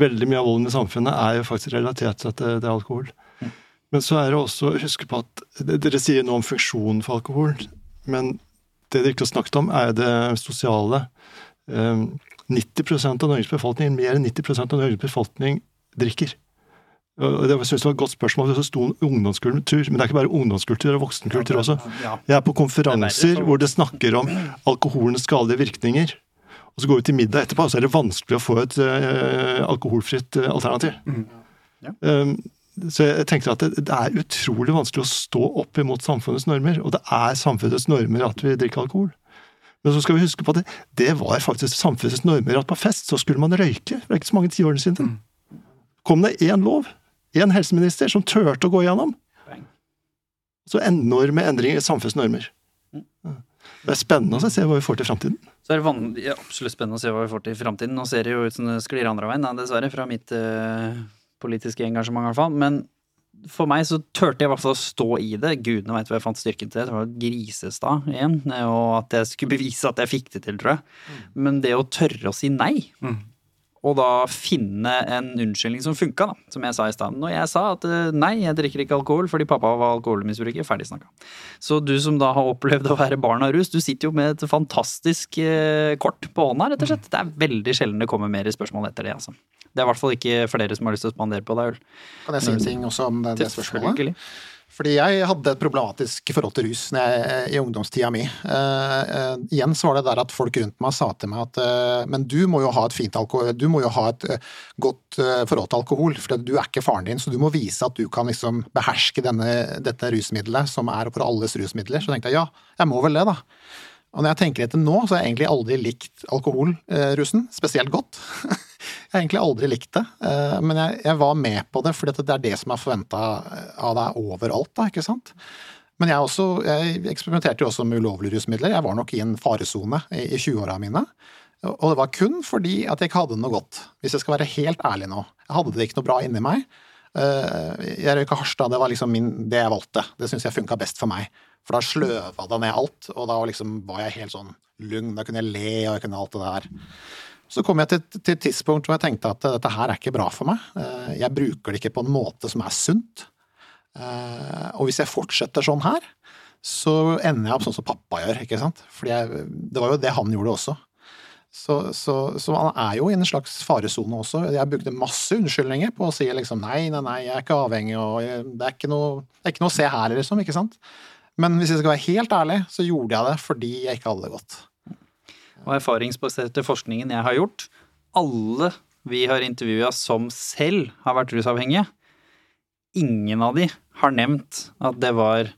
Veldig mye av volden i samfunnet er jo faktisk relatert til at det, det er alkohol. Men så er det også å huske på at Dere sier noe om funksjonen for alkohol, men det dere ikke har snakket om, er det sosiale. Eh, 90% av Norges befolkning, mer enn 90% av Norges befolkning drikker. Og det synes det var et godt spørsmål. Det sto om ungdomskultur, men det er ikke bare ungdomskultur, det er voksenkultur også. Jeg er på er konferanser hvor det snakker om alkoholens skadelige virkninger. Og så går vi til middag etterpå, og så er det vanskelig å få et eh, alkoholfritt eh, alternativ. Ja. Um, så jeg tenker at det, det er utrolig vanskelig å stå opp imot samfunnets normer. Og det er samfunnets normer at vi drikker alkohol. Men så skal vi huske på at det, det var faktisk samfunnets normer at på fest så skulle man røyke. Det er ikke så mange tiårene siden. Kom det én lov, én helseminister, som turte å gå igjennom. Så enorme endringer i samfunnets normer. Det er spennende å se hva vi får til framtiden. Så er det van- ja, absolutt spennende å se hva vi får til i framtiden. Nå ser det jo ut som det sklir andre veien, dessverre, fra mitt eh, politiske engasjement i hvert fall. Men for meg så turte jeg i hvert fall å stå i det. Gudene veit hvor jeg fant styrken til det. Det var Grisestad igjen, og at jeg skulle bevise at jeg fikk det til, tror jeg. Men det å tørre å si nei, Mm. Og da finne en unnskyldning som funka, da, som jeg sa i stad. Når jeg sa at eh, nei, jeg drikker ikke alkohol fordi pappa var alkoholmisbruker, ferdig snakka. Så du som da har opplevd å være barn av rus, du sitter jo med et fantastisk eh, kort på hånda, rett og slett. Det er veldig sjelden det kommer mer spørsmål etter det, altså. Det er i hvert fall ikke flere som har lyst til å spandere på deg øl. Kan jeg si en ting også om det, det spørsmålet? Fordi jeg hadde et problematisk forhold til rus jeg, i ungdomstida mi. Uh, uh, igjen så var det der at folk rundt meg sa til meg at uh, men du må jo ha et fint alkohol, du må jo ha et godt forhold til alkohol, for du er ikke faren din, så du må vise at du kan liksom beherske denne, dette rusmiddelet som er for alles rusmidler. Så tenkte jeg ja, jeg må vel det, da. Og når jeg tenker etter nå, så har jeg egentlig aldri likt alkoholrusen spesielt godt. Jeg har egentlig aldri likt det, eh, men jeg, jeg var med på det for det er det som er forventa av deg overalt, da, ikke sant. Men jeg, også, jeg eksperimenterte jo også med ulovlige rusmidler. Jeg var nok i en faresone i, i 20-åra mine. Og det var kun fordi at jeg ikke hadde noe godt. Hvis jeg skal være helt ærlig nå. Jeg hadde det ikke noe bra inni meg. Eh, jeg røyka hasj da, det var liksom min, det jeg valgte. Det syns jeg funka best for meg. For da sløva det ned alt, og da liksom var jeg helt sånn lugn. Da kunne jeg le, og jeg kunne alt det der. Så kom jeg til, et tidspunkt hvor jeg tenkte at dette her er ikke bra for meg. Eh, jeg bruker det ikke på en måte som er sunt. Eh, og hvis jeg fortsetter sånn her, så ender jeg opp sånn som pappa gjør, ikke sant. For det var jo det han gjorde også. Så, så, så, han er jo i en slags faresone også. Jeg brukte masse unnskyldninger på å si liksom nei, nei, nei, jeg er ikke avhengig, og det er ikke noe, det er ikke noe å se her, liksom. ikke sant? Men hvis jeg skal være helt ærlig, så gjorde jeg det fordi jeg ikke hadde det godt. Og erfaringsbaserte forskningen jeg har gjort, alle vi har intervjua som selv har vært rusavhengige, ingen av de har nevnt at det var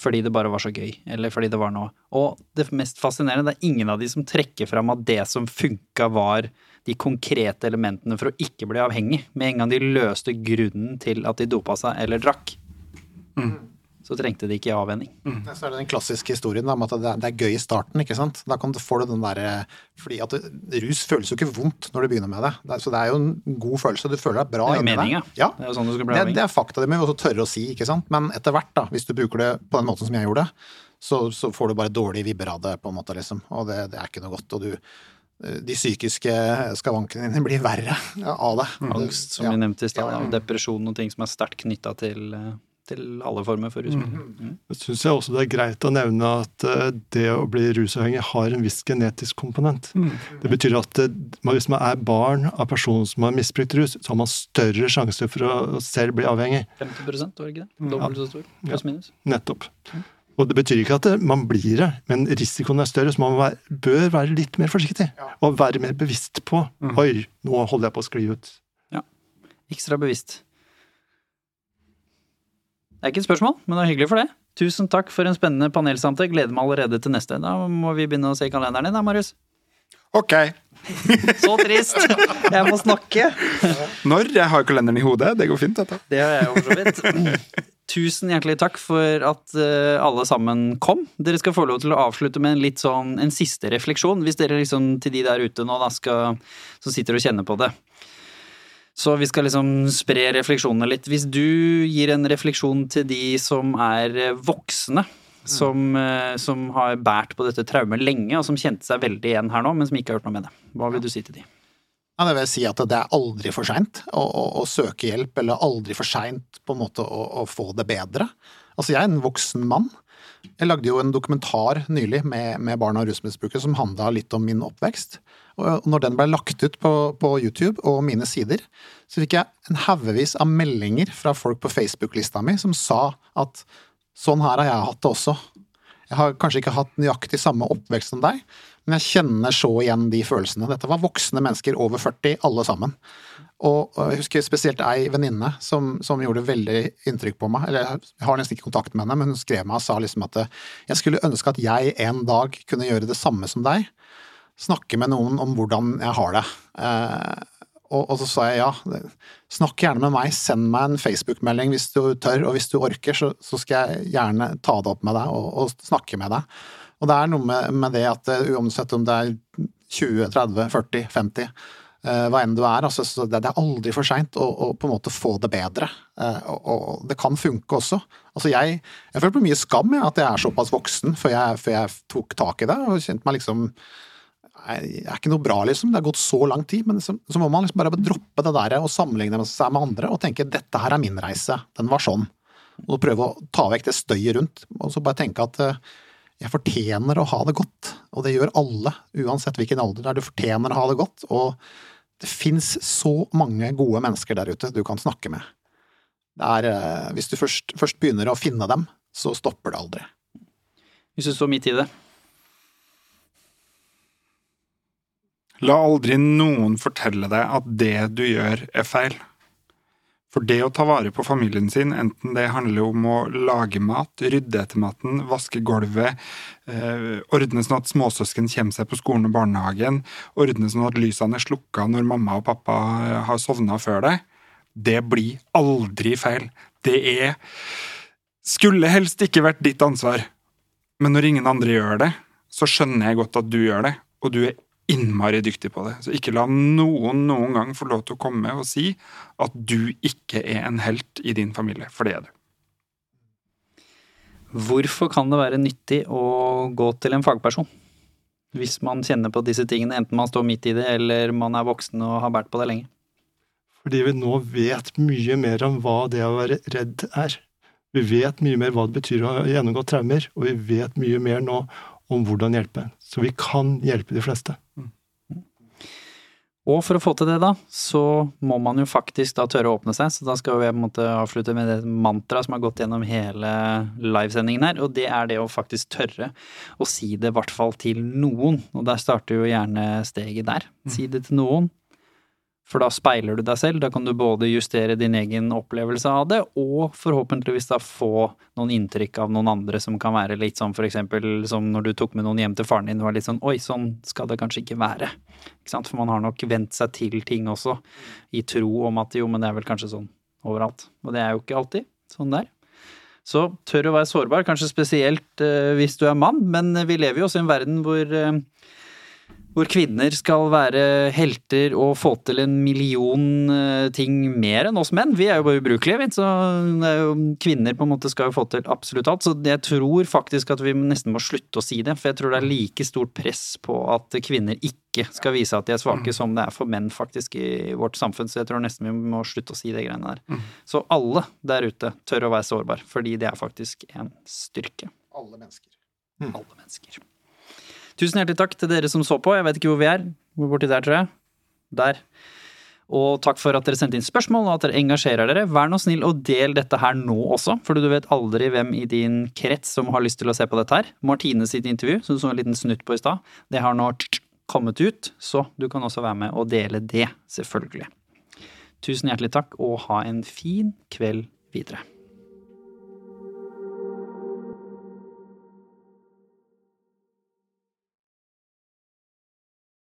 fordi det bare var så gøy, eller fordi det var noe. Og det mest fascinerende, det er ingen av de som trekker fram at det som funka, var de konkrete elementene for å ikke bli avhengig. Med en gang de løste grunnen til at de dopa seg eller drakk. Mm så trengte de ikke avvenning. Mm. Så er det den klassiske historien om at det er, gøy i starten, ikke sant. Da kan du få den derre Fordi at rus føles jo ikke vondt når du begynner med det. Så det er jo en god følelse. Du føler deg bra inni deg. Ja. Det er jo sånn du skal bli avhengig. Det, det er fakta det må vi også tørre å si, ikke sant. Men etter hvert, da, hvis du bruker det på den måten som jeg gjorde, så, så får du bare dårlige vibber av det, på en måte, liksom. Og det, det er ikke noe godt. Og du de psykiske skavankene dine blir verre av det. Angst, som ja. vi nevnte i stad, og depresjon og ting som er sterkt knytta til eh, til alle former for rusmidler. Mm. Mm. Jeg syns også det er greit å nevne at eh, det å bli rusavhengig har en viss genetisk komponent. Mm. Det betyr at eh, hvis man er barn av personer som har misbrukt rus, så har man større sjanse for å selv bli avhengig. 50 var det ikke det? Mm. Dobbelt så stor, pluss minus. Nettopp. Og Det betyr ikke at man blir det, men risikoen er større, så man bør være litt mer forsiktig. Og være mer bevisst på Oi, nå holder jeg på å skli ut. Ja. Ekstra bevisst. Det er ikke et spørsmål, men det er hyggelig for det. Tusen takk for en spennende panelsamtale. Gleder meg allerede til neste. Da må vi begynne å se kalenderen din da, Marius. Ok. Så trist. Jeg må snakke. Når? Jeg har kalenderen i hodet. Det går fint, dette. Det har jeg jo for så vidt. Tusen hjertelig takk for at uh, alle sammen kom. Dere skal få lov til å avslutte med en litt sånn en siste refleksjon. Hvis dere liksom til de der ute nå da skal Som sitter og kjenner på det. Så vi skal liksom spre refleksjonene litt. Hvis du gir en refleksjon til de som er voksne, som, eh, som har båret på dette traumet lenge, og som kjente seg veldig igjen her nå, men som ikke har gjort noe med det, hva vil du si til de? Ja, det vil si at det er aldri for seint å, å, å, søke hjelp, eller aldri for seint på en måte å, å, få det bedre. Altså, jeg er en voksen mann. Jeg lagde jo en dokumentar nylig med, med barn av rusmisbrukere som handla litt om min oppvekst. Og når den ble lagt ut på, på YouTube og mine sider, så fikk jeg en haugevis av meldinger fra folk på Facebook-lista mi som sa at sånn her har jeg hatt det også. Jeg har kanskje ikke hatt nøyaktig samme oppvekst som deg, men jeg kjenner så igjen de følelsene. Dette var voksne mennesker over 40, alle sammen. Og jeg husker spesielt ei venninne som, som, gjorde veldig inntrykk på meg. Eller jeg har nesten ikke kontakt med henne, men hun skrev meg og sa liksom at jeg skulle ønske at jeg en dag kunne gjøre det samme som deg snakke med noen om hvordan jeg har det. Eh, og, og, så sa jeg ja, snakk gjerne med meg, send meg en Facebook-melding hvis du tør, og hvis du orker, så, så, skal jeg gjerne ta det opp med deg og, og snakke med deg. Og det er noe med, med det at eh, uansett om det er 20, 30, 40, 50 hva enn du er. Altså, det, er aldri for seint å, å, på en måte få det bedre. Eh, og, og, det kan funke også. Altså, jeg, jeg føler på mye skam jeg, at jeg er såpass voksen før jeg, før jeg tok tak i det og kjente meg liksom er, er ikke noe bra, liksom. Det har gått så lang tid. Men så, så må man liksom bare droppe det der og sammenligne seg med andre og tenke dette her er min reise. Den var sånn. Og prøve å ta vekk det støyet rundt. Og så bare tenke at uh, jeg fortjener å ha det godt. Og det gjør alle, uansett hvilken alder det er. Du fortjener å ha det godt. Og det fins så mange gode mennesker der ute du kan snakke med. Er, uh, hvis du først, først begynner å finne dem, så stopper det aldri. Hvis du står midt i det, La aldri noen fortelle deg at det du gjør, er feil. For det å ta vare på familien sin, enten det handler om å lage mat, rydde etter maten, vaske gulvet, eh, ordne sånn at småsøsken kommer seg på skolen og barnehagen, ordne sånn at lysene er slukka når mamma og pappa har sovna før deg, det blir aldri feil. Det er Skulle helst ikke vært ditt ansvar, men når ingen andre gjør det, så skjønner jeg godt at du gjør det, og du er innmari dyktig på det. Så ikke la noen noen gang få lov til å komme og si at du ikke er en helt i din familie, for det er du. Hvorfor kan det være nyttig å gå til en fagperson? Hvis man kjenner på disse tingene, enten man står midt i det, eller man er voksen og har båret på det lenge. Fordi vi nå vet mye mer om hva det å være redd er. Vi vet mye mer hva det betyr å ha gjennomgått traumer, og vi vet mye mer nå om hvordan hjelpe. Så vi kan hjelpe de fleste. Og for å få til det, da, så må man jo faktisk da tørre å åpne seg. Så da skal vi på en måte avslutte med det mantraet som har gått gjennom hele livesendingen her, og det er det å faktisk tørre å si det i hvert fall til noen. Og der starter jo gjerne steget der. Si det til noen. For da speiler du deg selv, da kan du både justere din egen opplevelse av det, og forhåpentligvis da få noen inntrykk av noen andre som kan være litt sånn for eksempel som når du tok med noen hjem til faren din, det var litt sånn oi, sånn skal det kanskje ikke være. Ikke sant, for man har nok vent seg til ting også, i tro om at jo, men det er vel kanskje sånn overalt. Og det er jo ikke alltid sånn der. Så tør å være sårbar, kanskje spesielt eh, hvis du er mann, men vi lever jo også i en verden hvor eh, hvor kvinner skal være helter og få til en million eh, ting mer enn oss menn. Vi er jo bare ubrukelige, så kvinner på en måte skal jo få til absolutt alt. Så jeg tror faktisk at vi nesten må slutte å si det, for jeg tror det er like stort press på at kvinner ikke skal vise at de er svake, som det er for menn faktisk i vårt samfunn. Så jeg tror nesten vi må slutte å si de greiene der. Så alle der ute tør å være sårbar, fordi det er faktisk en styrke. Alle mennesker. Alle mennesker. Tusen hjertelig takk til dere som så på. Jeg vet ikke hvor vi er. Borti der, tror jeg. Der. Og takk for at dere sendte inn spørsmål, og at dere engasjerer dere. Vær nå snill og del dette her nå også, for du vet aldri hvem i din krets som har lyst til å se på dette her. Martine sitt intervju, som du så en liten snutt på i stad, det har nå kommet ut, så du kan også være med og dele det, selvfølgelig. Tusen hjertelig takk, og ha en fin kveld videre.